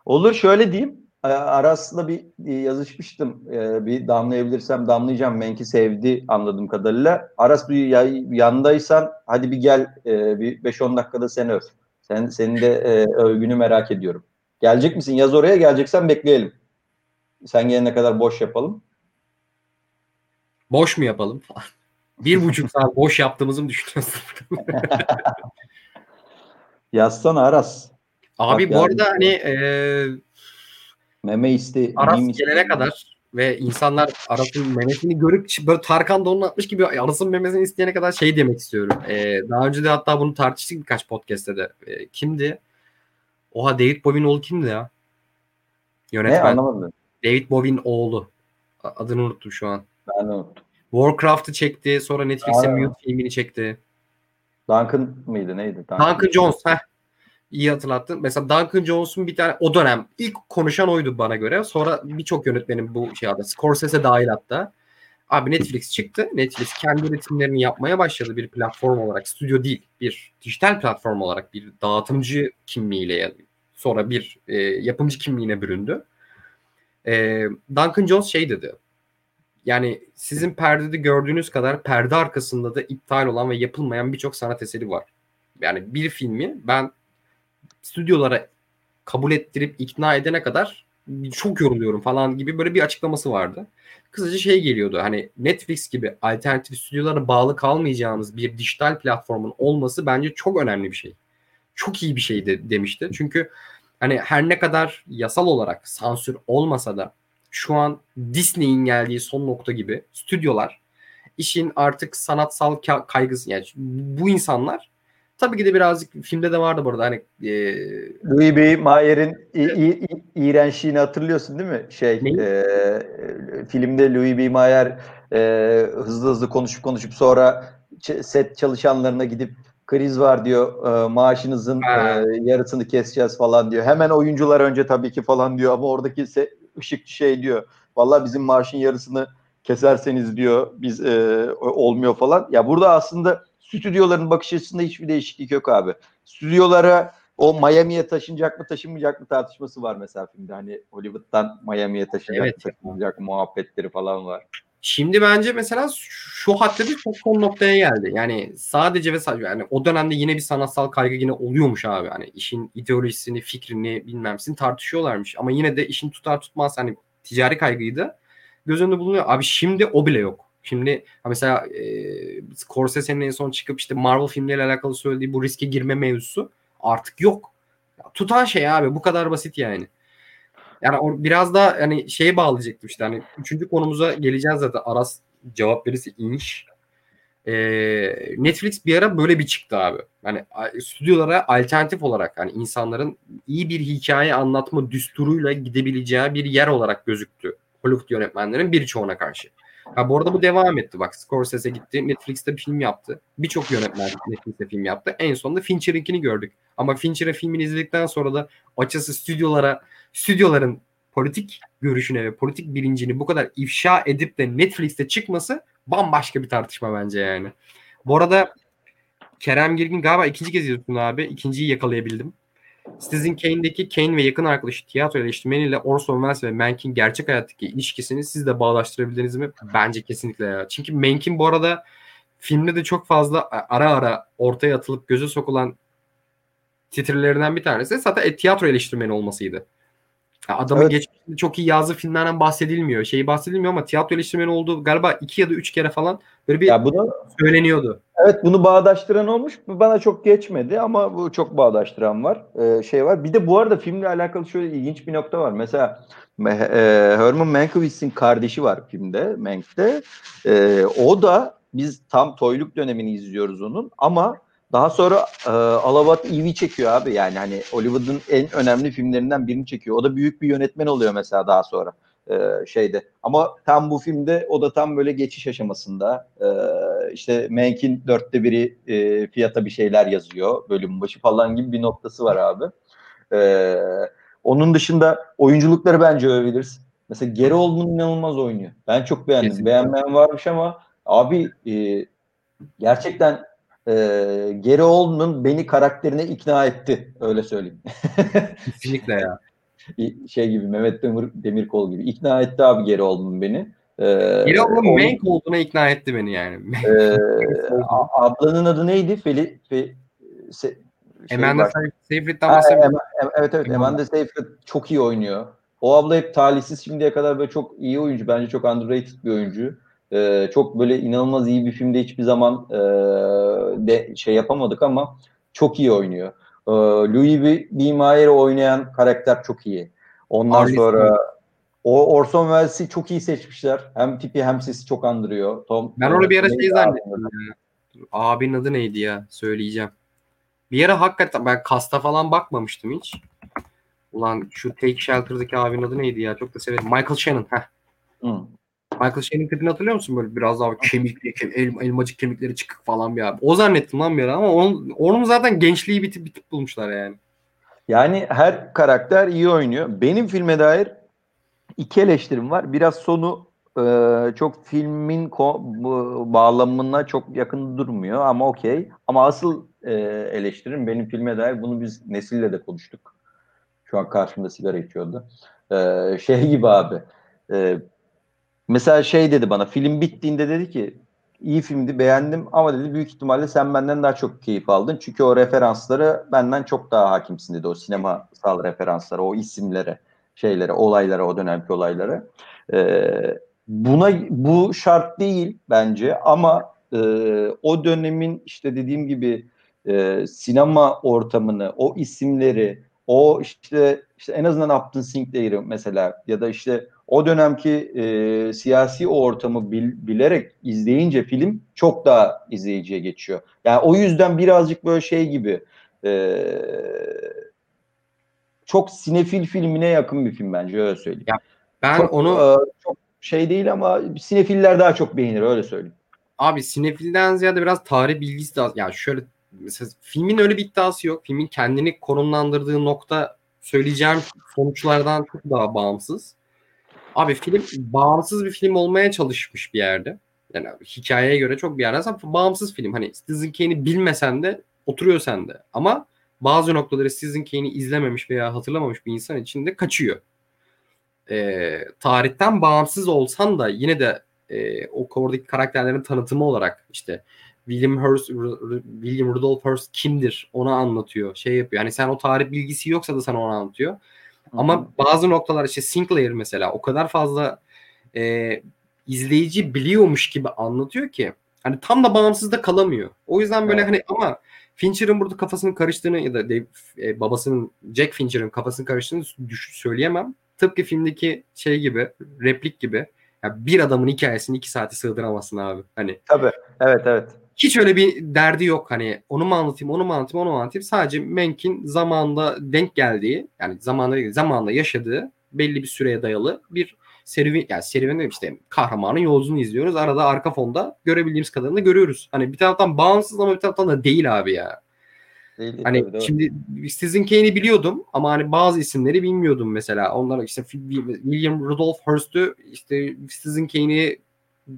Olur şöyle diyeyim. Aras'la bir yazışmıştım. Ee, bir damlayabilirsem damlayacağım. Menki sevdi anladığım kadarıyla. Aras bir yandaysan hadi bir gel e, bir 5-10 dakikada sen öv. Sen senin de e, övgünü merak ediyorum. Gelecek misin? Yaz oraya geleceksen bekleyelim. Sen gelene kadar boş yapalım. Boş mu yapalım Bir buçuk saat boş yaptığımızı mı düşünüyorsun? Yazsana Aras. Abi Bak bu arada hani e, meme isti. Aras gelene isti. kadar ve insanlar Aras'ın memesini görüp böyle Tarkan da onu atmış gibi Aras'ın memesini isteyene kadar şey demek istiyorum. Ee, daha önce de hatta bunu tartıştık birkaç podcast'te de. Ee, kimdi? Oha David Bowie'nin oğlu kimdi ya? Yönetmen. Ne anlamadım. David Bowie'nin oğlu. Adını unuttum şu an. Ben unuttum. Warcraft'ı çekti. Sonra Netflix'e Mute filmini çekti. Duncan mıydı neydi? Duncan, Duncan Jones. Heh. İyi hatırlattın. Mesela Duncan Jones'un bir tane o dönem ilk konuşan oydu bana göre. Sonra birçok yönetmenin bu şey adı. Scorsese dahil hatta. Abi Netflix çıktı. Netflix kendi üretimlerini yapmaya başladı bir platform olarak. Stüdyo değil. Bir dijital platform olarak bir dağıtımcı kimliğiyle sonra bir e, yapımcı kimliğine büründü. E, Duncan Jones şey dedi. Yani sizin perdede gördüğünüz kadar perde arkasında da iptal olan ve yapılmayan birçok sanat eseri var. Yani bir filmi ben stüdyolara kabul ettirip ikna edene kadar çok yoruluyorum falan gibi böyle bir açıklaması vardı. Kısaca şey geliyordu hani Netflix gibi alternatif stüdyolara bağlı kalmayacağımız bir dijital platformun olması bence çok önemli bir şey. Çok iyi bir şey de, demişti. Çünkü hani her ne kadar yasal olarak sansür olmasa da şu an Disney'in geldiği son nokta gibi stüdyolar işin artık sanatsal kaygısı yani bu insanlar tabii ki de birazcık filmde de vardı burada hani e, Louis B. Mayer'in iğrençliğini hatırlıyorsun değil mi? Şey e, filmde Louis B. Mayer e, hızlı hızlı konuşup konuşup sonra set çalışanlarına gidip kriz var diyor e, maaşınızın e, yarısını keseceğiz falan diyor. Hemen oyuncular önce tabii ki falan diyor ama oradaki se- ışıkçı şey diyor. Vallahi bizim maaşın yarısını keserseniz diyor biz e, olmuyor falan. Ya burada aslında stüdyoların bakış açısında hiçbir değişiklik yok abi. Stüdyolara o Miami'ye taşınacak mı taşınmayacak mı tartışması var mesela filmde. Hani Hollywood'dan Miami'ye taşınacak evet. mı taşınmayacak mı muhabbetleri falan var. Şimdi bence mesela şu bir çok son noktaya geldi. Yani sadece ve sadece yani o dönemde yine bir sanatsal kaygı yine oluyormuş abi. Hani işin ideolojisini, fikrini bilmemsini tartışıyorlarmış. Ama yine de işin tutar tutmaz hani ticari kaygıydı. Göz önünde bulunuyor. Abi şimdi o bile yok. Şimdi mesela e, Scorsese'nin en son çıkıp işte Marvel filmleriyle alakalı söylediği bu riske girme mevzusu artık yok. Tutan şey abi bu kadar basit yani. Yani o biraz da hani şeye bağlayacaktım işte hani üçüncü konumuza geleceğiz zaten Aras cevap verirse inş. Ee, Netflix bir ara böyle bir çıktı abi. Yani stüdyolara alternatif olarak hani insanların iyi bir hikaye anlatma düsturuyla gidebileceği bir yer olarak gözüktü. Hollywood yönetmenlerin birçoğuna karşı. Ha, bu arada bu devam etti. Bak Scorsese gitti. Netflix'te bir film yaptı. Birçok yönetmen Netflix'te film yaptı. En sonunda Fincher'inkini gördük. Ama Fincher'ın filmini izledikten sonra da açısı stüdyolara, stüdyoların politik görüşüne ve politik bilincini bu kadar ifşa edip de Netflix'te çıkması bambaşka bir tartışma bence yani. Bu arada Kerem Girgin galiba ikinci kez yazıyorsun abi. İkinciyi yakalayabildim. Citizen Kane'deki Kane ve yakın arkadaşı tiyatro eleştirmeniyle Orson Welles ve Mank'in gerçek hayattaki ilişkisini siz de bağdaştırabildiniz mi? Bence kesinlikle ya. Çünkü Mank'in bu arada filmde de çok fazla ara ara ortaya atılıp göze sokulan titrelerinden bir tanesi zaten tiyatro eleştirmeni olmasıydı. Adamın evet. geçmişinde çok iyi yazdığı filmlerden bahsedilmiyor. Şeyi bahsedilmiyor ama tiyatro eleştirmeni olduğu galiba iki ya da üç kere falan böyle bir ya bunu, söyleniyordu. Evet bunu bağdaştıran olmuş. Bana çok geçmedi ama bu çok bağdaştıran var. Ee, şey var. Bir de bu arada filmle alakalı şöyle ilginç bir nokta var. Mesela e, Herman Mankiewicz kardeşi var filmde, Mank'te. E, o da biz tam toyluk dönemini izliyoruz onun ama daha sonra e, Alabat Evie çekiyor abi. Yani hani Hollywood'un en önemli filmlerinden birini çekiyor. O da büyük bir yönetmen oluyor mesela daha sonra e, şeyde. Ama tam bu filmde o da tam böyle geçiş aşamasında. E, işte Mank'in dörtte biri e, fiyata bir şeyler yazıyor. Bölüm başı falan gibi bir noktası var abi. E, onun dışında oyunculukları bence övebiliriz. Mesela Geri Oldman inanılmaz oynuyor. Ben çok beğendim. Kesinlikle. Beğenmeyen varmış ama abi e, gerçekten e, Geri Oldman beni karakterine ikna etti. Öyle söyleyeyim. Kesinlikle ya şey gibi Mehmet Demir, Demirkol gibi ikna etti abi geri oldum beni. Ee, geri oldum Mank olduğuna ikna etti beni yani. e, ablanın adı neydi? Feli, Fe, se, şey Amanda Seyfried'den bahsediyorum. Evet evet Amanda Seyfried çok iyi oynuyor. O abla hep talihsiz şimdiye kadar böyle çok iyi oyuncu. Bence çok underrated bir oyuncu. Ee, çok böyle inanılmaz iyi bir filmde hiçbir zaman e, de şey yapamadık ama çok iyi oynuyor. Ee, Louis B. Mayer'i oynayan karakter çok iyi. Ondan Arliss sonra o Orson Welles'i çok iyi seçmişler. Hem tipi hem sesi çok andırıyor. Tom, ben onu bir ara şey zannettim. Abinin adı neydi ya? Söyleyeceğim. Bir ara hakikaten ben kasta falan bakmamıştım hiç. Ulan şu Take Shelter'daki abinin adı neydi ya? Çok da severim. Michael Shannon. Heh. Hı. Michael Shannon'ın klibini hatırlıyor musun? Böyle biraz daha kemikli, kem, el, elmacık kemikleri çıkık falan bir abi. O zannettim lan bir ara ama onun, onun zaten gençliği bir tip, bir tip bulmuşlar yani. Yani her karakter iyi oynuyor. Benim filme dair iki eleştirim var. Biraz sonu e, çok filmin ko- bağlamına çok yakın durmuyor ama okey. Ama asıl e, eleştirim benim filme dair bunu biz Nesil'le de konuştuk. Şu an karşımda sigara içiyordu. E, şey gibi abi. E, mesela şey dedi bana film bittiğinde dedi ki iyi filmdi beğendim ama dedi büyük ihtimalle sen benden daha çok keyif aldın. Çünkü o referansları benden çok daha hakimsin dedi. O sinemasal referanslara, o isimlere, şeylere, olaylara, o dönemki olaylara. Ee, buna bu şart değil bence ama e, o dönemin işte dediğim gibi e, sinema ortamını, o isimleri, o işte işte en azından Upton Sinclair'ı mesela ya da işte o dönemki e, siyasi ortamı bil, bilerek izleyince film çok daha izleyiciye geçiyor. Yani o yüzden birazcık böyle şey gibi e, çok sinefil filmine yakın bir film bence öyle söyleyeyim. Ya ben çok, onu e, çok şey değil ama sinefiller daha çok beğenir öyle söyleyeyim. Abi sinefilden ziyade biraz tarih bilgisi de az. Yani şöyle mesela filmin öyle bir iddiası yok. Filmin kendini konumlandırdığı nokta söyleyeceğim sonuçlardan çok daha bağımsız. Abi film bağımsız bir film olmaya çalışmış bir yerde. Yani abi, hikayeye göre çok bir yerden bağımsız film. Hani Citizen Kane'i bilmesen de oturuyor sende. Ama bazı noktaları Citizen Kane'i izlememiş veya hatırlamamış bir insan için de kaçıyor. Ee, tarihten bağımsız olsan da yine de e, o oradaki karakterlerin tanıtımı olarak işte William Hearst, William Rudolph Hearst kimdir onu anlatıyor. Şey yapıyor. Yani sen o tarih bilgisi yoksa da sana onu anlatıyor. Hı-hı. Ama bazı noktalar işte Sinclair mesela o kadar fazla e, izleyici biliyormuş gibi anlatıyor ki hani tam da bağımsız da kalamıyor. O yüzden böyle evet. hani ama Fincher'ın burada kafasının karıştığını ya da Dave, e, babasının Jack Fincher'ın kafasının karıştığını düş, söyleyemem. Tıpkı filmdeki şey gibi, replik gibi. Yani bir adamın hikayesini iki saate sığdıramazsın abi. Hani. Tabii. Evet evet. Hiç öyle bir derdi yok hani onu mu anlatayım, onu mu anlatayım, onu mu anlatayım. Sadece Menk'in zamanda denk geldiği, yani zamanda zamanda yaşadığı belli bir süreye dayalı bir serüven yani serüven işte kahramanın yolculuğunu izliyoruz. Arada arka fonda görebildiğimiz kadarını görüyoruz. Hani bir taraftan bağımsız ama bir taraftan da değil abi ya. Değil, hani tabii, şimdi sizin Kane'i biliyordum ama hani bazı isimleri bilmiyordum mesela. Onlar işte William Rudolph Hearst'ü işte Citizen Kane'i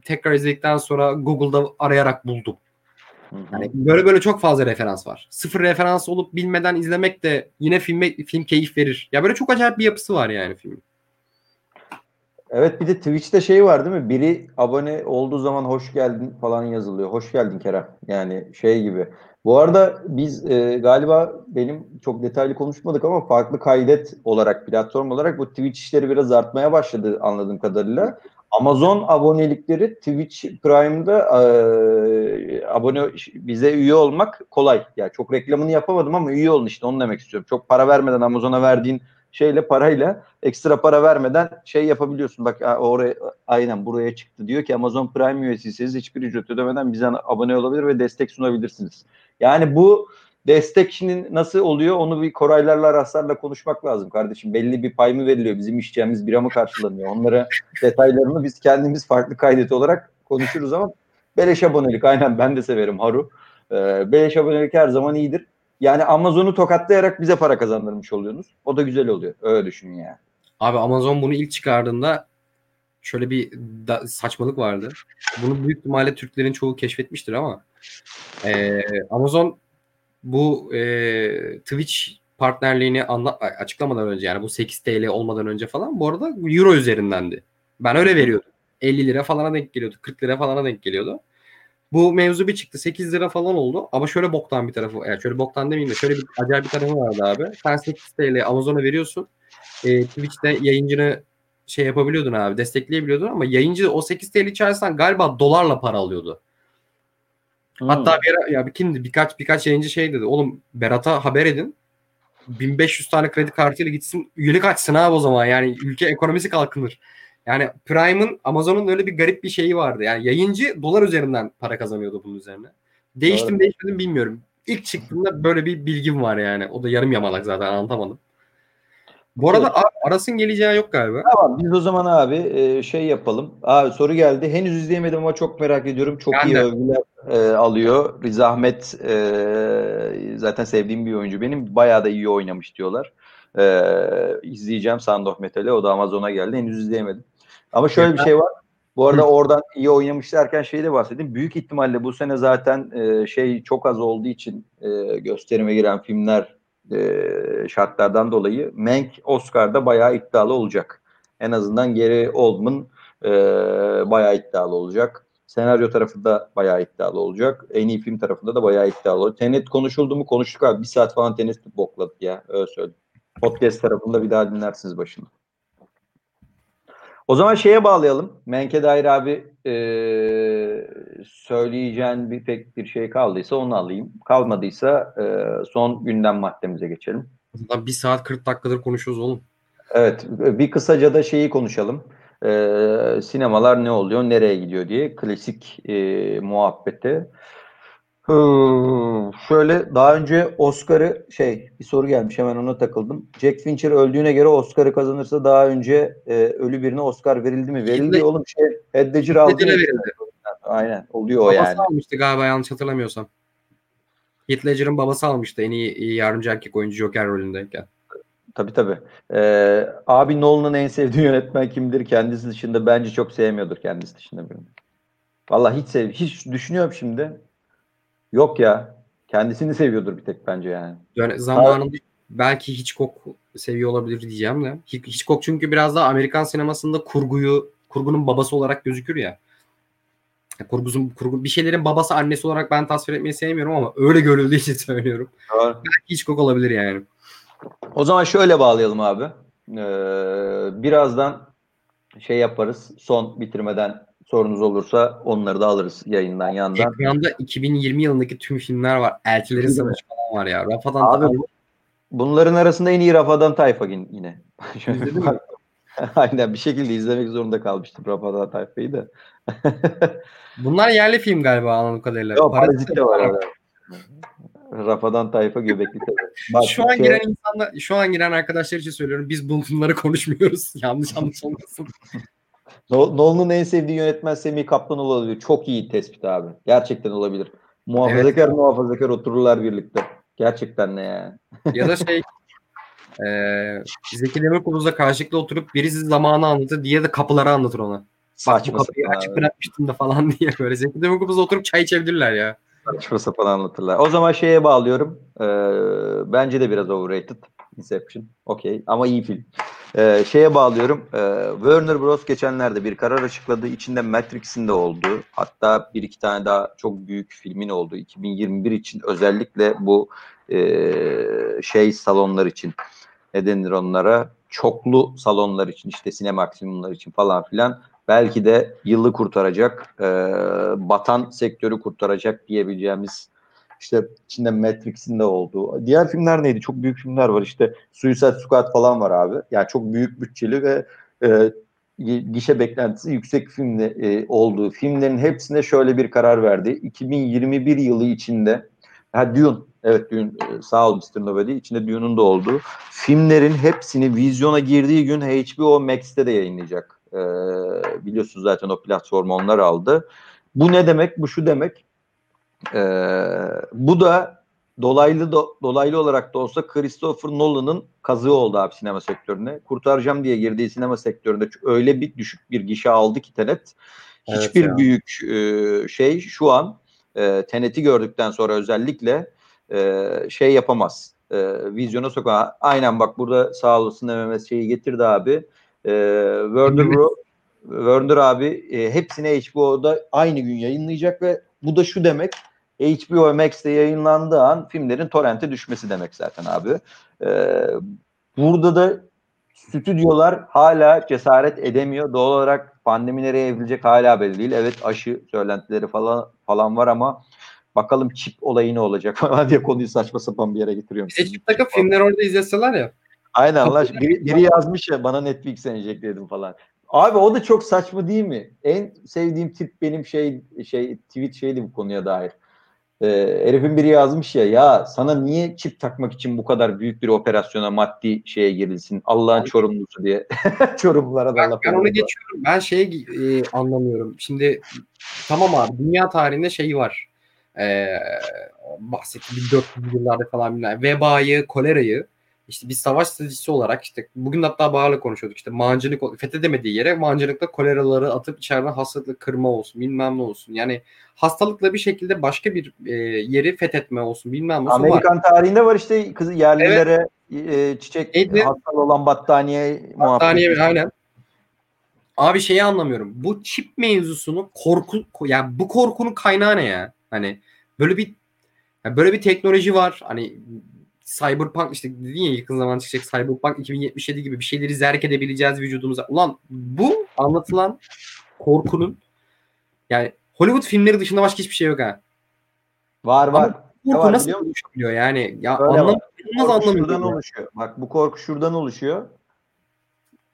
tekrar izledikten sonra Google'da arayarak buldum. Yani böyle böyle çok fazla referans var. Sıfır referans olup bilmeden izlemek de yine filme film keyif verir. Ya böyle çok acayip bir yapısı var yani filmin. Evet bir de Twitch'te şey var değil mi? Biri abone olduğu zaman hoş geldin falan yazılıyor. Hoş geldin Kerem. Yani şey gibi. Bu arada biz e, galiba benim çok detaylı konuşmadık ama farklı kaydet olarak platform olarak bu Twitch işleri biraz artmaya başladı anladığım kadarıyla. Amazon abonelikleri Twitch Prime'da e, abone bize üye olmak kolay. Yani çok reklamını yapamadım ama üye olun işte onu demek istiyorum. Çok para vermeden Amazon'a verdiğin şeyle parayla ekstra para vermeden şey yapabiliyorsun. Bak oraya aynen buraya çıktı diyor ki Amazon Prime üyesiyseniz hiçbir ücret ödemeden bize abone olabilir ve destek sunabilirsiniz. Yani bu destekçinin nasıl oluyor onu bir Koraylarla Araslarla konuşmak lazım kardeşim. Belli bir pay mı veriliyor? Bizim içeceğimiz bira mı karşılanıyor? Onlara detaylarını biz kendimiz farklı kaydet olarak konuşuruz ama beleş abonelik aynen ben de severim Haru. Ee, beleş abonelik her zaman iyidir. Yani Amazon'u tokatlayarak bize para kazandırmış oluyorsunuz. O da güzel oluyor. Öyle düşünün yani. Abi Amazon bunu ilk çıkardığında şöyle bir saçmalık vardı. Bunu büyük ihtimalle Türklerin çoğu keşfetmiştir ama e, Amazon bu e, Twitch partnerliğini anla, açıklamadan önce yani bu 8 TL olmadan önce falan bu arada euro üzerindendi. Ben öyle veriyordum. 50 lira falana denk geliyordu. 40 lira falana denk geliyordu. Bu mevzu bir çıktı. 8 lira falan oldu. Ama şöyle boktan bir tarafı. Yani şöyle boktan demeyeyim de şöyle bir acayip bir tarafı vardı abi. Sen 8 TL Amazon'a veriyorsun. E, Twitch'te yayıncını şey yapabiliyordun abi. Destekleyebiliyordun ama yayıncı o 8 TL içerisinden galiba dolarla para alıyordu. Hmm. Hatta bir, ya kimdi birkaç birkaç yayıncı şey dedi. Oğlum Berat'a haber edin. 1500 tane kredi kartıyla gitsin üyelik açsın abi o zaman. Yani ülke ekonomisi kalkınır. Yani Prime'ın Amazon'un öyle bir garip bir şeyi vardı. Yani yayıncı dolar üzerinden para kazanıyordu bunun üzerine. Değiştim Doğru. değişmedim bilmiyorum. İlk çıktığında böyle bir bilgim var yani. O da yarım yamalak zaten anlatamadım. Bu arada evet. Aras'ın geleceği yok galiba. Tamam biz o zaman abi e, şey yapalım. Abi soru geldi. Henüz izleyemedim ama çok merak ediyorum. Çok ben iyi de. övgüler e, alıyor. Riz Ahmet e, zaten sevdiğim bir oyuncu benim. Bayağı da iyi oynamış diyorlar. E, izleyeceğim Sound of Metal'i. O da Amazon'a geldi. Henüz izleyemedim. Ama şöyle bir şey var. Bu arada Hı. oradan iyi oynamış derken şeyi de bahsedeyim. Büyük ihtimalle bu sene zaten e, şey çok az olduğu için e, gösterime giren filmler e, şartlardan dolayı Mank Oscar'da bayağı iddialı olacak. En azından Gary Oldman e, bayağı iddialı olacak. Senaryo tarafında bayağı iddialı olacak. En iyi film tarafında da bayağı iddialı olacak. Tenet konuşuldu mu konuştuk abi. Bir saat falan Tenet bokladık ya. Öyle söyleyeyim. Podcast tarafında bir daha dinlersiniz başını. O zaman şeye bağlayalım. Menke dair abi e, söyleyeceğin bir pek bir şey kaldıysa onu alayım. Kalmadıysa e, son gündem maddemize geçelim. Bir saat 40 dakikadır konuşuyoruz oğlum. Evet. Bir kısaca da şeyi konuşalım. E, sinemalar ne oluyor, nereye gidiyor diye klasik e, şöyle daha önce Oscar'ı şey bir soru gelmiş hemen ona takıldım. Jack Fincher öldüğüne göre Oscar'ı kazanırsa daha önce e, ölü birine Oscar verildi mi? Verildi Şimdi, oğlum şey Heath Ledger aldı. verildi. Aynen oluyor babası o yani. almıştı galiba yanlış hatırlamıyorsam. Heath Ledger'ın babası almıştı en iyi, iyi yardımcı erkek oyuncu Joker rolündeyken. Tabii tabii. Ee, abi Nolan'ın en sevdiği yönetmen kimdir? Kendisi dışında bence çok sevmiyordur kendisi dışında birini. Vallahi hiç sev hiç düşünüyorum şimdi. Yok ya. Kendisini seviyordur bir tek bence yani. Yani zamanında belki Hitchcock seviyor olabilir diyeceğim de. Hitchcock çünkü biraz daha Amerikan sinemasında kurguyu kurgunun babası olarak gözükür ya. Kurguzun, kurgu, bir şeylerin babası annesi olarak ben tasvir etmeyi sevmiyorum ama öyle görüldüğü için söylüyorum. Doğru. Belki Hitchcock olabilir yani. O zaman şöyle bağlayalım abi. Ee, birazdan şey yaparız. Son bitirmeden sorunuz olursa onları da alırız yayından yandan. Ekranda 2020 yılındaki tüm filmler var. Eltilerin Savaşı falan var ya. Rafadan Abi, Tayfa. bunların arasında en iyi Rafadan Tayfa yine. Aynen bir şekilde izlemek zorunda kalmıştım Rafadan Tayfa'yı da. Bunlar yerli film galiba anladığım kadarıyla. Yok Parazit de var. Arada. Rafadan tayfa göbekli Bak, şu an şey... giren insanlar, şu an giren arkadaşlar için söylüyorum. Biz bunları konuşmuyoruz. Yanlış anlaşılmasın. Nolan'ın en sevdiği yönetmen Semih Kaplan olabilir. Çok iyi tespit abi. Gerçekten olabilir. Muhafazakar evet. muhafazakar otururlar birlikte. Gerçekten ne ya? Ya da şey e, Zeki Demirkubuz'la karşılıklı oturup birisi zamanı anlatır, diye de kapıları anlatır ona. Saçma Bak, kapıyı açık bırakmıştım da falan diye böyle. Zeki Demirkubuz'la oturup çay içebilirler ya. Saçma sapan anlatırlar. O zaman şeye bağlıyorum. Ee, bence de biraz overrated. Inception. Okey. Ama iyi film. Ee, şeye bağlıyorum. Ee, Warner Bros. geçenlerde bir karar açıkladı. İçinde Matrix'in de oldu. Hatta bir iki tane daha çok büyük filmin oldu. 2021 için özellikle bu e, şey salonlar için ne denir onlara? Çoklu salonlar için işte sinema maksimumlar için falan filan belki de yılı kurtaracak, e, batan sektörü kurtaracak diyebileceğimiz işte içinde Matrix'in de olduğu. Diğer filmler neydi? Çok büyük filmler var işte Suicide Squad falan var abi. Yani çok büyük bütçeli ve e, gişe beklentisi yüksek filmde e, olduğu filmlerin hepsine şöyle bir karar verdi. 2021 yılı içinde ha Dune evet Dune e, sağ ol Mr. Nobody içinde Dune'un da olduğu filmlerin hepsini vizyona girdiği gün HBO Max'te de yayınlayacak. E, biliyorsunuz zaten o platformu onlar aldı. Bu ne demek? Bu şu demek. E, bu da dolaylı do, dolaylı olarak da olsa Christopher Nolan'ın kazığı oldu abi sinema sektörüne. Kurtaracağım diye girdiği sinema sektöründe öyle bir düşük bir gişe aldı ki Tenet. Hiçbir evet büyük e, şey şu an e, Tenet'i gördükten sonra özellikle e, şey yapamaz. E, vizyona sokağa. Aynen bak burada sağ olasın MMS şeyi getirdi abi. E, Werner, Werner abi e, hepsini HBO'da aynı gün yayınlayacak ve bu da şu demek HBO Max'te yayınlandığı an filmlerin torrente düşmesi demek zaten abi. E, burada da stüdyolar hala cesaret edemiyor. Doğal olarak pandemi nereye evrilecek hala belli değil. Evet aşı söylentileri falan falan var ama bakalım çip olayı ne olacak falan diye konuyu saçma sapan bir yere getiriyorum. Bir de çip takıp filmleri orada izleseler ya. Aynen Allah biri, biri yazmış ya bana Netflix'ten dedim falan. Abi o da çok saçma değil mi? En sevdiğim tip benim şey şey tweet şeydi bu konuya dair. Ee, herifin biri yazmış ya ya sana niye çip takmak için bu kadar büyük bir operasyona maddi şeye girilsin Allah'ın çorumlusu diye. Çorumlulara da Allah Ben onu geçiyorum. Ben şey e, anlamıyorum. Şimdi tamam abi dünya tarihinde şey var. Ee, bahsettiğim 1400 yıllarda falan bilen vebayı, kolerayı İşte bir savaş stratejisi olarak işte bugün hatta Bahar'la konuşuyorduk işte mancınık fethedemediği yere mancınıkla koleraları atıp içeriden hastalıkla kırma olsun bilmem ne olsun. Yani hastalıkla bir şekilde başka bir e, yeri fethetme olsun bilmem ne olsun Amerikan var. tarihinde var işte kız yerlilere e, çiçek Neydi? hastalı olan battaniye muhabbeti. Saniye aynen. Abi şeyi anlamıyorum. Bu çip mevzusunu korku yani bu korkunun kaynağı ne ya? Hani böyle bir yani böyle bir teknoloji var. Hani Cyberpunk işte dedin ya yakın zaman çıkacak Cyberpunk 2077 gibi bir şeyleri zerk edebileceğiz vücudumuza. Ulan bu anlatılan korkunun yani Hollywood filmleri dışında başka hiçbir şey yok ha. Var var. Ne Korku var nasıl oluşabiliyor yani? Ya anlam şuradan anlamıyorum. ya. oluşuyor. Bak bu korku şuradan oluşuyor.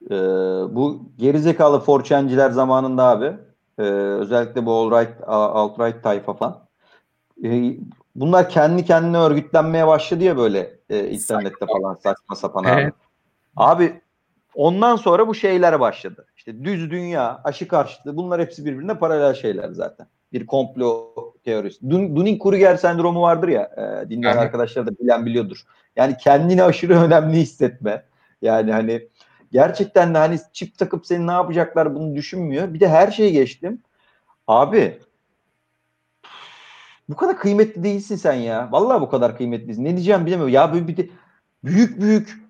Ee, bu gerizekalı forçenciler zamanında abi e, özellikle bu alt-right, alt-right tayfa falan e, bunlar kendi kendine örgütlenmeye başladı ya böyle e, internette falan saçma sapan abi. Evet. Abi ondan sonra bu şeyler başladı. İşte düz dünya, aşı karşıtlığı bunlar hepsi birbirine paralel şeyler zaten. Bir komplo teorisi. Dun- Dunning-Kruger sendromu vardır ya. E, dinleyen Aha. arkadaşlar da bilen biliyordur. Yani kendini aşırı önemli hissetme. Yani hani gerçekten de hani çip takıp seni ne yapacaklar bunu düşünmüyor. Bir de her şeyi geçtim. Abi bu kadar kıymetli değilsin sen ya. Vallahi bu kadar kıymetli değilsin. Ne diyeceğim bilemiyorum. Ya böyle bir de büyük büyük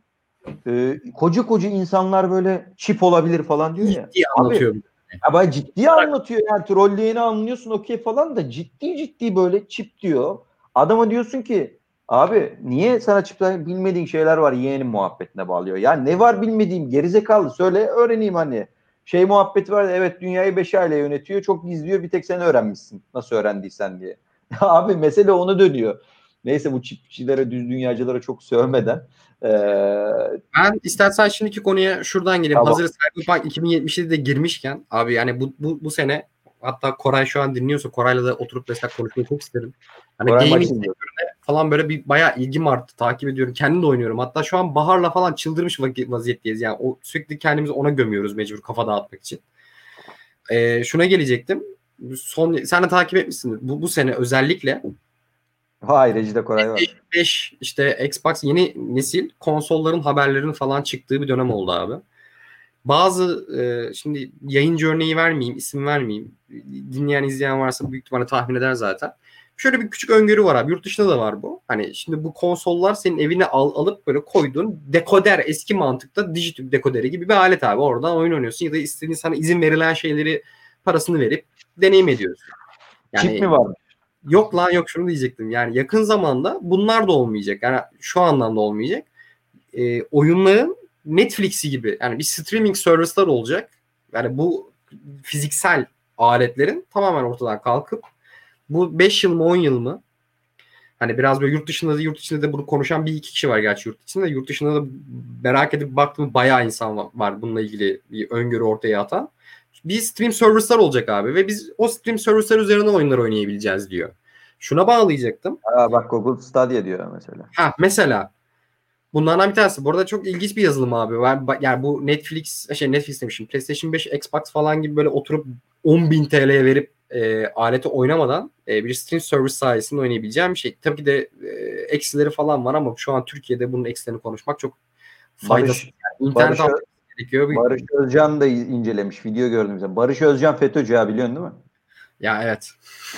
e, koca koca insanlar böyle çip olabilir falan diyor ya. Ciddi anlatıyorum. Ya ben ciddi anlatıyor yani trolleyeni anlıyorsun okey falan da ciddi ciddi böyle çip diyor. Adama diyorsun ki abi niye sana çip bilmediğin şeyler var yeğenin muhabbetine bağlıyor. Ya ne var bilmediğim gerizekalı söyle öğreneyim hani. Şey muhabbeti var evet dünyayı beş aile yönetiyor çok gizliyor bir tek sen öğrenmişsin nasıl öğrendiysen diye. abi mesele onu dönüyor. Neyse bu çipçilere düz dünyacılara çok sövmeden eee Ben istersen şimdiki konuya şuradan geleyim. Tamam. Hazır Cyberpunk 2077'de girmişken abi yani bu, bu, bu sene hatta Koray şu an dinliyorsa Koray'la da oturup mesela konuşmayı çok isterim. Hani Koray gaming falan böyle bir bayağı ilgim arttı. Takip ediyorum. Kendim de oynuyorum. Hatta şu an Bahar'la falan çıldırmış vaziyetteyiz. Yani o sürekli kendimizi ona gömüyoruz mecbur kafa dağıtmak için. Ee, şuna gelecektim. Son sen de takip etmişsin. Bu, bu sene özellikle Hayır Ecide Koray var. 5 işte Xbox yeni nesil konsolların haberlerinin falan çıktığı bir dönem oldu abi. Bazı e, şimdi yayıncı örneği vermeyeyim, isim vermeyeyim. Dinleyen izleyen varsa büyük ihtimalle tahmin eder zaten. Şöyle bir küçük öngörü var abi. Yurt dışında da var bu. Hani şimdi bu konsollar senin evine al, alıp böyle koyduğun dekoder eski mantıkta Digitürk dekoderi gibi bir alet abi. Oradan oyun oynuyorsun ya da istediğin sana izin verilen şeyleri parasını verip deneyim ediyorsun. Çip mi var? Yok lan yok şunu diyecektim. Yani yakın zamanda bunlar da olmayacak. Yani şu anlamda olmayacak. Ee, oyunların Netflix'i gibi yani bir streaming servisler olacak. Yani bu fiziksel aletlerin tamamen ortadan kalkıp bu 5 yıl mı 10 yıl mı hani biraz böyle yurt dışında da yurt içinde de bunu konuşan bir iki kişi var gerçi yurt içinde. Yurt dışında da merak edip baktım bayağı insan var bununla ilgili bir öngörü ortaya atan. Bir stream servisler olacak abi ve biz o stream servisler üzerine oyunlar oynayabileceğiz diyor. Şuna bağlayacaktım. Aa, bak Google Stadia diyor mesela. Ha mesela bunlardan bir tanesi. Bu arada çok ilginç bir yazılım abi. Yani bu Netflix, şey Netflix demişim. PlayStation 5, Xbox falan gibi böyle oturup 10.000 TL'ye verip e, aleti oynamadan e, bir stream service sayesinde oynayabileceğim bir şey. Tabii ki de e, eksileri falan var ama şu an Türkiye'de bunun eksilerini konuşmak çok faydası. Barış, Yani internet Barış, almak gerekiyor. Barış Özcan da incelemiş. Video gördüm mesela. Barış Özcan FETÖ'cü ha biliyorsun değil mi? Ya evet.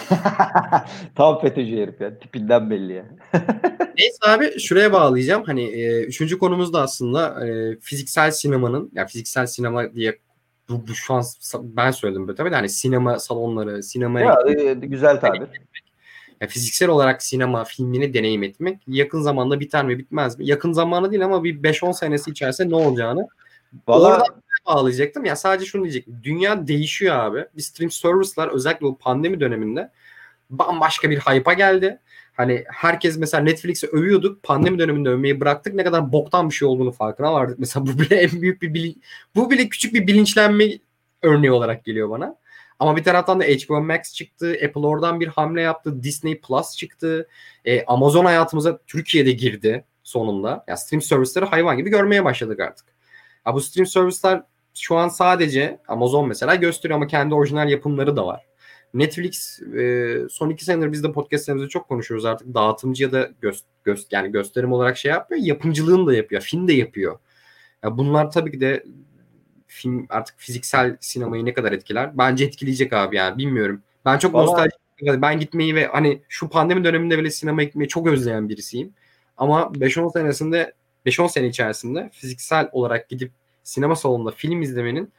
Tam FETÖ'cü herif ya. Tipinden belli ya. Neyse abi şuraya bağlayacağım. Hani e, üçüncü konumuz da aslında e, fiziksel sinemanın, ya fiziksel sinema diye bu, bu şu an ben söyledim böyle tabii de hani sinema salonları, sinemaya ya gitmek, e, güzel tabir. ya fiziksel olarak sinema filmini deneyim etmek yakın zamanda biter mi bitmez mi? Yakın zamanda değil ama bir 5-10 senesi içerisinde ne olacağını Valla Oradan bağlayacaktım. Ya sadece şunu diyecektim. Dünya değişiyor abi. Bir stream service'lar özellikle bu pandemi döneminde bambaşka bir hype'a geldi. Hani herkes mesela Netflix'i övüyorduk. Pandemi döneminde övmeyi bıraktık. Ne kadar boktan bir şey olduğunu farkına vardık. Mesela bu bile en büyük bir bilin bu bile küçük bir bilinçlenme örneği olarak geliyor bana. Ama bir taraftan da HBO Max çıktı. Apple oradan bir hamle yaptı. Disney Plus çıktı. E, Amazon hayatımıza Türkiye'de girdi sonunda. Ya stream servisleri hayvan gibi görmeye başladık artık. Ya bu stream servisler şu an sadece Amazon mesela gösteriyor ama kendi orijinal yapımları da var. Netflix e, son iki senedir biz de podcastlerimizde çok konuşuyoruz artık dağıtımcı ya da göz, göz, yani gösterim olarak şey yapıyor. Yapımcılığını da yapıyor. Film de yapıyor. Ya bunlar tabii ki de film artık fiziksel sinemayı ne kadar etkiler? Bence etkileyecek abi yani bilmiyorum. Ben çok Vallahi- nostaljik. Ben gitmeyi ve hani şu pandemi döneminde bile sinema gitmeyi çok özleyen birisiyim. Ama 5-10 senesinde 5-10 sene içerisinde fiziksel olarak gidip sinema salonunda film izlemenin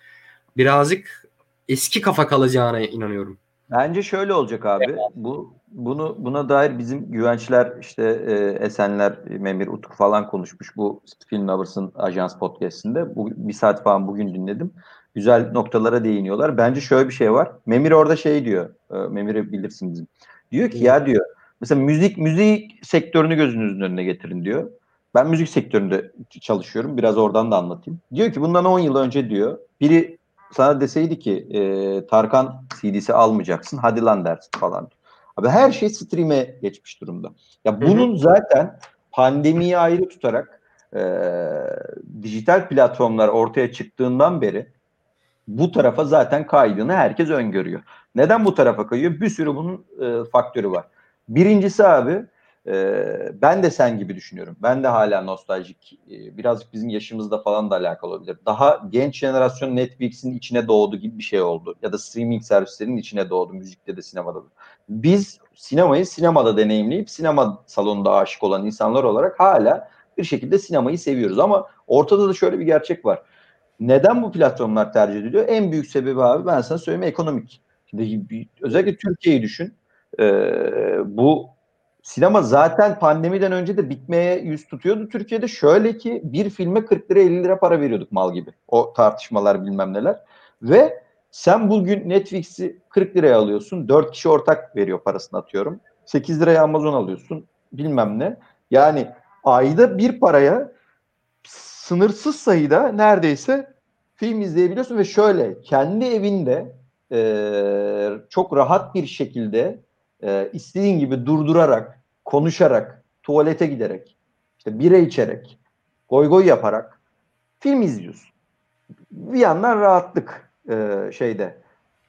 birazcık eski kafa kalacağına inanıyorum. Bence şöyle olacak abi. Bu bunu buna dair bizim güvençler işte e, Esenler, Memir Utku falan konuşmuş bu Film Lovers'ın Ajans podcast'inde. Bu bir saat falan bugün dinledim. Güzel noktalara değiniyorlar. Bence şöyle bir şey var. Memir orada şey diyor. E, Memir'i bilirsin bizim. Diyor ki ya diyor mesela müzik müzik sektörünü gözünüzün önüne getirin diyor. Ben müzik sektöründe çalışıyorum. Biraz oradan da anlatayım. Diyor ki bundan 10 yıl önce diyor biri sana deseydi ki e, Tarkan CD'si almayacaksın hadi lan dersin falan. Abi her şey stream'e geçmiş durumda. Ya bunun zaten pandemiyi ayrı tutarak e, dijital platformlar ortaya çıktığından beri bu tarafa zaten kaydığını herkes öngörüyor. Neden bu tarafa kayıyor? Bir sürü bunun e, faktörü var. Birincisi abi e, ben de sen gibi düşünüyorum. Ben de hala nostaljik. E, birazcık bizim yaşımızda falan da alakalı olabilir. Daha genç jenerasyon Netflix'in içine doğdu gibi bir şey oldu. Ya da streaming servislerinin içine doğdu. Müzikte de sinemada da. Biz sinemayı sinemada deneyimleyip sinema salonunda aşık olan insanlar olarak hala bir şekilde sinemayı seviyoruz. Ama ortada da şöyle bir gerçek var. Neden bu platformlar tercih ediliyor? En büyük sebebi abi ben sana söyleyeyim ekonomik. Şimdi özellikle Türkiye'yi düşün. Ee, bu sinema zaten pandemiden önce de bitmeye yüz tutuyordu. Türkiye'de şöyle ki bir filme 40 lira 50 lira para veriyorduk mal gibi. O tartışmalar bilmem neler. Ve sen bugün Netflix'i 40 liraya alıyorsun. 4 kişi ortak veriyor parasını atıyorum. 8 liraya Amazon alıyorsun. Bilmem ne. Yani ayda bir paraya sınırsız sayıda neredeyse film izleyebiliyorsun ve şöyle kendi evinde e, çok rahat bir şekilde e, istediğin gibi durdurarak, konuşarak, tuvalete giderek, işte bira içerek, goy goy yaparak film izliyorsun. Bir yandan rahatlık e, şeyde.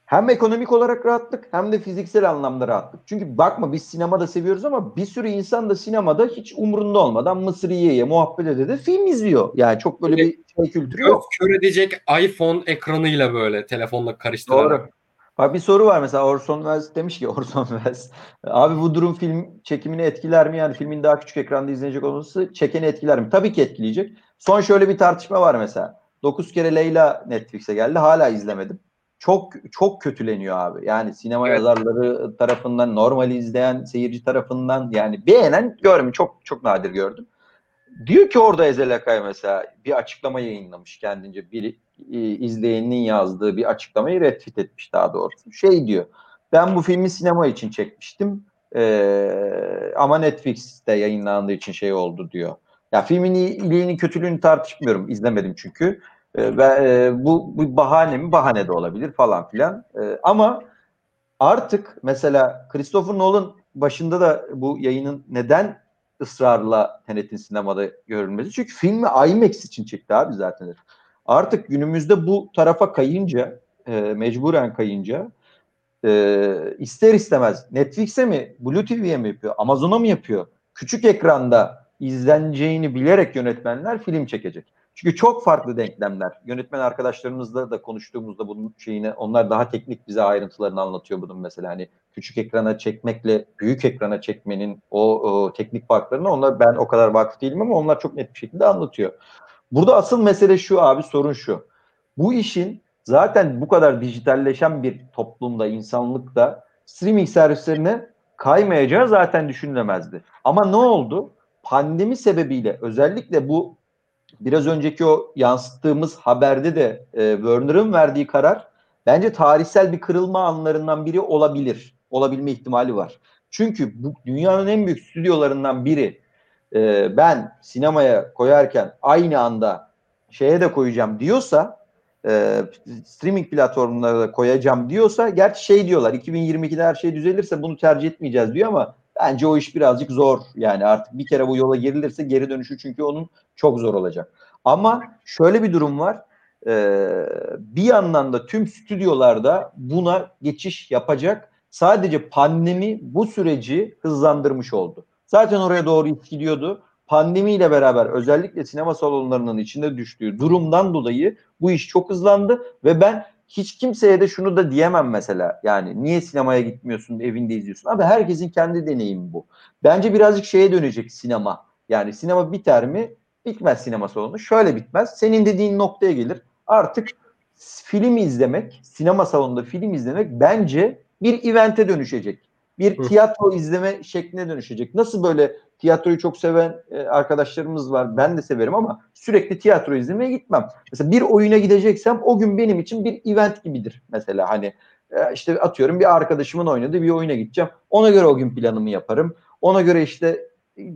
Hem ekonomik olarak rahatlık hem de fiziksel anlamda rahatlık. Çünkü bakma biz sinemada seviyoruz ama bir sürü insan da sinemada hiç umurunda olmadan mısır yiye yiye muhabbet ede de film izliyor. Yani çok böyle bir şey kültürü yok. kör edecek iPhone ekranıyla böyle telefonla karıştırarak. Doğru. Bak bir soru var mesela Orson Welles demiş ki Orson Welles abi bu durum film çekimini etkiler mi? Yani filmin daha küçük ekranda izlenecek olması çekeni etkiler mi? Tabii ki etkileyecek. Son şöyle bir tartışma var mesela. 9 kere Leyla Netflix'e geldi. Hala izlemedim. Çok çok kötüleniyor abi. Yani sinema Evet. yazarları tarafından, normali izleyen seyirci tarafından yani beğenen görmüyorum. Çok çok nadir gördüm. Diyor ki orada Ezel Akay mesela bir açıklama yayınlamış kendince. Bir e, izleyenin yazdığı bir açıklamayı retweet etmiş daha doğrusu. Şey diyor. Ben bu filmi sinema için çekmiştim. Ee, ama Netflix'te yayınlandığı için şey oldu diyor. Ya filmin iyiliğini kötülüğünü tartışmıyorum. İzlemedim çünkü. Ee, ve e, bu, bu bahane mi? Bahane de olabilir falan filan. Ee, ama artık mesela Christopher Nolan başında da bu yayının neden ısrarla Tenet'in sinemada görülmesi? Çünkü filmi IMAX için çekti abi zaten. Artık günümüzde bu tarafa kayınca, e, mecburen kayınca e, ister istemez Netflix'e mi, Blue TV'ye mi yapıyor, Amazon'a mı yapıyor? Küçük ekranda izleneceğini bilerek yönetmenler film çekecek. Çünkü çok farklı denklemler. Yönetmen arkadaşlarımızla da konuştuğumuzda bunun şeyini onlar daha teknik bize ayrıntılarını anlatıyor bunun mesela hani küçük ekrana çekmekle büyük ekrana çekmenin o, o teknik farklarını onlar ben o kadar vakıf değilim ama onlar çok net bir şekilde anlatıyor. Burada asıl mesele şu abi sorun şu. Bu işin zaten bu kadar dijitalleşen bir toplumda, insanlıkta streaming servislerine kaymayacağı zaten düşünülemezdi. Ama ne oldu? Pandemi sebebiyle özellikle bu biraz önceki o yansıttığımız haberde de e, Werner'ın verdiği karar bence tarihsel bir kırılma anlarından biri olabilir. Olabilme ihtimali var. Çünkü bu dünyanın en büyük stüdyolarından biri e, ben sinemaya koyarken aynı anda şeye de koyacağım diyorsa e, streaming platformlara da koyacağım diyorsa gerçi şey diyorlar 2022'de her şey düzelirse bunu tercih etmeyeceğiz diyor ama bence o iş birazcık zor. Yani artık bir kere bu yola girilirse geri dönüşü çünkü onun çok zor olacak. Ama şöyle bir durum var. Ee, bir yandan da tüm stüdyolarda buna geçiş yapacak. Sadece pandemi bu süreci hızlandırmış oldu. Zaten oraya doğru gidiyordu. Pandemiyle beraber özellikle sinema salonlarının içinde düştüğü durumdan dolayı bu iş çok hızlandı ve ben hiç kimseye de şunu da diyemem mesela. Yani niye sinemaya gitmiyorsun, evinde izliyorsun? Abi herkesin kendi deneyimi bu. Bence birazcık şeye dönecek sinema. Yani sinema biter mi? Bitmez sinema salonu. Şöyle bitmez. Senin dediğin noktaya gelir. Artık film izlemek, sinema salonunda film izlemek bence bir evente dönüşecek. Bir tiyatro izleme şekline dönüşecek. Nasıl böyle tiyatroyu çok seven e, arkadaşlarımız var. Ben de severim ama sürekli tiyatro izlemeye gitmem. Mesela bir oyuna gideceksem o gün benim için bir event gibidir. Mesela hani e, işte atıyorum bir arkadaşımın oynadığı bir oyuna gideceğim. Ona göre o gün planımı yaparım. Ona göre işte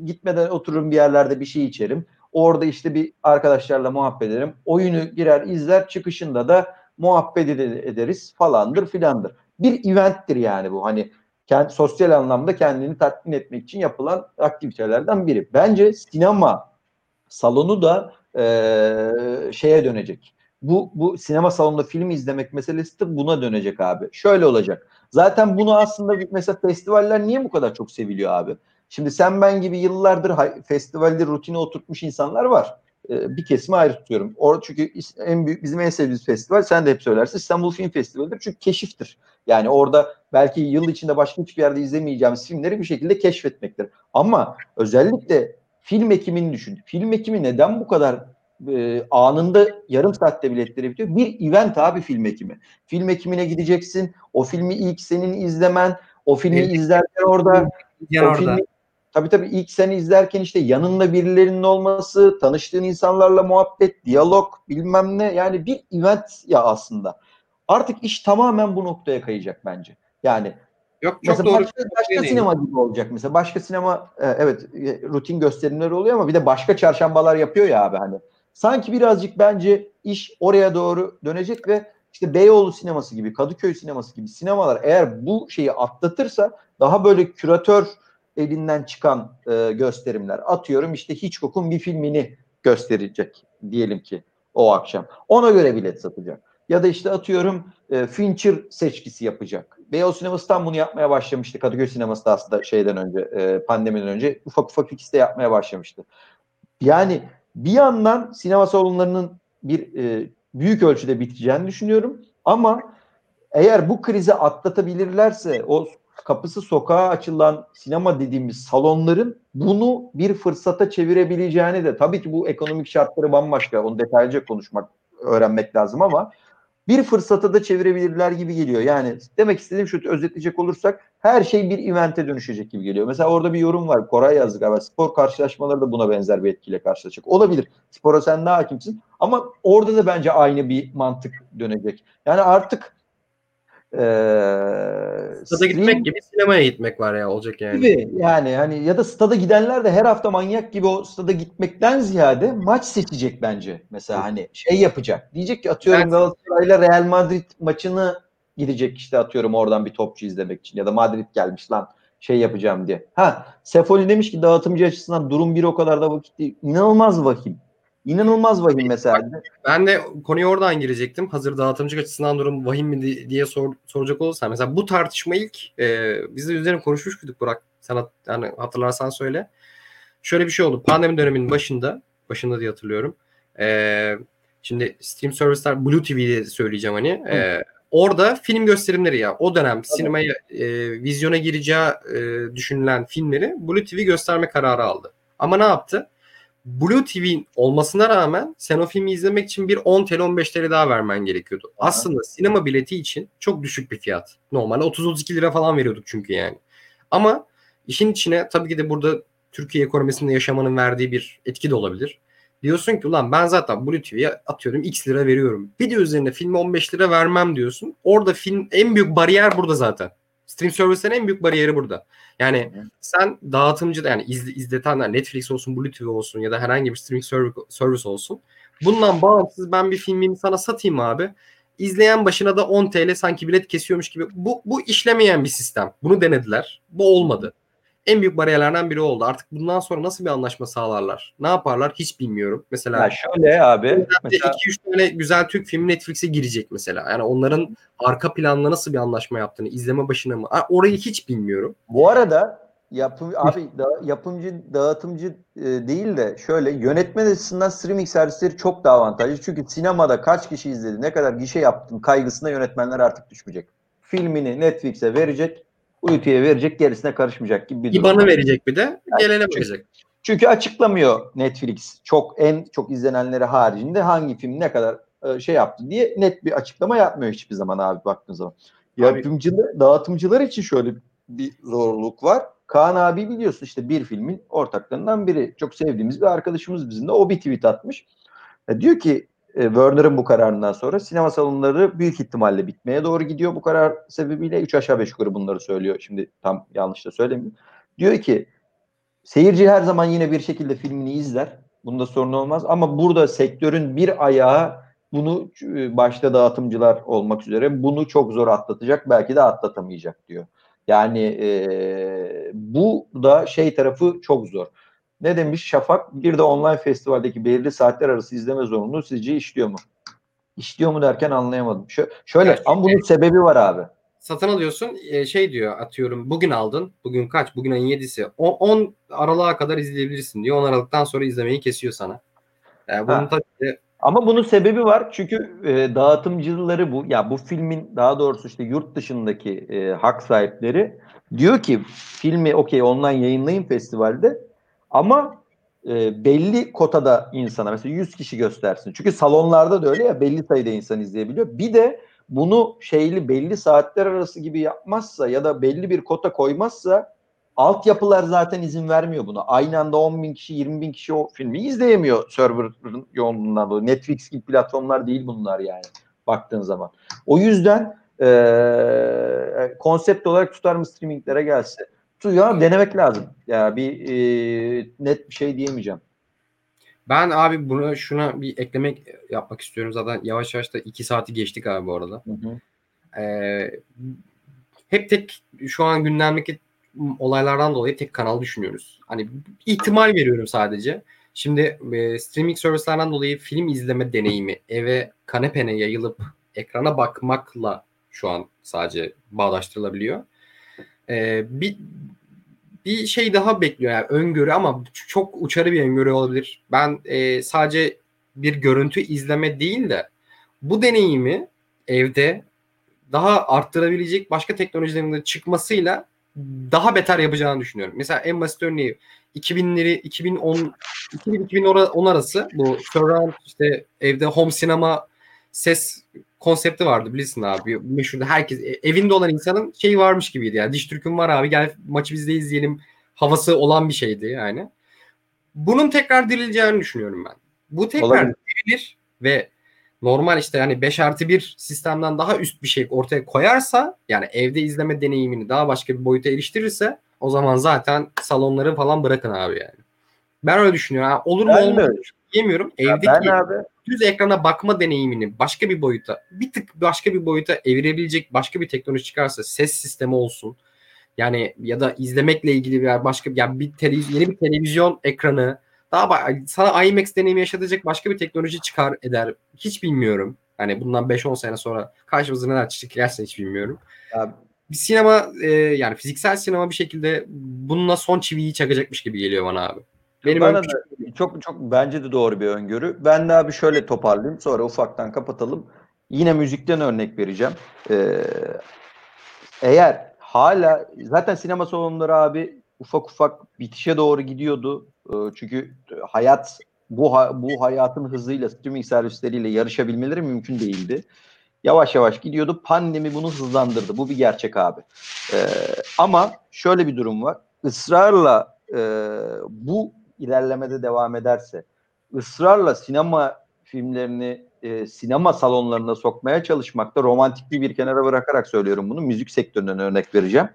gitmeden otururum bir yerlerde bir şey içerim. Orada işte bir arkadaşlarla muhabbet ederim. Oyunu girer izler çıkışında da muhabbet ederiz falandır filandır. Bir eventtir yani bu. Hani kendi, sosyal anlamda kendini tatmin etmek için yapılan aktivitelerden biri. Bence sinema salonu da e, şeye dönecek. Bu, bu sinema salonunda film izlemek meselesi de buna dönecek abi. Şöyle olacak. Zaten bunu aslında mesela festivaller niye bu kadar çok seviliyor abi? Şimdi sen ben gibi yıllardır festivalde rutine oturtmuş insanlar var. Ee, bir kesimi ayrı tutuyorum. Or çünkü en büyük bizim en sevdiğimiz festival sen de hep söylersin İstanbul Film Festivali'dir. Çünkü keşiftir. Yani orada belki yıl içinde başka hiçbir yerde izlemeyeceğimiz filmleri bir şekilde keşfetmektir. Ama özellikle film ekimini düşün. Film ekimi neden bu kadar e, anında yarım saatte biletleri bitiyor? Bir event abi film ekimi. Film ekimine gideceksin. O filmi ilk senin izlemen, o filmi evet. izlerken orada o orada. filmi Tabii tabii ilk seni izlerken işte yanında birilerinin olması, tanıştığın insanlarla muhabbet, diyalog, bilmem ne yani bir event ya aslında. Artık iş tamamen bu noktaya kayacak bence. Yani Yok çok doğru. Başka, başka sinema gibi olacak mesela. Başka sinema e, evet e, rutin gösterimler oluyor ama bir de başka çarşambalar yapıyor ya abi hani. Sanki birazcık bence iş oraya doğru dönecek ve işte Beyoğlu sineması gibi, Kadıköy sineması gibi sinemalar eğer bu şeyi atlatırsa daha böyle küratör elinden çıkan e, gösterimler. Atıyorum işte Hitchcock'un bir filmini gösterecek diyelim ki o akşam. Ona göre bilet satacak. Ya da işte atıyorum e, Fincher seçkisi yapacak. Beyoğlu Sineması tam bunu yapmaya başlamıştı. Kadıköy Sineması da aslında şeyden önce, e, pandemiden önce ufak ufak ikisi de yapmaya başlamıştı. Yani bir yandan sinema salonlarının bir e, büyük ölçüde biteceğini düşünüyorum. Ama eğer bu krizi atlatabilirlerse o kapısı sokağa açılan sinema dediğimiz salonların bunu bir fırsata çevirebileceğini de tabii ki bu ekonomik şartları bambaşka onu detaylıca konuşmak öğrenmek lazım ama bir fırsata da çevirebilirler gibi geliyor. Yani demek istediğim şu özetleyecek olursak her şey bir evente dönüşecek gibi geliyor. Mesela orada bir yorum var. Koray yazdı galiba. Spor karşılaşmaları da buna benzer bir etkiyle karşılaşacak. Olabilir. Spora sen daha hakimsin. Ama orada da bence aynı bir mantık dönecek. Yani artık ee, stada stream, gitmek gibi sinemaya gitmek var ya olacak yani. Gibi yani hani ya da stada gidenler de her hafta manyak gibi o stada gitmekten ziyade maç seçecek bence. Mesela hani şey yapacak. Diyecek ki atıyorum evet. Galatasaray'la Real Madrid maçını gidecek işte atıyorum oradan bir topçu izlemek için ya da Madrid gelmiş lan şey yapacağım diye. Ha Sefoli demiş ki dağıtımcı açısından durum bir o kadar da vakit değil. İnanılmaz vahim. İnanılmaz vahim mesela. Ben de konuya oradan girecektim. Hazır dağıtımcı açısından durum vahim mi diye sor, soracak olursan. Mesela bu tartışma ilk e, biz de üzerine konuşmuştuk Burak. Sana yani hatırlarsan söyle. Şöyle bir şey oldu. Pandemi döneminin başında, başında diye hatırlıyorum. E, şimdi stream servisler Blue TV'de söyleyeceğim hani. E, orada film gösterimleri ya o dönem sinemaya e, vizyona gireceği e, düşünülen filmleri Blue TV gösterme kararı aldı. Ama ne yaptı? Blue TV olmasına rağmen sen o filmi izlemek için bir 10 TL 15 TL daha vermen gerekiyordu. Aha. Aslında sinema bileti için çok düşük bir fiyat. Normalde 30-32 lira falan veriyorduk çünkü yani. Ama işin içine tabii ki de burada Türkiye ekonomisinde yaşamanın verdiği bir etki de olabilir. Diyorsun ki ulan ben zaten Blue TV'ye atıyorum x lira veriyorum. Bir de üzerine filme 15 lira vermem diyorsun. Orada film en büyük bariyer burada zaten. Stream servislerin en büyük bariyeri burada. Yani sen dağıtımcı da yani izle, izletenler Netflix olsun, Blue TV olsun ya da herhangi bir streaming service olsun. Bundan bağımsız ben bir filmimi sana satayım abi. İzleyen başına da 10 TL sanki bilet kesiyormuş gibi. Bu, bu işlemeyen bir sistem. Bunu denediler. Bu olmadı. En büyük bariyerlerden biri oldu. Artık bundan sonra nasıl bir anlaşma sağlarlar? Ne yaparlar? Hiç bilmiyorum. Mesela Ya şöyle abi. Mesela 2-3 tane güzel Türk filmi Netflix'e girecek mesela. Yani onların arka planla nasıl bir anlaşma yaptığını, izleme başına mı? Orayı hiç bilmiyorum. bu arada yapım abi da, yapımcı dağıtımcı e, değil de şöyle yönetmen açısından streaming servisleri çok daha avantajlı. Çünkü sinemada kaç kişi izledi, ne kadar gişe yaptın kaygısına yönetmenler artık düşmeyecek. Filmini Netflix'e verecek, UT'ye verecek, gerisine karışmayacak gibi bir durum. İban'ı verecek bir de. Gelene çünkü- bakacak. Çünkü açıklamıyor Netflix çok en çok izlenenleri haricinde hangi film ne kadar e, şey yaptı diye net bir açıklama yapmıyor hiçbir zaman abi baktığın zaman. Yapımcılar, dağıtımcılar için şöyle bir zorluk var. Kaan abi biliyorsun işte bir filmin ortaklarından biri. Çok sevdiğimiz bir arkadaşımız bizim de. O bir tweet atmış. E, diyor ki e, Warner'ın bu kararından sonra sinema salonları büyük ihtimalle bitmeye doğru gidiyor. Bu karar sebebiyle 3 aşağı 5 yukarı bunları söylüyor. Şimdi tam yanlış da söylemiyorum. Diyor ki Seyirci her zaman yine bir şekilde filmini izler. Bunda sorun olmaz. Ama burada sektörün bir ayağı bunu e, başta dağıtımcılar olmak üzere bunu çok zor atlatacak. Belki de atlatamayacak diyor. Yani e, bu da şey tarafı çok zor. Ne demiş Şafak? Bir de online festivaldeki belirli saatler arası izleme zorunluluğu sizce işliyor mu? İşliyor mu derken anlayamadım. Şö- şöyle Ya ama bunun sebebi var abi. Satın alıyorsun e, şey diyor atıyorum bugün aldın. Bugün kaç? Bugün ayın 7'si. O- 10 Aralık'a kadar izleyebilirsin diyor. 10 Aralık'tan sonra izlemeyi kesiyor sana. Yani bunun Ha. tabii Ama bunun sebebi var çünkü e, dağıtımcıları bu ya bu filmin daha doğrusu işte yurt dışındaki e, hak sahipleri diyor ki filmi okey online yayınlayın festivalde ama e, belli kotada insana mesela 100 kişi göstersin. Çünkü salonlarda da öyle ya belli sayıda insan izleyebiliyor. Bir de bunu şeyli belli saatler arası gibi yapmazsa ya da belli bir kota koymazsa altyapılar zaten izin vermiyor buna. Aynı anda 10 bin kişi 20 bin kişi o filmi izleyemiyor server'ın yoğunluğundan dolayı. Netflix gibi platformlar değil bunlar yani baktığın zaman. O yüzden eee, konsept olarak tutar mı streaminglere gelse? Ya denemek lazım. Ya bir eee, net bir şey diyemeyeceğim. Ben abi buna şuna bir eklemek yapmak istiyorum. Zaten yavaş yavaş da 2 saati geçtik abi bu arada. Hı hı. Ee, hep tek şu an gündemdeki olaylardan dolayı tek kanal düşünüyoruz. Hani ihtimal veriyorum sadece. Şimdi e, streaming servislerden dolayı film izleme deneyimi eve kanepene yayılıp ekrana bakmakla şu an sadece bağdaştırılabiliyor. Ee, bir bir şey daha bekliyor yani öngörü ama çok uçarı bir öngörü olabilir. Ben e, sadece bir görüntü izleme değil de bu deneyimi evde daha arttırabilecek başka teknolojilerin çıkmasıyla daha beter yapacağını düşünüyorum. Mesela en basit örneği 2000'leri 2010 2000-2010 arası bu surround işte evde home sinema ses konsepti vardı bilirsin abi. Meşhur herkes e, evinde olan insanın şeyi varmış gibiydi yani. Diş Türk'üm var abi gel maçı bizde izleyelim havası olan bir şeydi yani. Bunun tekrar dirileceğini düşünüyorum ben. Bu tekrar Olabilir. dirilir ve normal işte yani 5 artı 1 sistemden daha üst bir şey ortaya koyarsa yani evde izleme deneyimini daha başka bir boyuta eriştirirse o zaman zaten salonları falan bırakın abi yani. Ben öyle düşünüyorum. Ha, olur mu olmaz diyemiyorum. Evdeki ben abi düz ekrana bakma deneyimini başka bir boyuta bir tık başka bir boyuta evirebilecek başka bir teknoloji çıkarsa ses sistemi olsun yani ya da izlemekle ilgili bir başka yani bir televiz- yeni bir televizyon ekranı daha sana IMAX deneyimi yaşatacak başka bir teknoloji çıkar eder hiç bilmiyorum. Hani bundan 5-10 sene sonra karşımıza neler çıkarsa hiç bilmiyorum. Abi- Bir sinema e, yani fiziksel sinema bir şekilde bununla son çiviyi çakacakmış gibi geliyor bana abi. Benim öyle- da çok çok bence de doğru bir öngörü. Ben de abi şöyle toparlayayım sonra ufaktan kapatalım. Yine müzikten örnek vereceğim. Ee, eğer hala zaten sinema salonları abi ufak ufak bitişe doğru gidiyordu. Ee, çünkü hayat bu ha- bu hayatın hızıyla streaming servisleriyle yarışabilmeleri mümkün değildi. Yavaş yavaş gidiyordu. Pandemi bunu hızlandırdı. Bu bir gerçek abi. Ee, ama şöyle bir durum var. Israrla e, bu ilerlemede devam ederse, ısrarla sinema filmlerini e, sinema salonlarına sokmaya çalışmakta romantikliği bir kenara bırakarak söylüyorum bunu. Müzik sektöründen örnek vereceğim.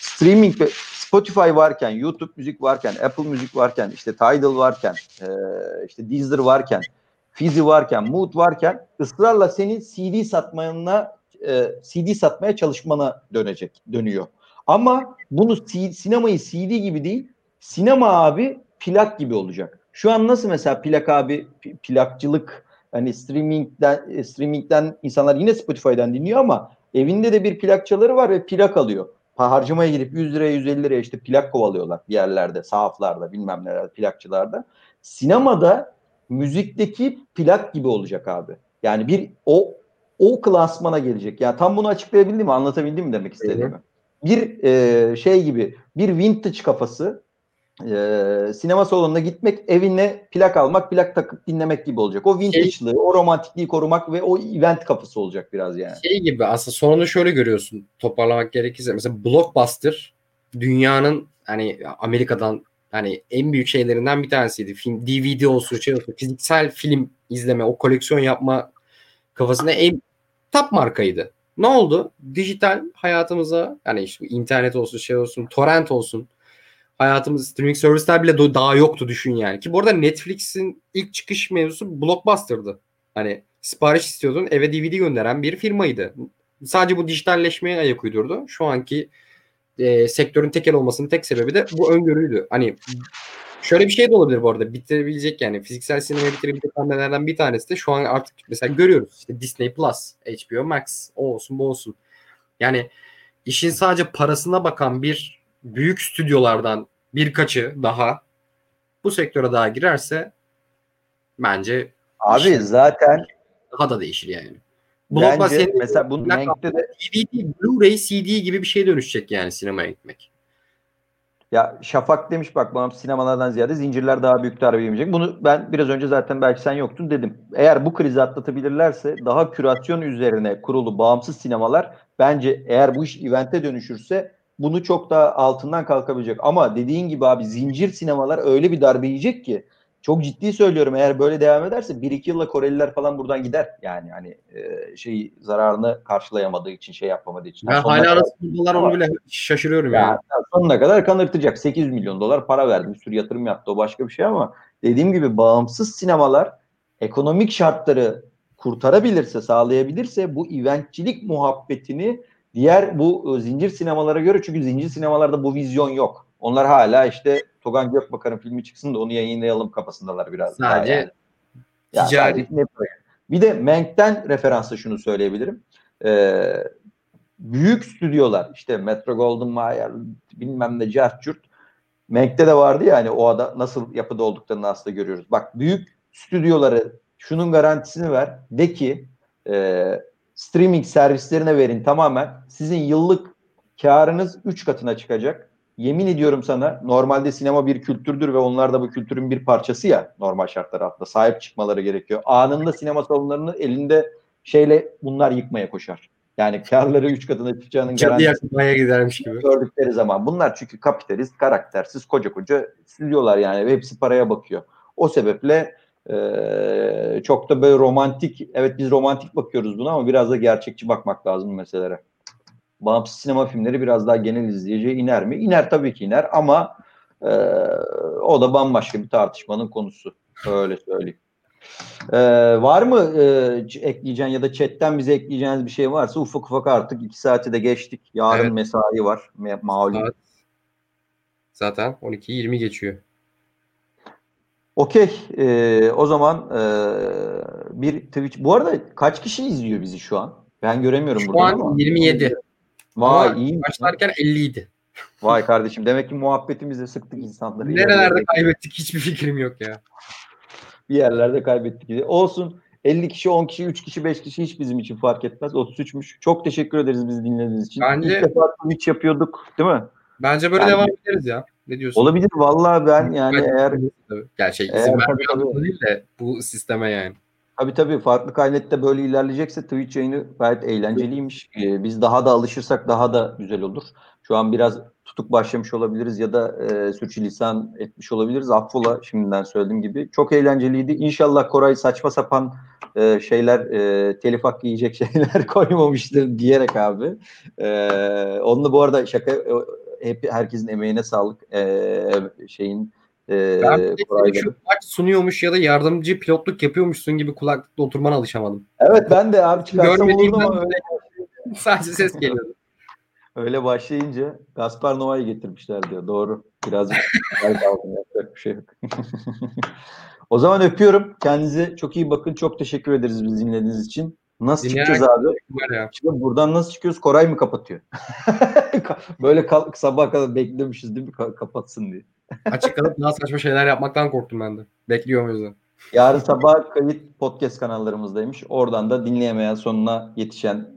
Streaming ve Spotify varken, YouTube müzik varken, Apple müzik varken, işte Tidal varken, e, işte Deezer varken, Fizi varken, Mood varken ısrarla senin CD satmana e, CD satmaya çalışmana dönecek, dönüyor. Ama bunu sinemayı CD gibi değil, sinema abi plak gibi olacak. Şu an nasıl mesela plak abi plakçılık hani streamingden streamingden insanlar yine Spotify'dan dinliyor ama evinde de bir plakçaları var ve plak alıyor. Harcamaya gidip 100 liraya 150 liraya işte plak kovalıyorlar bir yerlerde, sahaflarda, bilmem nelerde, plakçılarda. Sinemada müzikteki plak gibi olacak abi. Yani bir o o klasmana gelecek. Yani tam bunu açıklayabildim mi? Anlatabildim mi demek istediğimi? Bir e, şey gibi, bir vintage kafası e, sinema salonuna gitmek, evine plak almak, plak takıp dinlemek gibi olacak. O vintage'lığı, şey, o romantikliği korumak ve o event kafası olacak biraz yani. Şey gibi aslında sonunu şöyle görüyorsun toparlamak gerekirse. Mesela Blockbuster dünyanın hani Amerika'dan hani en büyük şeylerinden bir tanesiydi. Film, DVD olsun, şey olsun, fiziksel film izleme, o koleksiyon yapma kafasında en top markaydı. Ne oldu? Dijital hayatımıza yani işte internet olsun, şey olsun, torrent olsun hayatımız streaming servisler bile daha yoktu düşün yani. Ki bu arada Netflix'in ilk çıkış mevzusu Blockbuster'dı. Hani sipariş istiyordun eve DVD gönderen bir firmaydı. Sadece bu dijitalleşmeye ayak uydurdu. Şu anki e, sektörün tekel olmasının tek sebebi de bu öngörüydü. Hani şöyle bir şey de olabilir bu arada. Bitirebilecek yani fiziksel sinema bitirebilecek hamlelerden bir tanesi de şu an artık mesela görüyoruz. İşte Disney Plus, HBO Max, o olsun bu olsun. Yani işin sadece parasına bakan bir büyük stüdyolardan birkaçı daha bu sektöre daha girerse bence abi zaten daha da değişir yani. Bence mesela bunun renkte de DVD, Blu-ray, CD gibi bir şey dönüşecek yani sinemaya gitmek. Ya Şafak demiş bak bana sinemalardan ziyade zincirler daha büyük darbe yemeyecek. Bunu ben biraz önce zaten belki sen yoktun dedim. Eğer bu krizi atlatabilirlerse daha kürasyon üzerine kurulu bağımsız sinemalar bence eğer bu iş evente dönüşürse bunu çok daha altından kalkabilecek. Ama dediğin gibi abi zincir sinemalar öyle bir darbe yiyecek ki çok ciddi söylüyorum eğer böyle devam ederse bir iki yılla Koreliler falan buradan gider. Yani hani e, şey zararını karşılayamadığı için şey yapamadığı için. Ben hala arasındalar onu bile şaşırıyorum ya. Yani. Sonuna kadar kanırtacak. 8 milyon dolar para verdi. Bir sürü yatırım yaptı. O başka bir şey ama dediğim gibi bağımsız sinemalar ekonomik şartları kurtarabilirse, sağlayabilirse bu eventçilik muhabbetini diğer bu e, zincir sinemalara göre çünkü zincir sinemalarda bu vizyon yok. Onlar hala işte Togan Gökbakar'ın filmi çıksın da onu yayınlayalım kafasındalar biraz. Sadece yani. ya ticari. Sadece bir de Menk'ten referansla şunu söyleyebilirim. Ee, büyük stüdyolar işte Metro Golden Mayer bilmem ne Carchurt Menk'te de vardı ya hani o ada nasıl yapıda olduklarını aslında görüyoruz. Bak büyük stüdyoları şunun garantisini ver. De ki e, streaming servislerine verin tamamen. Sizin yıllık karınız 3 katına çıkacak. Yemin ediyorum sana normalde sinema bir kültürdür ve onlar da bu kültürün bir parçası ya normal şartlar altında sahip çıkmaları gerekiyor. Anında sinema salonlarını elinde şeyle bunlar yıkmaya koşar. Yani karları 3 katına çıkacağının garantisi gidermiş gibi. Gördükleri zaman. Bunlar çünkü kapitalist, karaktersiz, koca koca stüdyolar yani hepsi paraya bakıyor. O sebeple ee, çok da böyle romantik, evet biz romantik bakıyoruz buna ama biraz da gerçekçi bakmak lazım meselelere. Bağımsız sinema filmleri biraz daha genel izleyiciye iner mi? İner tabii ki iner ama e, o da bambaşka bir tartışmanın konusu. Öyle söyleyeyim. Ee, var mı e, ekleyeceğin ya da chatten bize ekleyeceğiniz bir şey varsa ufak ufak artık iki saati de geçtik. Yarın evet. mesai var. Malum. Zaten 12-20 geçiyor. Okey. Ee, o zaman e, bir Twitch. Bu arada kaç kişi izliyor bizi şu an? Ben göremiyorum şu burada an ama. 27. Vay ama iyi. Başlarken 50 idi. Vay kardeşim demek ki muhabbetimizde sıktık insanları. Nerelerde kaybettik hiçbir fikrim yok ya. bir yerlerde kaybettik. Olsun. 50 kişi, 10 kişi, 3 kişi, 5 kişi hiç bizim için fark etmez. 33'müş. Çok teşekkür ederiz bizi dinlediğiniz için. Bence, İlk defa Twitch yapıyorduk değil mi? Bence böyle yani, devam ederiz ya. Ne diyorsun? Olabilir vallahi ben yani ben, eğer gerçek izin vermiyor değil de bu sisteme yani. Tabii tabii farklı kaynette böyle ilerleyecekse Twitch yayını gayet eğlenceliymiş. Ee, biz daha da alışırsak daha da güzel olur. Şu an biraz tutuk başlamış olabiliriz ya da e, sürçülisan etmiş olabiliriz. Affola şimdiden söylediğim gibi. Çok eğlenceliydi. İnşallah Koray saçma sapan e, şeyler, e, telif hakkı yiyecek şeyler koymamıştır diyerek abi. E, onu bu arada şaka hep herkesin emeğine sağlık. E, şeyin e, ben şu sunuyormuş ya da yardımcı pilotluk yapıyormuşsun gibi kulaklıkla oturmana alışamadım. Evet ben de abi çıkarsam olur ama öyle. Sadece ses geliyordu. Öyle başlayınca Gaspar Noa'yı getirmişler diyor. Doğru. Birazcık. Yapacak bir şey yok. o zaman öpüyorum. Kendinize çok iyi bakın. Çok teşekkür ederiz bizi dinlediğiniz için. Nasıl Dinleyen çıkacağız abi? Ya. Şimdi buradan nasıl çıkıyoruz? Koray mı kapatıyor? Böyle kal- sabah kadar beklemişiz değil mi? Ka- kapatsın diye. Açık kalıp daha saçma şeyler yapmaktan korktum ben de. Bekliyorum o yüzden. Yarın sabah kayıt podcast kanallarımızdaymış. Oradan da dinleyemeyen sonuna yetişen